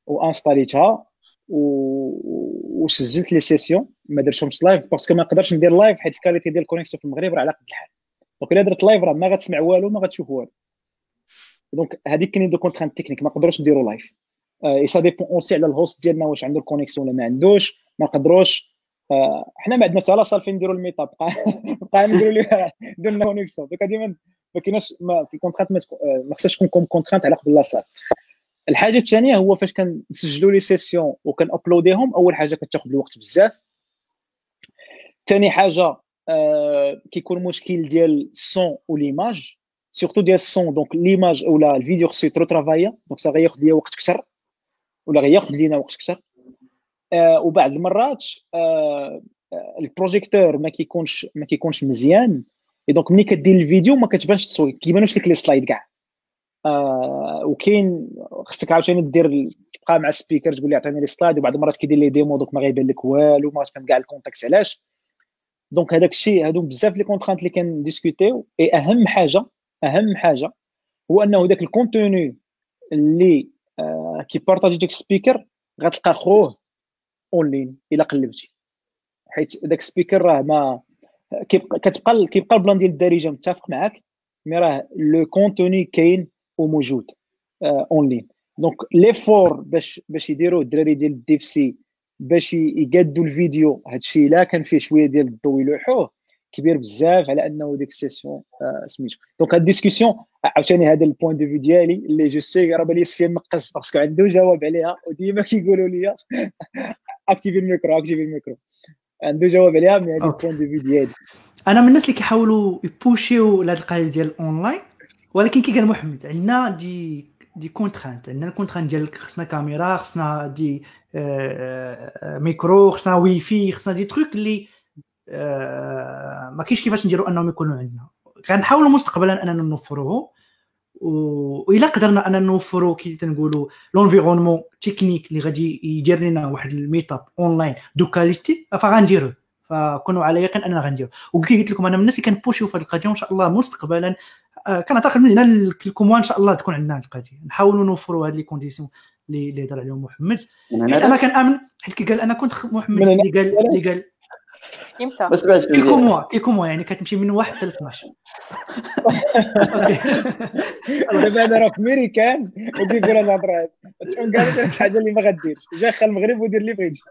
وانستاليتها. وسجلت les sessions ما درتهمش live parce que ما نقدرش ندير live حيت ال qualité ديال ال connexion في المغرب راه على قد الحال. donc إلا درت live راه ما غتسمع والو ما غتشوف والو. donc هذيك كاينين des contraintes techniques ما نقدروش نديرو live et ça dépend aussi على ال host ديالنا واش عنده ال connexion ولا ما عندوش ما نقدروش. آه، حنا ما عندنا حتى salle فين نديرو ال meetup بقى بقى نديرو ليه درنا connexion donc ديما ما كايناش في ال contrainte آه، ما خصهاش تكون comme contrainte على قبل la salle الحاجة الثانية هو فاش كنسجلوا les sessions وكنأبلوديهم أول حاجة كتاخذ الوقت بزاف. ثاني حاجة آه كيكون مشكل ديال ال son و l'image surtout ديال ال son donc l'image ولا الفيديو خصو être travaillé donc ça غياخذ ليا وقت أكثر ولا غياخذ لينا وقت أكثر. آه وبعض المرات آه ال projecteur ما كيكونش ما كيكونش مزيان. et donc ملي كدير الفيديو ما كتبانش التصوير كيبانوش لك les slides كاع. آه وكاين خصك عاوتاني دير تبقى مع ال speaker تقول لي عطيني les slides وبعض المرات كيدير les démos donc ما غيبان لك والو ما غتفهم كاع ال contexte علاش. donc هذاك الشيء هادو بزاف les contraintes اللي كنديسكوتيو. اي أهم حاجة أهم حاجة هو أنه ذاك ال contenu اللي آه كيبارطاجي ديك ال speaker غتلقى خوه en ligne إلا قلبتي. حيت داك ال speaker راه ما كتبقى كيبقى ال plan ديال الدارجة متفق معاك mais راه le contenu كاين وموجود en ligne donc l'effort باش باش يديروا الدراري ديال ال DevC باش يقادوا الفيديو هادشي لا كان فيه شوية ديال الضوء يلوحوه كبير بزاف على أنه ديك ال session آه سميتو. donc هاد ال discussion عاوتاني هذا ال point de vue ديالي اللي je sais راه بالي سفيان نقص parce que عنده جواب عليها وديما كيقولوا لي activer ال micro activer ال micro. عنده جواب عليها mais هذا ال point de vue ديالي. أنا من الناس اللي كيحاولوا يبوشيو لهاد القضية ديال الاونلاين ولكن كي قال محمد عندنا des des contraintes عندنا ال contrainte ديال خصنا كاميرا خصنا des آه micros خصنا واي فاي خصنا des trucs اللي آه ما كاينش كيفاش نديروا انهم يكونوا عندنا. كنحاولوا مستقبلا أننا نوفروه وإلا قدرنا أننا نوفروا كي تنقولوا l'environnement technique اللي غادي يدير لنا واحد ال meetup online de qualité فغنديروه. فكونوا على يقين أننا غنديرو. وكي قلت لكم أنا من الناس اللي كنبوشيو في هذه القضية وإن شاء الله مستقبلا آه كنعتقد من هنا لكم إن شاء الله تكون عندنا هذه القضية. نحاولوا نوفروا هذه les conditions اللي هضر عليهم محمد. حيت أنا كنامن حيت كي قال أنا كنت محمد اللي قال اللي قال إمتى بس بعد كيكو موا كيكو موا يعني كتمشي من واحد حتى ل 12 دابا أنا راه في ميريكان ودير الهضره هذه تكون قالت شي حاجة اللي ما غديرش. جاي خا المغرب ودير اللي بغيتي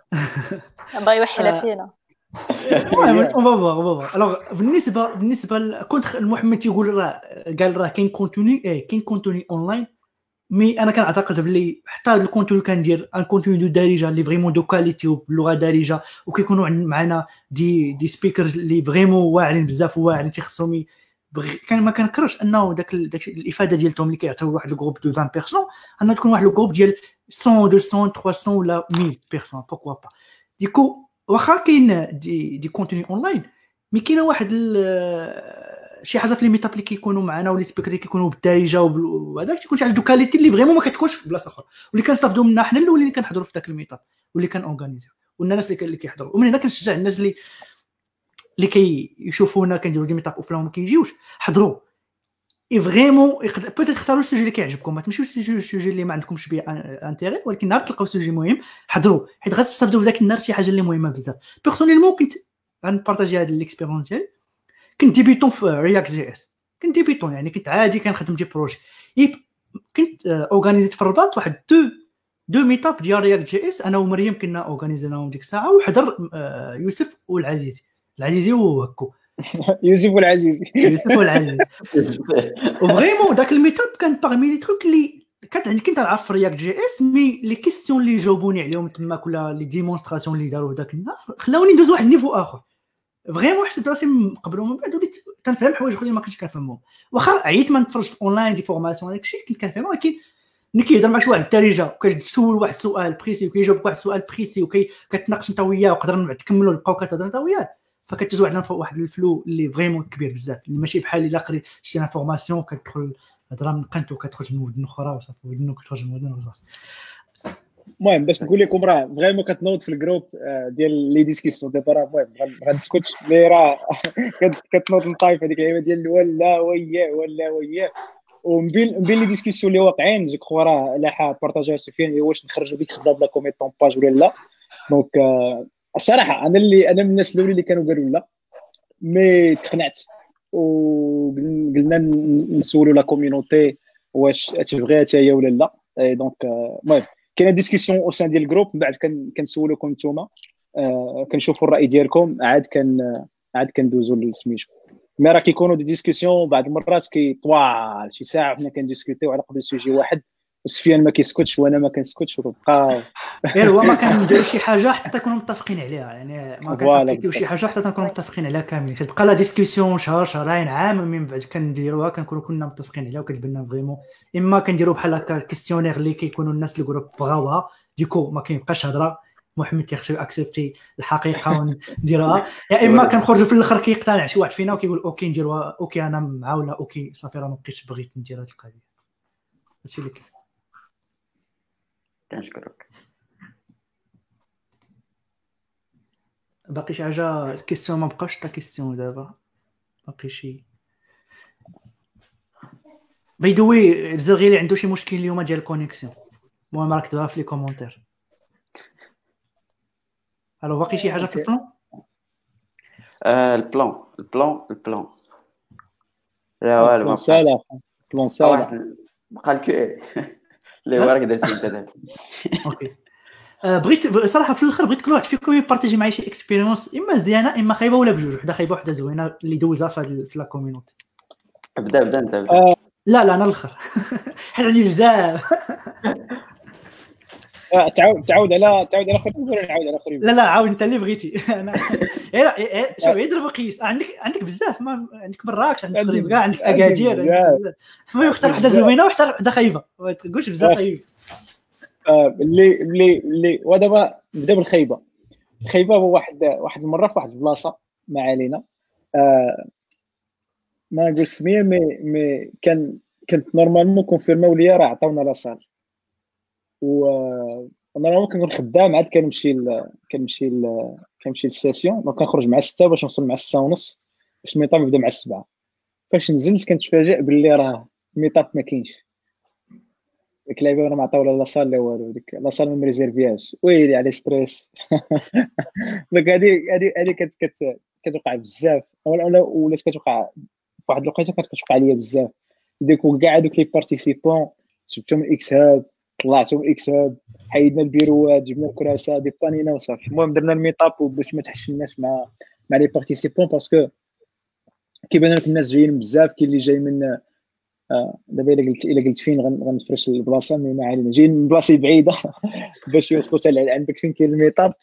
بغا يوحلها فينا. المهم une fois une fois alors بالنسبة بالنسبة كنت محمد تيقول راه قال راه كاين contenu إيه كاين contenu online mais أنا كنعتقد بلي حتى هذا ال contenu كندير un contenu de دارجه اللي vraiment de qualité وباللغه دارجه وكيكونوا معنا des des speakers اللي vraiment واعرين بزاف واعرين تيخصهم كان ما كنكرهش أنه داك داك الإفادة ديالهم اللي كيعطيو واحد ال groupe de 20 personnes أنه تكون واحد ال groupe ديال 100 200 300 ولا 1000 personnes pourquoi pas du coup واخا كاين des des contenus online mais كاينة واحد شي حاجة في les meetups اللي كيكونوا معنا و les speakers اللي كيكونوا بالدارجة وهذاك تيكون شي حاجة qualité اللي vraiment ما كتكونش في بلاصة أخرى. واللي كنستافدوا منها حنا الاولين اللي كنحضروا في ذاك ال meetup واللي كان organiser والناس اللي كيحضروا. ومن هنا كنشجع الناس اللي اللي كيشوفونا كنديروا des meetups offline وما كيجيوش حضروا. et vraiment peut-être اختاروا ال sujet اللي كيعجبكم. ما تمشيوش ال sujet اللي ما عندكمش به intérêt ولكن نهار تلقاو sujet مهم. حضروا. حيت غتستافدوا في ذاك النهار شي حاجة اللي مهمة بزاف. personnellement كنت غن partager هذه l'expérience ديالي. كنت débutant في React JS كنت débutant يعني كنت عادي كنخدم des projets كنت اورغانيزيت في الرباط واحد deux deux meetups ديال React JS أنا ومريم كنا اورغانيزيناهم ديك الساعة وحضر يوسف والعزيزي. العزيزي وهكو. يوسف والعزيزي يوسف والعزيزي و vraiment داك ال meetup كان parmi les trucs اللي كانت يعني كنت نعرف React JS mais les questions اللي جاوبوني عليهم تماك ولا les démonstrations اللي داروا ذاك النهار خلاوني ندوز واحد ال niveau آخر. vraiment حسيت راسي من قبل ومن بعد وليت تنفهم حوايج أخرين ما كنتش كنفهمهم. واخا عييت ما نتفرج في online des formations هذاك الشيء كنت كنفهم ولكن ملي كيهضر معك شي واحد بالدارجه وكتسول واحد السؤال précis وكيجاوبك واحد السؤال précis وكتناقش أنت وياه وقدر تكملوا نبقاو كتهضر أنت وياه. فكتدوز واحد واحد ال flow اللي vraiment كبير بزاف اللي ماشي بحال إلا قري شي information كتدخل هضره من قنت وكتخرج من ودن أخرى وصافي ودن كتخرج من ودن وصافي. المهم باش نقول لكم راه فريمون كتنوض في الجروب ديال لي ديسكسيون. دابا راه المهم غنسكتش مي راه كتنوض نطايف هذيك اللعيبه ديال ولا وياه ولا وياه. ومن بين لي ديسكسيون اللي واقعين جو كخوا راه لاحا بارطاجيها سفيان واش نخرجوا ديك بلا بلا كوميتون باج ولا لا. دونك الصراحة أنا اللي أنا من الناس الاولين اللي كانوا قالوا لا mais تقنعت. وقلنا نسولوا la community واش تبغيها حتى هي ولا لا. donc المهم كاينة discussion au sein ديال ال groupe من بعد كنسولوكم نتوما. آه كنشوفوا الرأي ديالكم. عاد كان عاد كندوزوا للسميتو. mais راه كيكونوا des discussions بعض المرات كيطوال شي ساعة وحنا كنديسكوتيو على قبل sujet واحد. وسفيان ما كيسكتش وأنا ما كنسكتش وكنبقى غير هو ما كنديرو شي حاجة حتى نكونوا متفقين عليها يعني ما كنبقيو شي حاجة حتى نكونوا متفقين عليها كاملين. كتبقى la discussion شهر شهرين عام من بعد كنديروها كنكونوا كنا متفقين عليها وكتبان vraiment. إما كنديروا بحال هكا questionnaire اللي كيكونوا الناس ال groupe بغاوها du coup ما كيبقاش هضرة. محمد تيخشى accepter الحقيقة ونديرها يا إما كنخرجوا في الآخر كيقتنع شي واحد فينا وكيقول okay نديروها. okay أنا مع ولا okay صافي راه ما بقيتش بغيت ندير هذه القضية هادشي اللي كاين. كنشكرك باقي شي حاجة؟ ال question ما بقاش حتى question دابا. باقي شي. by the way الزرغي اللي عنده شي مشكل اليوم ديال ال connexion المهم راك دابا في les commentaires allô باقي شي حاجة في ال plan آه ال plan ال plan ال plan لا والو plan سالا plan سالا بقى الكيو اللي هو راك درتي انت دابا. okay. بغيت صراحة في الآخر بغيت كل واحد فيكم ي partager معايا شي expérience إما مزيانة إما خايبة ولا بجوج وحدة خايبة وحدة زوينة اللي دوزها في, في la community ابدا ابدا انت. آه. لا لا أنا الأخر. حيت عندي بزاف. تعاود تعاود على تعاود على خريب ولا نعاود على خريب لا لا عاود أنت اللي بغيتي. أنا شوف عيد ضرب قيس عندك عندك بزاف. ما عندك مراكش عندك خريب كاع عندك أكادير. المهم اختار وحده زوينة واختار وحده خايبة. ما تقولش بزاف خايب اللي اللي اللي ودابا نبدا بالخايبة. الخايبة هو واحد واحد المرة في واحد البلاصة ما علينا. آه ما نقول سمية مي مي كان كانت normalement كونفيرماو ليا راه عطاونا la salle. و أنا كنكون خدام عاد كنمشي كنمشي كنمشي لل session donc كنخرج مع 6 باش نوصل مع 6 ونص باش ال meetup يبدا مع 7 فاش نزلت كنتفاجئ باللي راه ال meetup ما كاينش. ديك اللعيبة أنا ما عطاو لا la salle لا والو ديك la salle ما مريزيرفياش ويلي على stress donc هادي هادي هادي كتوقع بزاف. ولا ولات كتوقع واحد الوقيتة كانت كتوقع ليا بزاف. ديك كاع دوك les participants جبتهم إكس هاب طلعتهم إكس هاب حيدنا البيروات جبنا الكراسة دي بانينا وصافي. المهم درنا ال meetup باش ما تحشمناش مع مع les participants parce que كيبان لك الناس جايين بزاف كاين اللي جاي من دابا إلا قلت إلا قلت فين غنفرش البلاصة mais ما علينا. جايين من بلاصة بعيدة باش يوصلوا حتى عندك فين كاين ال meetup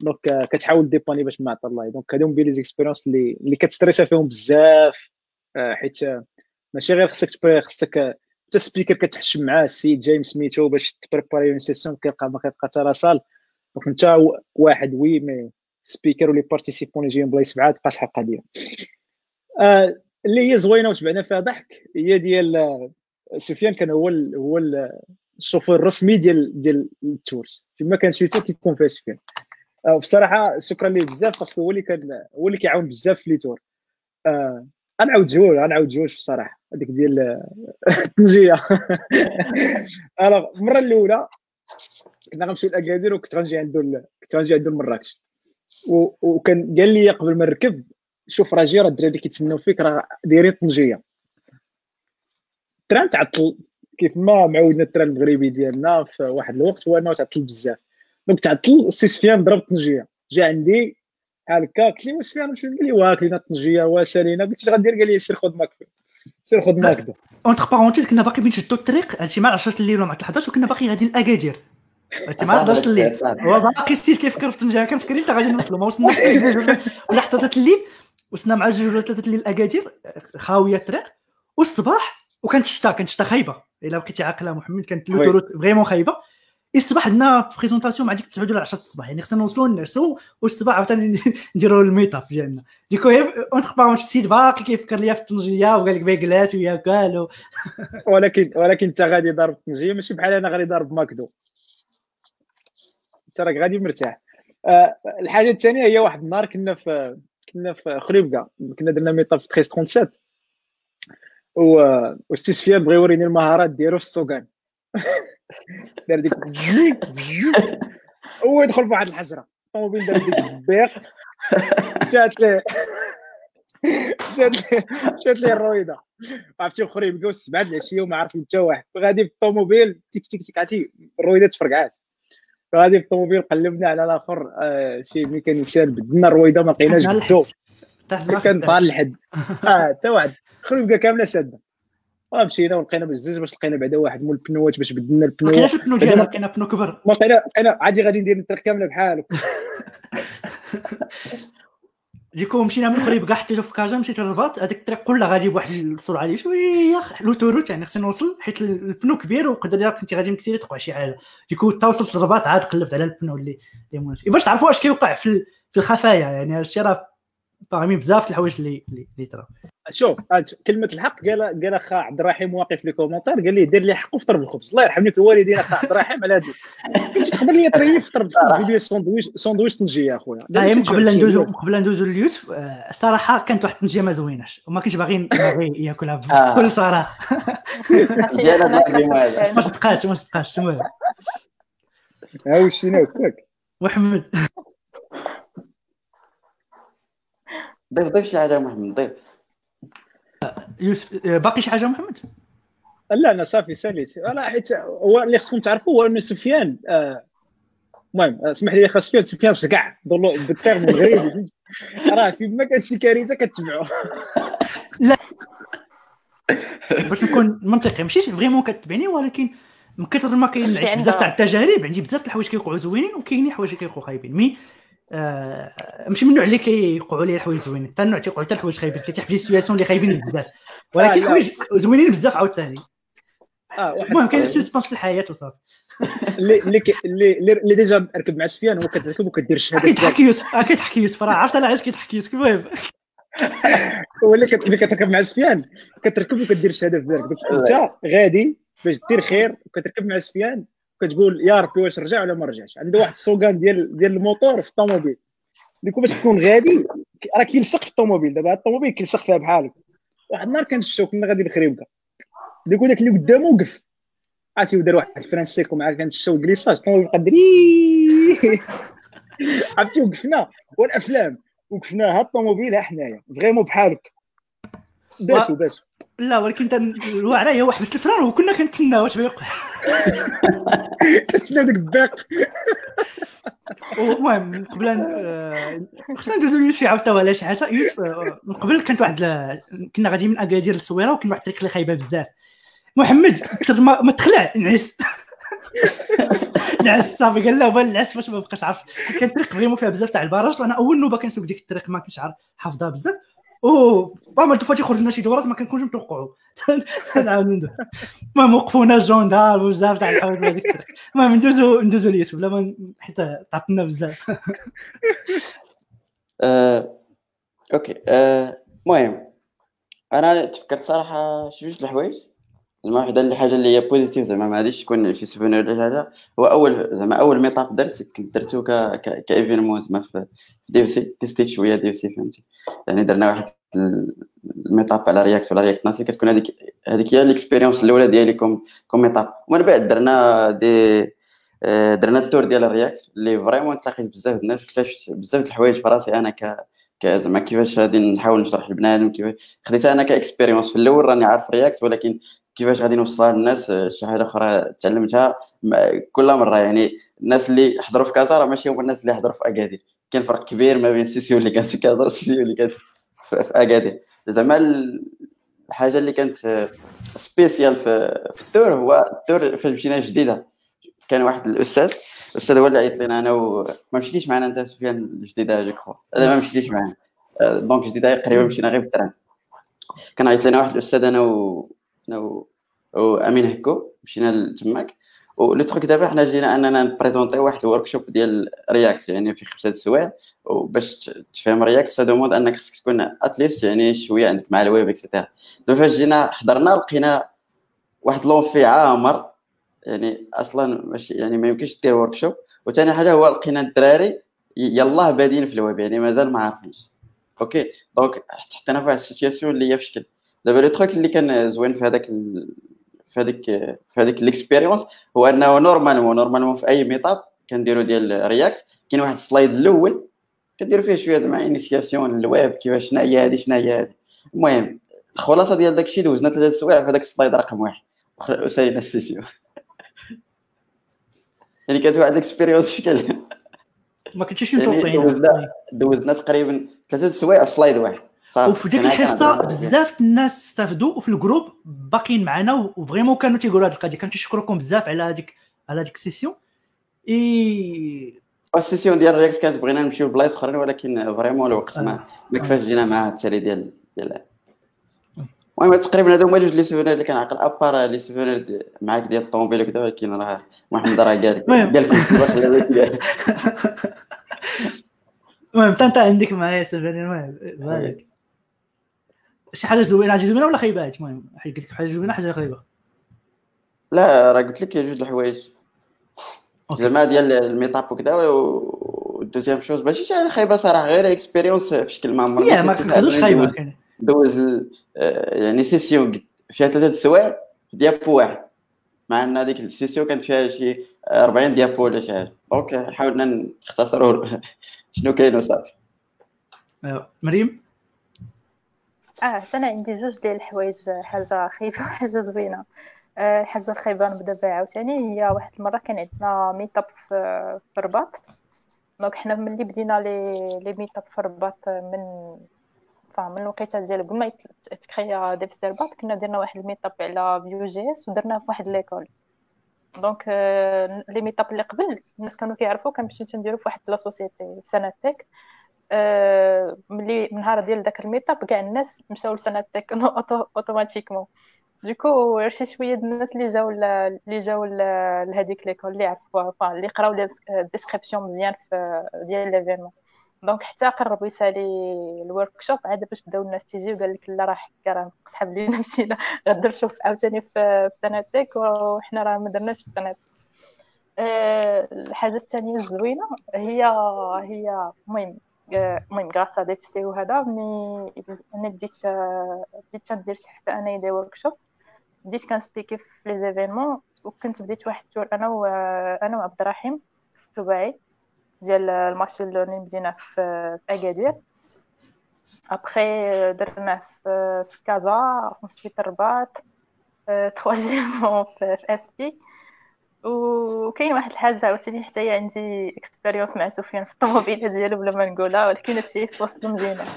donc كتحاول ديباني باش ما الله. donc هادو بين les expériences اللي اللي كتستريسا فيهم بزاف. حيت ماشي غير خصك خصك حتى speaker كتحشم معاه السيد جاي سميتو باش تبريباري une session كيلقى ما كيلقى حتى la salle. donc انت واحد oui mais speaker و les participants اللي جايين بلايص بعاد شحال القضية آه اللي هي زوينة وتبعنا فيها ضحك هي ديال آه، سفيان كان هو هو ال الشوفور الرسمي ديال ديال ال tours. فيما كان شي tour كيكون فيها سفيان. آه بصراحة شكرا ليه بزاف parce que هو اللي كان هو اللي كيعاون بزاف في les tours. آه غنعاود جوج غنعاود جوج بصراحه هذيك ديال الطنجيه alors المرة الأولى كنا غنمشيو لأكادير وكنت غنجي عنده ال... كنت غنجي عنده لمراكش و... وكان قال لي قبل ما نركب شوف راه جي راه الدراري كيتسناو فيك راه دايرين طنجيه ال train تعطل كيف ما معودنا ال train المغربي ديالنا في واحد الوقت هو أنه تعطل بزاف. donc تعطل السي سفيان ضرب طنجيه جا عندي بحال هكا قلت لي سفيان مش قال لي واكلين الطنجيه وسالينا قلت اش غندير قال لي سير خذ ماك سير خذ ماكدو entre parenthèses كنا باقي بنشدو الطريق هادشي مع 10 الليل ومع 11 وكنا باقي غاديين لاكادير هادشي مع 11 الليل هو باقي still كيفكر في طنجية كنفكر انت غادي نوصلوا ما وصلنا ولا حتى 3 الليل. وصلنا مع جوج ولا 3 الليل اكادير خاوية الطريق. والصباح وكانت الشتا كانت الشتا خايبة. إلا بقيتي عاقلة محمد كانت vraiment خايبة. الصباح عندنا présentation مع ديك 9 ولا 10 الصباح يعني خصنا نوصلوا نعسوا والصباح عاوتاني نديروا ال meetup ديالنا du coup entre parenthèses السيد باقي كيفكر ليا في الطنجيه وقال لك بيكلات ويا كالو ولكن ولكن انت غادي ضارب طنجيه ماشي بحال أنا غادي ضارب ماكدو. انت راك غادي مرتاح. أه الحاجة الثانية هي واحد النهار كنا في كنا في خريبكا كنا درنا meetup في 13 37 و وستي سفيان بغى يوريني المهارات ديالو في السوقان. دار ديك هو يدخل في واحد الحجرة. الطوموبيل دار ديك البيق جات ليه جات ليه جات ليه الرويضه عرفتي خريبكا والسبعه العشيه وما عارف حتى واحد. غادي بالطوموبيل تيك تيك تيك. عرفتي الرويضه تفرقعات. غادي بالطوموبيل قلبنا على الآخر آه شي ميكانيسيان بدلنا الرويضه ما لقيناش بدو كان طال الحد. آه حتى واحد. خريبكا كاملة سادة. مشينا ولقينا بزز باش لقينا بعدا واحد مول البنوات باش بدلنا البنو ما لقيناش البنو ديالنا لقينا بنو كبر. ما لقينا لقينا عادي غادي ندير الطريق كامله بحالك. ديكو مشينا من خريب كاع حتى في كاجا مشيت للرباط هذيك الطريق كلها غادي بواحد السرعه اللي شوية لوتوروت يعني خصني نوصل حيت البنو كبير وقدر الا كنتي غادي مكسيري توقع شي حاجة. ديكو تا وصلت للرباط عاد قلبت على البنو اللي اللي باش تعرفوا اش كيوقع في في الخفايا يعني هادشي راه باغمي بزاف الحوايج اللي اللي ترى. شوف كلمة الحق قال قال اخا عبد الرحيم واقف لي كومونتير قال لي دير لي حق وفطر بالخبز الله يرحم لك الوالدين اخا عبد الرحيم على هذه. كنت تقدر لي طري فطر فيديو ساندويش ساندويش طنجيه أخويا. قبل لا ندوزو قبل ندوزو ليوسف الصراحه كانت واحد الطنجيه ما زويناش وما كنتش باغي ياكلها بكل صراحة. ما صدقاتش ما صدقاتش المهم ها وشينا هكاك محمد. ضيف ضيف شي حاجة محمد ضيف. يوسف باقي شي حاجة محمد؟ لا أنا صافي ساليت لا حيت هو اللي خصكم تعرفوا هو ان سفيان المهم آه اسمح لي اخا سفيان سفيان صقع بال terme المغربي راه في ما كانت شي كارثة كتبعوه. لا. باش نكون منطقي ماشي vraiment كتبعني ولكن من كثر ما كاين بزاف تاع التجارب عندي بزاف الحوايج كيوقعوا زوينين وكاينين حوايج كيوقعوا خايبين. mais آه ماشي من النوع اللي كيوقعوا لي الحوايج زوينين. حتى النوع تيوقعوا حتى الحوايج خايبين كيتيح في situations اللي خايبين بزاف. ولكن الحوايج زوينين بزاف عاوتاني. المهم كاين ال suspense في الحياة وصافي. اللي اللي اللي déjà ركب مع سفيان هو كتركب وكدير الشهادة كيضحك يوسف كيضحك يوسف. راه عرفت أنا علاش كيضحك يوسف المهم. هو اللي كتركب مع سفيان كتركب وكدير الشهادة في بالك أنت غادي باش دير خير وكتركب مع سفيان؟ كتقول يا ربي واش رجع ولا ما رجعش. عنده واحد السوغان ديال ديال الموتور في الطوموبيل. ديكو باش تكون غادي راه كيلصق في الطوموبيل. دابا الطوموبيل كيلصق فيها بحالك. واحد النهار كنشوف كنا غادي لخريبكا ديكو داك اللي قدامه وقف. عرفتي ودار واحد فرانسيكو معاه كنشوف كليساج الطوموبيل بقى دري عرفتي وقفنا. والأفلام. وقفنا. ها الطوموبيل ها حنايا. فريمون بحالك. باسو باسو. لا ولكن الوعره هي واحد حبس الفران وكنا كنتسناو واش بيوقع كنتسناو ديك الباق المهم قبل خصنا ندوزو ليوسف عاود على شي حاجة. يوسف من قبل كانت واحد كنا غاديين من أكادير للصويره وكان واحد الطريق اللي خايبة بزاف. محمد كثر ما, ما تخلع نعس. نعس صافي قال لا بان العس باش ما بقاش عارف. حيت كانت الطريق vraiment فيها بزاف تاع ال virages أنا أول نوبة كنسوق ديك الطريق ما كنتش عارف حافظها بزاف. أو بعض الدفعات يخرجنا شي دورات ما كنكونش متوقعوا نعاود المهم وقفونا ال gendarmes وبزاف تاع الحوايج هذيك المهم ندوزو ندوزو ليوسف بلا ما حيت تعطلنا بزاف. آه، OK. آه، المهم أنا تفكرت صراحة شي جوج الحوايج. زعما واحد الحاجة اللي هي positive زعما ما غاديش تكون شي souvenir ولا حاجة. هو أول زعما أول meetup درت كنت درتو ك ك événement زعما في دي سي تيستيت شوية دي سي فهمتي. يعني درنا واحد ال meetup على React ولا React Native كتكون هذيك هذيك هي ال expérience الأولى ديالي comme comme meetup ومن بعد درنا دي آه، درنا ال tour ديال ال React اللي vraiment تلاقيت بزاف الناس اكتشفت بزاف الحوايج في راسي أنا ك زعما كيفاش غادي نحاول نشرح لبنادم كيفاش خديتها أنا ك expérience في الأول راني عارف React ولكن كيفاش غادي نوصلها للناس آه، شي حاجة أخرى تعلمتها. كل مرة يعني الناس اللي حضروا في كازا راه ماشي هما الناس اللي حضروا في اكادير كاين فرق كبير ما بين session اللي كانت في كازا و session اللي كانت في اكادير زعما الحاجة اللي كانت spéciale في, في ال tour هو ال tour فاش مشينا جديدة. كان واحد الأستاذ الأستاذ هو اللي عيط لنا أنا وما مشيتيش معنا أنت سفيان الجديدة je crois لا ما مشيتيش معنا. donc جديدة تقريبا مشينا غير بال train كان عيط لنا واحد الأستاذ أنا و وامين هكو مشينا تماك. و le truc دابا حنا جينا أننا ن présenter واحد ال workshop ديال React يعني في خمسة السوايع وباش تفهم React ça demande أنك خصك تكون at least يعني شوية عندك مع ال web et cetera دابا فاش جينا حضرنا لقينا واحد l'amphi عامر. يعني أصلا ماشي يعني ما يمكنش دير workshop وثاني حاجة هو لقينا الدراري يلاه بادين في الويب يعني مازال ما عارفينش. okay؟ donc حطينا في واحد ال situation اللي هي في شكل دابا le truc اللي كان زوين في هذاك في هذيك في هذيك ال expérience هو أنه normalement normalement في أي meetup كنديرو ديال React كاين واحد ال slide الأول كنديرو فيه شوية مع initiation لل web كيفاش شنو هي هذه شنو هي هذه المهم الخلاصة ديال داك الشيء دوزنا ثلاثة السوايع في هذاك ال slide رقم واحد. وسالينا ال session يعني كانت واحد ال expérience شكل. ما كنتيش متوقعين يعني دوزنا دوزنا تقريبا ثلاثة السوايع في slide واحد. وفي ديك الحصة بزاف الناس استافدوا وفي ال groupe باقيين معنا و vraiment كانوا تيقولوا هذه القضية. كانوا تيشكروكم بزاف على هذيك على هذيك ال session اي ال session ديال React كانت بغينا نمشيو لبلايص أخرين ولكن vraiment الوقت ما آه. ما كفاش جينا مع التالي ديال ديال المهم تقريبا هادو هما جوج les souvenirs اللي كنعقل à part les souvenirs معاك ديال الطوموبيل وكذا ولكن راه محمد راه قال قال المهم انت عندك معايا souvenir المهم بالك شي حاجة زوينة حاجة زوينة ولا خايبات المهم. قلت لك حاجة زوينة حاجة خايبة. لا راه قلت لك جوج الحوايج. زعما ديال ال meetup وكذا وال deuxième chose. ماشي شي حاجة خايبة صراحة غير expérience في شكل ما. يا ما خرجوش خايبة دوز آه، يعني session فيها ثلاثة السوايع في diapo واحد. مع إن هذيك ال session كانت فيها شي 40 diapo ولا شي حاجة. donc حاولنا نختصروا شنو كاين وصافي. ايوا مريم؟ آه أنا عندي جوج ديال الحوايج حاجة خايبة وحاجة زوينة. آه، الحاجة الخايبة نبدأ بها عاوتاني هي واحد المرة كان عندنا meetup في الرباط donc حنا ملي بدينا les لي ميتاب في الرباط من فاهم من الوقيتة ديال قبل ما تكريا ديفس الرباط كنا درنا واحد الميتاب على فيو جي اس ودرناه في واحد ليكول دونك آه، لي ميتاب اللي قبل الناس كانوا كيعرفوا كنمشيو تنديرو في واحد لا سوسيتي سنتك آه، ملي من نهار ديال داك الميتاب كاع الناس مشاو لسنه تك أوتوماتيكمون. دوكو شي شوية الناس اللي جاو اللي جاو لهذيك ليكول اللي عرفوها اللي قراو الديسكريبسيون مزيان في ديال ليفينمون دونك حتى قرب يسالي الورك شوب عاد باش بداو الناس تيجي وقال لك لا راه حكا راه سحب لينا مشينا غدير شوف عاوتاني في سنتك وحنا راه ما درناش في سنتك آه، الحاجة الثانية الزوينة هي هي المهم المهم غراس السي وهذا مي أنا بديت بديت تندير حتى أنا دي ورك شوب بديت كنسبيكي في لي زيفينمون وكنت بديت واحد التور أنا و أنا وعبد الرحيم السباعي ديال ال machine learning بدينا في أكادير. ابخي درناه في في كازا في الرباط. troisièmement في اس بي وكاين واحد الحاجة عاوتاني حتى هي عندي expérience مع سفيان في الطوموبيله ديالو بلا ما نقولها ولكن هادشي في وسط المدينة.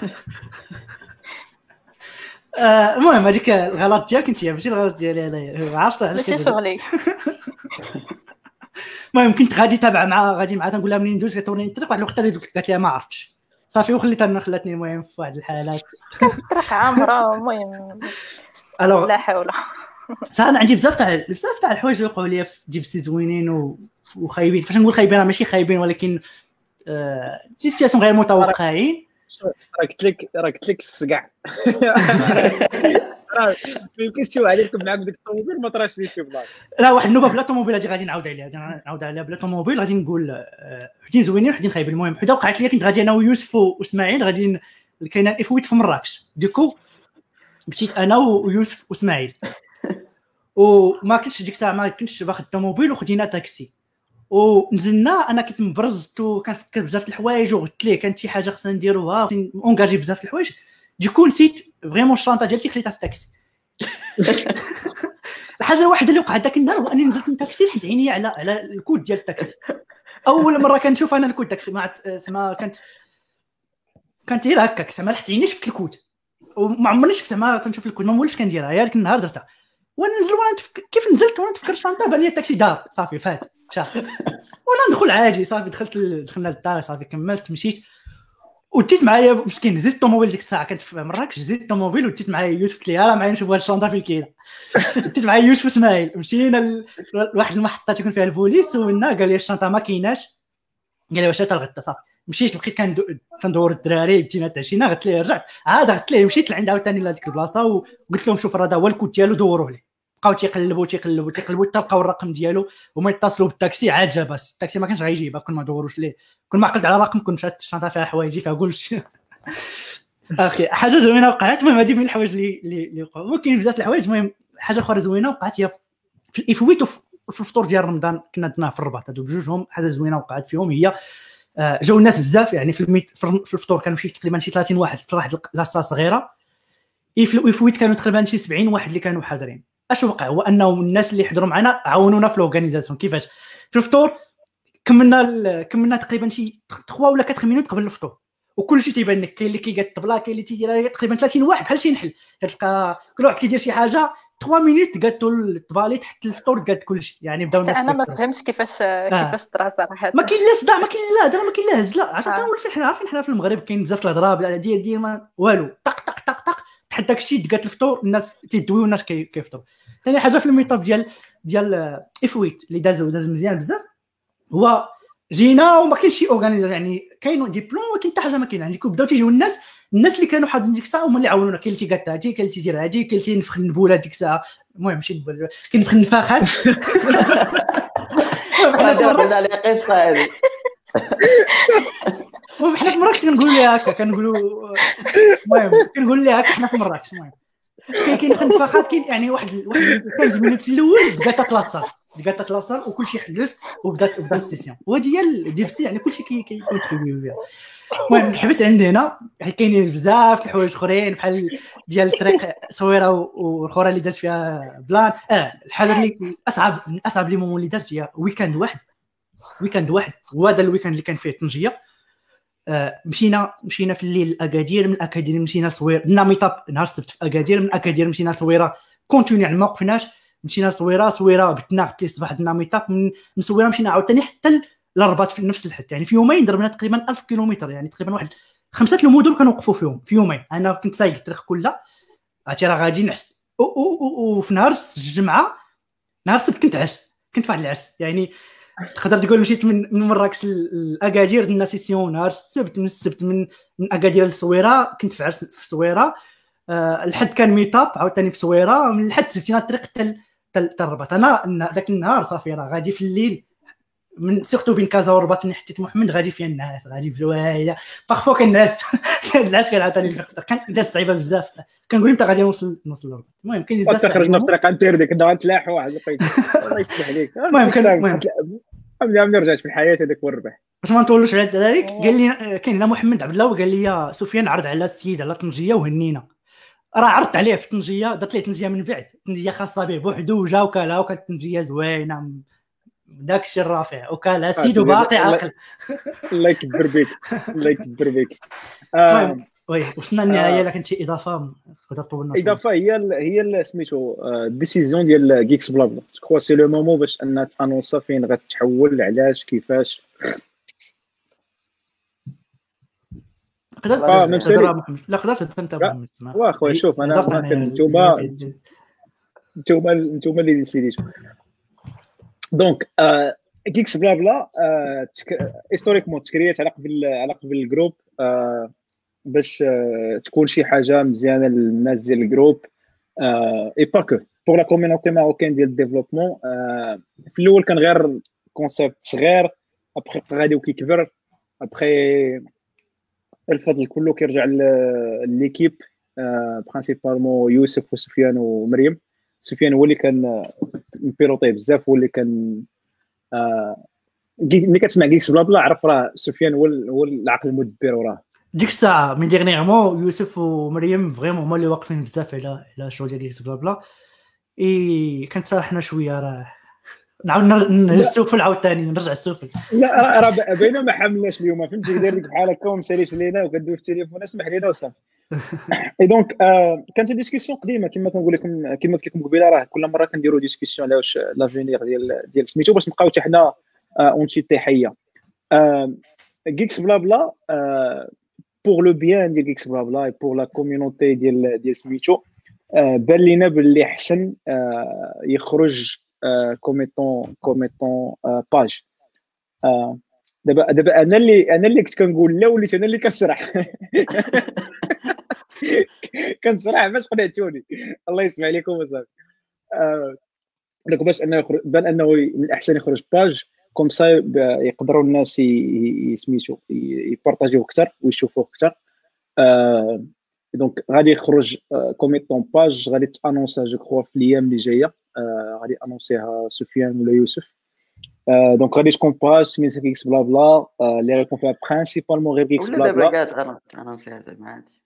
آه، المهم هذيك الغلط ديالك انت ماشي الغلط ديالي انايا عرفت علاش ماشي شغلي. المهم كنت غادي تابع مع غادي معها تنقول لها منين ندوز كتوريني الطريق واحد الوقت قالت لي ما عرفتش. صافي وخليتها خلاتني المهم في واحد الحالات. الطريق عامرة المهم. لا حول. صح أنا عندي بزاف تاع بزاف تاع الحوايج اللي وقعوا لي في DevC زوينين و... وخايبين. فاش نقول خايبين ماشي خايبين ولكن آه... des situations غير متوقعين. راه قلت لك راه قلت لك السقع. راه ما يمكنش واحد يركب معاك بديك الطوموبيل ما طراش ليه شي بلاصه لا واحد النوبة بلا طوموبيل هذه غادي نعاود عليها غادي نعاود عليها بلا طوموبيل. غادي نقول آه، حدين زوينين وحدين خايبين. المهم حدا وقعت لي كنت غادي أنا ويوسف وإسماعيل غادي ن- كاين افويت في مراكش. ديكو مشيت أنا ويوسف وإسماعيل. وما كنتش ديك الساعة ما كنتش باخذ الطوموبيل وخدينا تاكسي. ونزلنا أنا كنت مبرزت وكنفكر بزاف د الحوايج وقلت ليه كانت شي حاجة خصنا نديروها اونكاجي بزاف د الحوايج. ديكو نسيت vraiment الشنطه ديالتي خليتها في التاكسي الحاجة الوحيدة اللي وقعت ذاك النهار هو أني نزلت من التاكسي حيت عيني على على الكود ديال التاكسي أول مرة كنشوف أنا الكود التاكسي ما زعما كانت كانت غير هكاك زعما لحت عيني شفت الكود. وما عمرني شفت زعما كنشوف الكود ما مولفش كنديرها هي ديك النهار درتها. وأنا نزل وأنا نتفكر كيف نزلت وأنا نتفكر الشنطه بان لي التاكسي دار صافي فات مشى. وأنا ندخل عادي صافي دخلت ال- دخلنا للدار صافي كملت مشيت. وديت معايا مسكين زدت الطوموبيل ديك الساعة كنت في مراكش زدت الطوموبيل وديت معايا يوسف قلت لي راه معايا نشوف هاد الشنطة فين كاينة ديت معايا يوسف إسماعيل. مشينا لواحد المحطة تكون فيها البوليس سولنا قال لي الشنطة ما كايناش. قال لي واش الغدا صافي. مشيت بقيت كندو- كندور الدراري مشينا تعشينا قلت ليه رجعت. عاد قلت ليه مشيت لعند عاوتاني لهذيك البلاصة وقلت لهم شوف راه هذا هو الكود ديالو دوروا ليه. بقاو تيقلبوا تيقلبوا تيقلبوا حتى لقاو الرقم ديالو وما يتصلوا بالتاكسي عاد جا بس التاكسي ما كانش غيجيبها كون ما دوروش ليه. كون ما عقلت على رقم كون مشات الشنطه فيها حوايجي فيها كلشي أخي حاجة زوينة وقعت. المهم هذه من الحوايج اللي اللي وقعوا. ممكن بزاف الحوايج المهم حاجة أخرى زوينة وقعت هي في ال F8 وفي الفطور ديال رمضان كنا درناه في الرباط هادو بجوجهم. حاجة زوينة وقعت فيهم. هي جاو الناس بزاف يعني في الميت في الفطور كانوا شي تقريبا شي 30 واحد في واحد بلاصة صغيرة. ال F8 كانوا تقريبا شي 70 واحد اللي كانوا حاضرين. أش وقع؟ هو انهم الناس اللي حضروا معنا عاونونا في ال organisation كيفاش؟ في الفطور كملنا كملنا تقريبا شي 3 ولا 4 minutes قبل الفطور. وكل شيء تيبان لك كاين اللي كيقاد الطبله كاين اللي تيدير تقريبا 30 واحد بحال شي نحل. كتلقى كل واحد كيدير شي حاجة 3 minutes قادوا الطبالي تحت الفطور قاد كل شيء يعني بداو الناس أنا ما. فهمتش كيفاش كيفاش طرا صراحة ما كاين لا صداع ما كاين لا هضره ما كاين لا هزله عرفت آه. حتى ولفين حنا عارفين حنا في المغرب كاين بزاف الهضرة دير ما والو طق طق طق طق تحت داك الشيء دقات الفطور الناس تيدوي والناس كي- كيفطروا ثاني حاجة في ال meetup ديال ديال آه، F8 اللي دازو داز مزيان بزاف هو جينا وما كاينش شي organizer يعني كاين ديبلوم ولكن حتى حاجة ما كاين يعني بداو تيجيو الناس الناس اللي كانوا حاضرين ديك الساعة هما اللي عاونونا. كاين اللي تيقاد هادي كاين اللي تيدير هادي كاين اللي تينفخ النبولة ديك الساعة. المهم ماشي نبول. كاين نفخ النفاخات. عليها قصه هذه. المهم حنا في مراكش كنقولوا لها هكا كنقولوا المهم كنقول لها هكا حنا في مراكش المهم. كاين كاين النفاخات كاين يعني واحد واحد 15 مينوت في الأول بقات تلاصر بقات تلاصر وكل شيء حبس وبدات بدات السيسيون. وهذه هي الديبسي يعني كل شيء كيكونتريبيو فيها المهم الحبس عندنا يعني كاينين بزاف الحوايج اخرين بحال ديال الطريق صويرة والاخرى اللي درت فيها بلان. آه الحاجة اللي اصعب من أصعب لي مومون اللي درت هي ويكاند واحد. ويكاند واحد. وهذا الويكاند اللي كان فيه طنجية. آه، مشينا مشينا في الليل لأكادير من اكادير مشينا صوير درنا meetup نهار السبت في أكادير من اكادير مشينا صويرة. continu يعني ما وقفناش مشينا صويرة صويرة بتنا لي الصباح درنا meetup من من صويرة مشينا عاوتاني حتى ل- للرباط في نفس الحد. يعني في يومين ضربنا تقريبا 1000 كيلومتر يعني تقريبا واحد. خمسة المدن كنوقفوا فيهم في يومين. أنا كنت سايق الطريق كلها عرفتي راه غادي نعس. وفي نهار الجمعة نهار السبت كنت عس كنت واحد العرس يعني تقدر تقول مشيت من من مراكش لاكادير درنا سيسيون نهار السبت من السبت من من أكادير للصويره كنت في عرس في صويرة. آه الحد كان ميطاب عاوتاني في صويرة. من الحد سجينا الطريق حتى الرباط. أنا ذاك النهار صافي راه غادي في الليل. من سيرتو بين كازا والرباط من حتى محمد غادي فيها الناس غادي بجوايه فخفوا كان الناس كان الناس كان داز صعيبة بزاف. كنقول أنت غادي نوصل نوصل للرباط المهم كاين بزاف حتى خرجنا في طريق انتير ديك النهار تلاحوا واحد الوقيته الله يسمح لك المهم كان- المهم. لله رجعت في الحياة هذاك هو الربح. باش ما نطولوش على ذلك قال لي كاين هنا محمد عبد الله وقال لي يا سفيان عرض على السيد على طنجية وهنينا. راه عرضت عليه في طنجية درت ليه طنجية من بعد. طنجية خاصة به بوحدو وجا وكالها وكانت طنجية زوينة داك الشيء الرافع وكالها سيد سيدي، وباقي عاقل الله يكبر بك الله يكبر بك آه، طيب. oui وصلنا النهاية آه. كانت شي إضافة نقدر طولنا. إضافة هي ال هي ال- سميتو ال décision ديال GeeksBlaBla je crois c'est le moment باش أنها ت annoncer فين غتحول علاش كيفاش قدرت آه، سيري. مع محمد. لا قدرت أنت اسمع. واخويا شوف أنا هضرت ما أنا كان ال- نتوما ال- نتوما نتوما اللي décidé تو donc GeeksBlaBla historiquement ت créé ات على قبل على قبل ال groupe باش تكون شي حاجة مزيانه للناس ديال ال groupe et pas que pour la community marocaine ديال ال développement في الأول كان غير concept صغير ابخي غادي وكيكبر ابخي الفضل كله كيرجع ل l'équipe principalement يوسف وسفيان ومريم سفيان هو اللي كان م piloter بزاف هو اللي كان ملي كتسمع GeeksBlaBla عرف راه سفيان هو هو العقل المدبر وراه. ديك الساعة من dernièrement يوسف ومريم vraiment هما اللي واقفين بزاف على على الشغل ديال GeeksBlaBla. et كانت حنا شوية راه. نعاود نهز السوفل عاوتاني نرجع السوفل لا راه باينه ما حملناش اليوم فهمتي؟ داير لك بحال هكا وما مساليش لينا وكدوي في التليفون اسمح لينا وصافي. et donc كانت discussion قديمه كما كنقول لكم كما قلت لكم قبيله راه كل مرة كنديروا discussion على واش l'avenir ديال ديال سميتو باش نبقاو حتى حنا entité حيه GeeksBlaBla pour le bien ديال GeeksBlaBla pour la community ديال ديال سميتو بان لينا باللي حسن يخرج comme étant comme étant page دابا دابا أنا اللي أنا اللي كنت كنقول لا وليت أنا اللي كنشرح كنشرح باش قنعتوني الله يسمع عليكم وصافي donc باش أنه يخرج بان أنه من الأحسن يخرج page comme ça يقدروا الناس يسميتو يبارطاجيو أكثر ويشوفوه أكثر donc غادي يخرج comme étant page غادي تأنونسا je crois في الأيام اللي جاية. غادي أنونسيها سفيان ولا يوسف. donc غادي تكون page سميتها Geeks Blabla اللي غيكون فيها principalement غير Geeks Blabla ولا دابا كاع أنونسيها زعما عادي.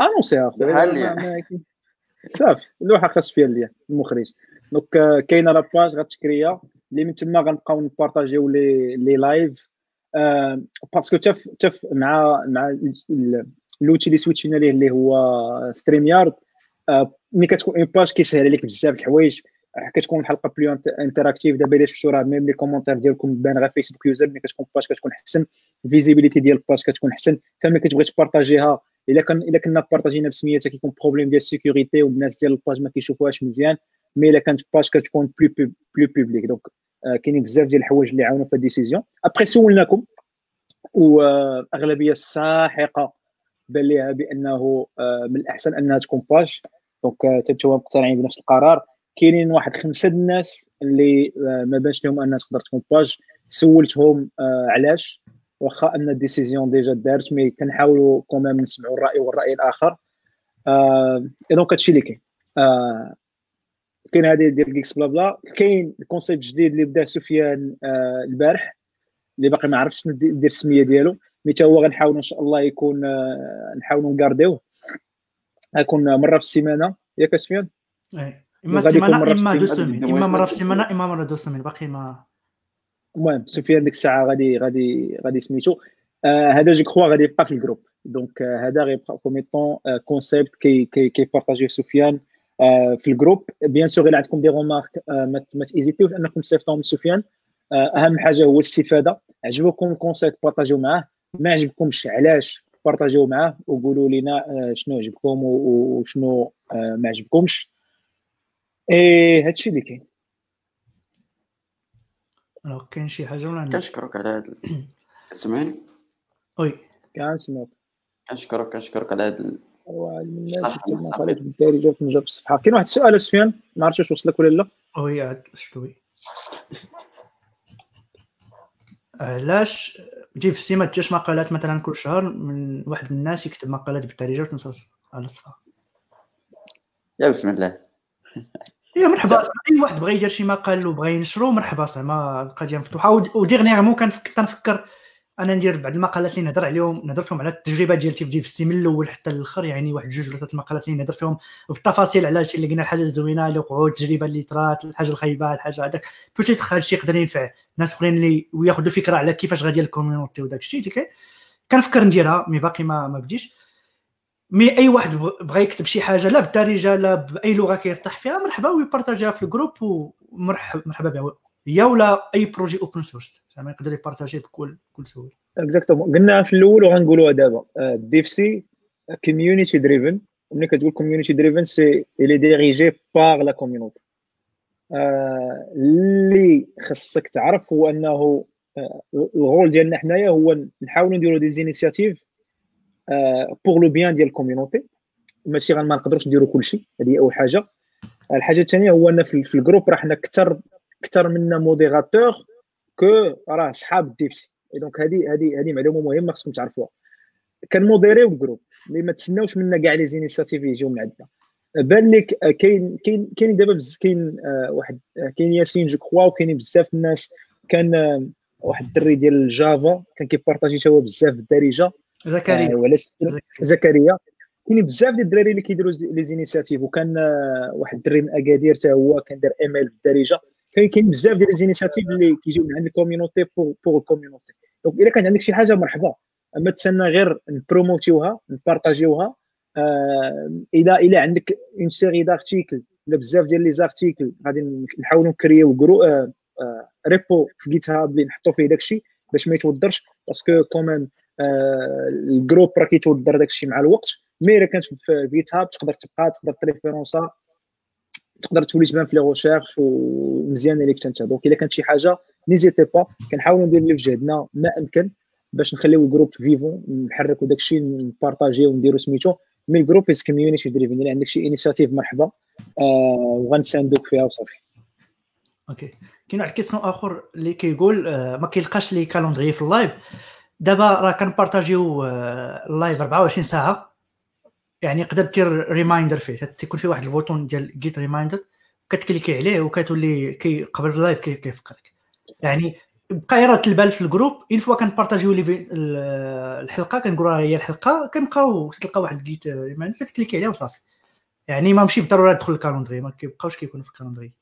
انونسيها بحال صافي اللوحة خاص فيها اللي المخرج. donc كاينة la page غتكريا اللي من تما غنبقاو نبارطاجيو les les lives parce que تف تف مع مع l'outil اللي سويتشينا ليه اللي هو StreamYard ملي كتكون une page كيسهل عليك بزاف الحوايج كتكون الحلقة plus interactive دابا إلا شفتوا راه même les commentaires ديالكم بان غير Facebook User ملي كتكون page كتكون أحسن. visibilité ديال ال page كتكون أحسن. حتى ملي كتبغي تبارطاجيها إلا كان إلا كنا بارطاجينا بسميتها كيكون problème ديال ال sécurité والناس ديال ال page ما كيشوفوهاش مزيان mais إلا كانت page كتكون plus plus publique donc كاينين بزاف ديال الحوايج اللي عاونوا في ال décision. ابخي سولناكم واغلبية الساحقة بان ليها بأنه من الأحسن أنها تكون page. donc تنتوما مقتنعين بنفس القرار. كاينين واحد خمسة الناس اللي ما بانش لهم أنها تقدر تكون page. سولتهم علاش؟ واخا ان ال décision déjà دارت mais كنحاولوا quand même نسمعوا الرأي والرأي الآخر. donc هادشي اللي كاين. كاين هذه ديال Geeks Blabla كاين concept جديد اللي بدا سفيان البارح اللي باقي ما عرفتش ندير السمية ديالو. mais تا هو غنحاولوا إن شاء الله يكون نحاولوا نكارديوه غيكون مرة في السيمانة. ياك سفيان؟ إما السيمانة إما deux semaines إما مرة في السيمانة إما مرة deux semaines باقي ما المهم سفيان ديك الساعة غادي غادي غادي سميتو. هذا je crois غادي يبقى في ال groupe. donc هذا غيبقى comme étant concept كي كي كيبارطاجيو سفيان في ال groupe. bien sûr إلا عندكم des remarques ما تيزيتيوش أنكم تصيفطوهم لسفيان أهم حاجة هو الاستفادة. عجبكم ال concept بارطاجيو معاه؟ ما عجبكمش علاش بارطاجيو معاه؟ وقولوا لنا شنو عجبكم وشنو ما عجبكمش. اي هادشي اللي كاين. كاين شي حاجة ولا كنشكرك على هذا تسمعني وي كنسمعك. كنشكرك كنشكرك على هذا مقالات بالدارجه في في الصفحة. كاين واحد السؤال سفيان؟ ما عرفتش واش وصلك ولا لا. وي عاد شفتو علاش تجي في السيما تجيش مقالات مثلا كل شهر من واحد من الناس يكتب مقالات بالدارجه وتنصص على الصفحة. يا بسم الله. يا مرحبا. أي واحد بغى يدير شي مقال وبغى ينشرو مرحبا زعما القضية مفتوحه وديغنيغمون كنفكر أنا ندير بعض المقالات اللي نهضر عليهم نهضر فيهم على التجربة ديالتي في السي من الأول حتى الآخر يعني واحد جوج ولا ثلاث مقالات اللي نهضر فيهم بالتفاصيل على شي اللي لقينا الحاجة الزوينة اللي وقعوا التجربة اللي طرات الحاجة الخايبة الحاجة هذاك. peut-être هادشي يقدر ينفع ناس أخرين اللي وياخذوا فكرة على كيفاش غادي ال community وداك الشيء كنفكر نديرها mais باقي ما ما بديش. mais أي واحد بغى يكتب شي حاجة لا بالدارجه لا بأي لغة كيرتاح فيها مرحبا ويبارطاجيها في ال groupe ومرحبا مرحبا بها هي ولا أي projet open source زعما يقدر يبارطاجي بكل بكل سهولة. exactement قلنا في الأول وغنقولوها دابا. DevC community driven ملي كتقول community driven c'est elle est dirigée par la community اللي خصك تعرف هو أنه الغول ديالنا حنايا هو نحاولوا نديروا des initiatives pour le bien ديال ال community ماشي ما نقدروش نديرو كلشي هذه أول حاجة. الحاجة الثانية هو أن في ال groupe راه حنا كثر كثر منا modérateurs كو راه صحاب ال DevC donc هذه هذه هذه معلومة مهمة خصكم تعرفوها. كنموديريو ال groupe اللي ما تسناوش منا كاع les initiatives يجيو من عندنا. بان لك كاين كاين كاين دابا بزاف كاين واحد كاين ياسين je crois وكاينين بزاف الناس. كان واحد الدري ديال ال Java كان كيبارطاجي تا هو بزاف بالدارجه زكريا. ولا زكريا. كاينين بزاف ديال الدراري اللي كيديروا les initiatives وكان واحد الدري من أكادير حتى هو كان دار ML بالدارجه كاين كاين بزاف ديال les initiatives اللي كيجيو من عند ال community pour pour ال community donc إلا كان عندك شي حاجة مرحبا ما تسنى غير نبروموتيوها نبارطاجيوها آه اذا إلا عندك une série d'articles ولا بزاف ديال les articles غادي نحاولوا نكريو جرو آه آه repo في GitHub اللي نحطوا فيه داكشي باش ما يتودرش parce que comment آه ال groupe راه كيتودر داكشي مع الوقت mais إلا كانت في GitHub تقدر تبقى تقدر تريفيرونسا تقدر تولي تبان في les recherches ومزيان ليك أنت. donc إلا كانت شي حاجة n'hésite pas كنحاولوا ندير اللي في جهدنا ما أمكن باش نخليو ال groupe vivant نحركوا داكشي نبارطاجيو ونديروا سميتو. mais ال groupe is community driven الا عندك شي initiative مرحبا. آه وغنساندوك فيها وصافي. OK كاين واحد ال question آخر اللي كيقول آه ما كيلقاش les calendriers في ال live دابا راه كنبارطاجيو آه ال live 24 ساعة. يعني يقدر دير reminder فيه. تيكون فيه واحد ال bouton ديال get reminder كتكليكي عليه وكتولي كي قبل ال live كيفكرك. يعني بقى يرد البال في ال groupe une fois كنبارطاجيو الحلقة كنقول راه هي الحلقة كنبقاو تلقى واحد ال get reminder تكليكي عليه وصافي. يعني ما ماشي بالضرورة تدخل ال calendrier ما كيبقاوش كيكونوا في ال calendrier آه،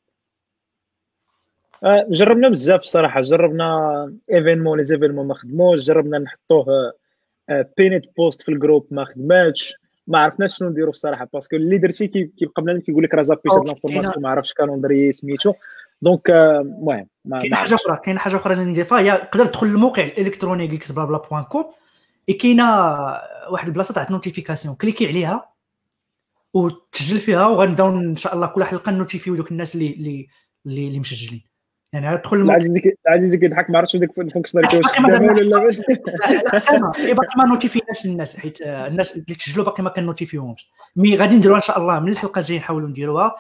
جربنا بزاف الصراحة. جربنا événement les événements ما خدموش. جربنا نحطوه pinned post في ال groupe ما خدماتش. ما عرفناش شنو نديرو الصراحة parce que اللي درتي كيبقى بنادم كيقول لك راه زابيت هاد l'information ما عرفتش calendrier سميتو. donc المهم كاين حاجة أخرى كاين حاجة أخرى اللي نضيفها هي تقدر تدخل الموقع الالكتروني Geeks Blabla point com كاينة واحد البلاصة تاع notification كليكي عليها وتسجل فيها وغنبداو إن شاء الله كل حلقة نوتيفيو دوك الناس اللي اللي اللي مسجلين. يعني غتدخل العزيز العزيز كيضحك ما عرفتش ديك ال fonctionnalité واش ولا لا؟ باقي ما نوتيفيناش الناس حيت الناس اللي تسجلوا باقي ما كنوتيفيوهمش mais غادي نديروها إن شاء الله من الحلقة الجاية نحاولوا نديروها.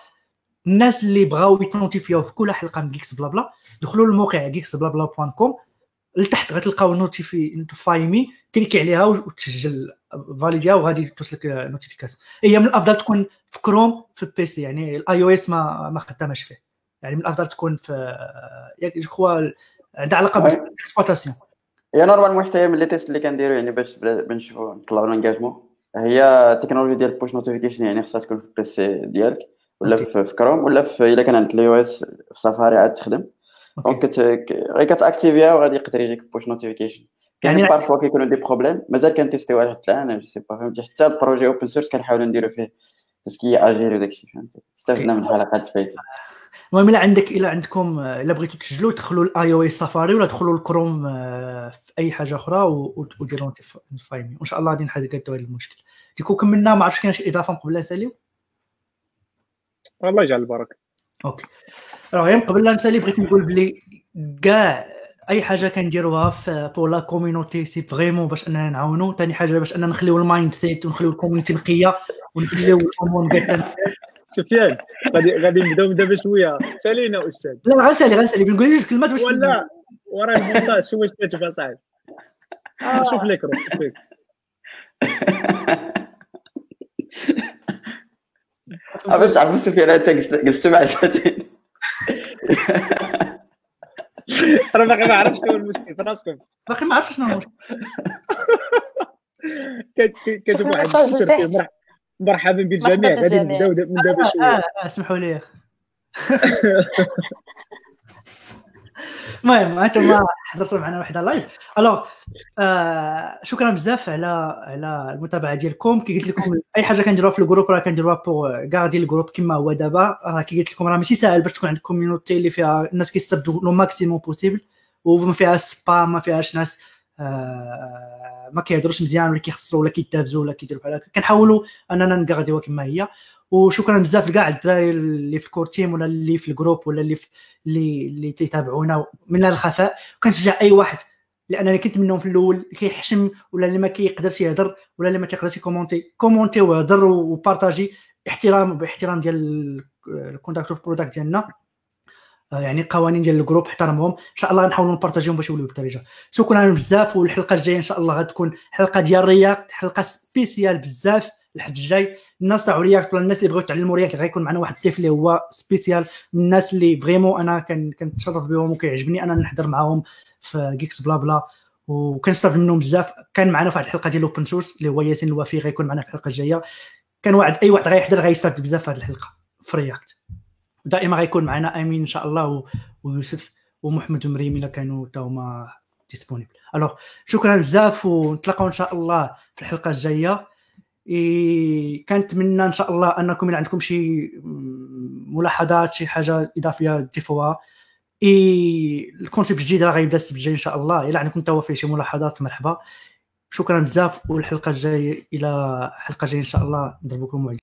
الناس اللي بغاو يتنوتيفيو في كل حلقة من GeeksBlabla دخلوا للموقع GeeksBlabla point com لتحت غتلقاو notify notify me كليكي عليها وتسجل فاليديا وغادي توصلك notification هي من الأفضل تكون في كروم في ال PC يعني ال iOS ما ما خداماش فيه. يعني من الأفضل تكون في je crois عندها علاقة ب l'exploitation هي normalement حتى من les tests اللي كنديرو يعني باش نشوفوا نطلعوا l'engagement هي التكنولوجيا ديال ال push notification يعني خصها تكون في ال PC ديالك ولا في, كروم ولا في إلا كان عندك ال iOS في سفاري عاد تخدم. donc غير كتأكتيفيها وغادي يقدر يجيك push notification يعني parfois كيكونوا des problèmes مازال كنتيستيوها حتى الآن je sais pas فهمتي؟ حتى ال projet open source كنحاولوا نديرو فيه task à gérer وداكشي فهمتي؟ استفدنا من الحلقات الفايته المهم إلا عندك إلا عندكم إلا بغيتوا تسجلوا دخلوا ال iOS Safari ولا دخلوا الكروم في أي حاجة أخرى وديروا notify وإن شاء الله غادي نحدوا هذا المشكل. du coup كملنا ما عرفتش كاين شي إضافة قبل لا نساليو؟ الله يجعل البركة. OK. راه قبل لا نسالي بغيت نقول بلي كاع أي حاجة كنديروها في pour la community c'est vraiment باش أننا نعاونوا ثاني حاجة باش أننا نخليو ال mindset ونخليو ال community نقية ونخليو الأمور سفيان غادي غادي نبداو دابا شوية. سالينا أستاذ. لا غنسالي غنسالي بنقول جوج كلمات باش ولا ورا المونتاج شو واش كتبغى صاحبي. شوف ليك روح شوف ليك. باش تعرفوا سفيان أنت جلست مع ساعتين أنا باقي ما عرفتش شنو المشكل في راسكم. باقي ما عرفتش شنو المشكل. كتب واحد. مرحبا بالجميع غادي نبداو من دابا شوية آه اسمحوا لي. المهم أنتم حضرتوا معنا وحده live alors آه شكرا بزاف على على المتابعة ديالكم. كي قلت لكم أي حاجة كنديروها في ال groupe راه كنديروها pour كاع ديال ال groupe كما هو دابا. راه كي قلت لكم راه ماشي ساهل باش تكون عندك community اللي فيها الناس كيستافدوا le maximum possible وما فيهاش spam ما فيهاش ناس آه ما كيهضروش مزيان ولا كيخسروا ولا كيتابزوا ولا كيديروا بحال هكا. كنحاولوا أننا نقاديوها كما هي. وشكرا بزاف لكاع الدراري اللي في ال core team ولا اللي في ال groupe ولا اللي في اللي اللي تيتابعونا. من الخفاء وكنشجع أي واحد لأنني كنت منهم في الأول كيحشم ولا اللي ما كيقدرش يهضر ولا اللي ما كيقدرش يكومونتي. كومونتي وهضر وبارطاجي احترام باحترام ديال ال code of conduct ديالنا. آه، يعني قوانين ديال ال groupe احترمهم. إن شاء الله نحاولوا نبارطاجيهم باش يوليو بالدارجة شكرا بزاف والحلقة الجاية إن شاء الله غتكون حلقة ديال React حلقة spécial بزاف الحد الجاي. الناس تاع React ولا الناس اللي بغاو يتعلموا React غيكون معنا واحد الضيف اللي هو spécial. الناس اللي vraiment أنا كنتشرف بهم وكيعجبني أنا نحضر معاهم في GeeksBlabla. وكنستافد منهم بزاف. كان معنا في واحد الحلقة ديال open source اللي هو ياسين الوفي غيكون معنا في الحلقة الجاية. كان واحد أي واحد غيحضر غيستافد بزاف في هذه الحلقة. في React دائما غيكون معنا. آمين إن شاء الله. ويوسف ومحمد ومريم الا كانوا تا هما disponibles alors شكرا بزاف ونتلاقاو إن شاء الله في الحلقة الجاية. كنتمنى إن شاء الله أنكم الا عندكم شي ملاحظات شي حاجة إضافية تضيفوها. إيه الكونسيبت الجديد راه غيبدا السبت الجاي إن شاء الله. إلا عندكم توا فيه شي ملاحظات مرحبا. شكرا بزاف والحلقة الجاية إلى حلقه جاية إن شاء الله. نضربكم موعد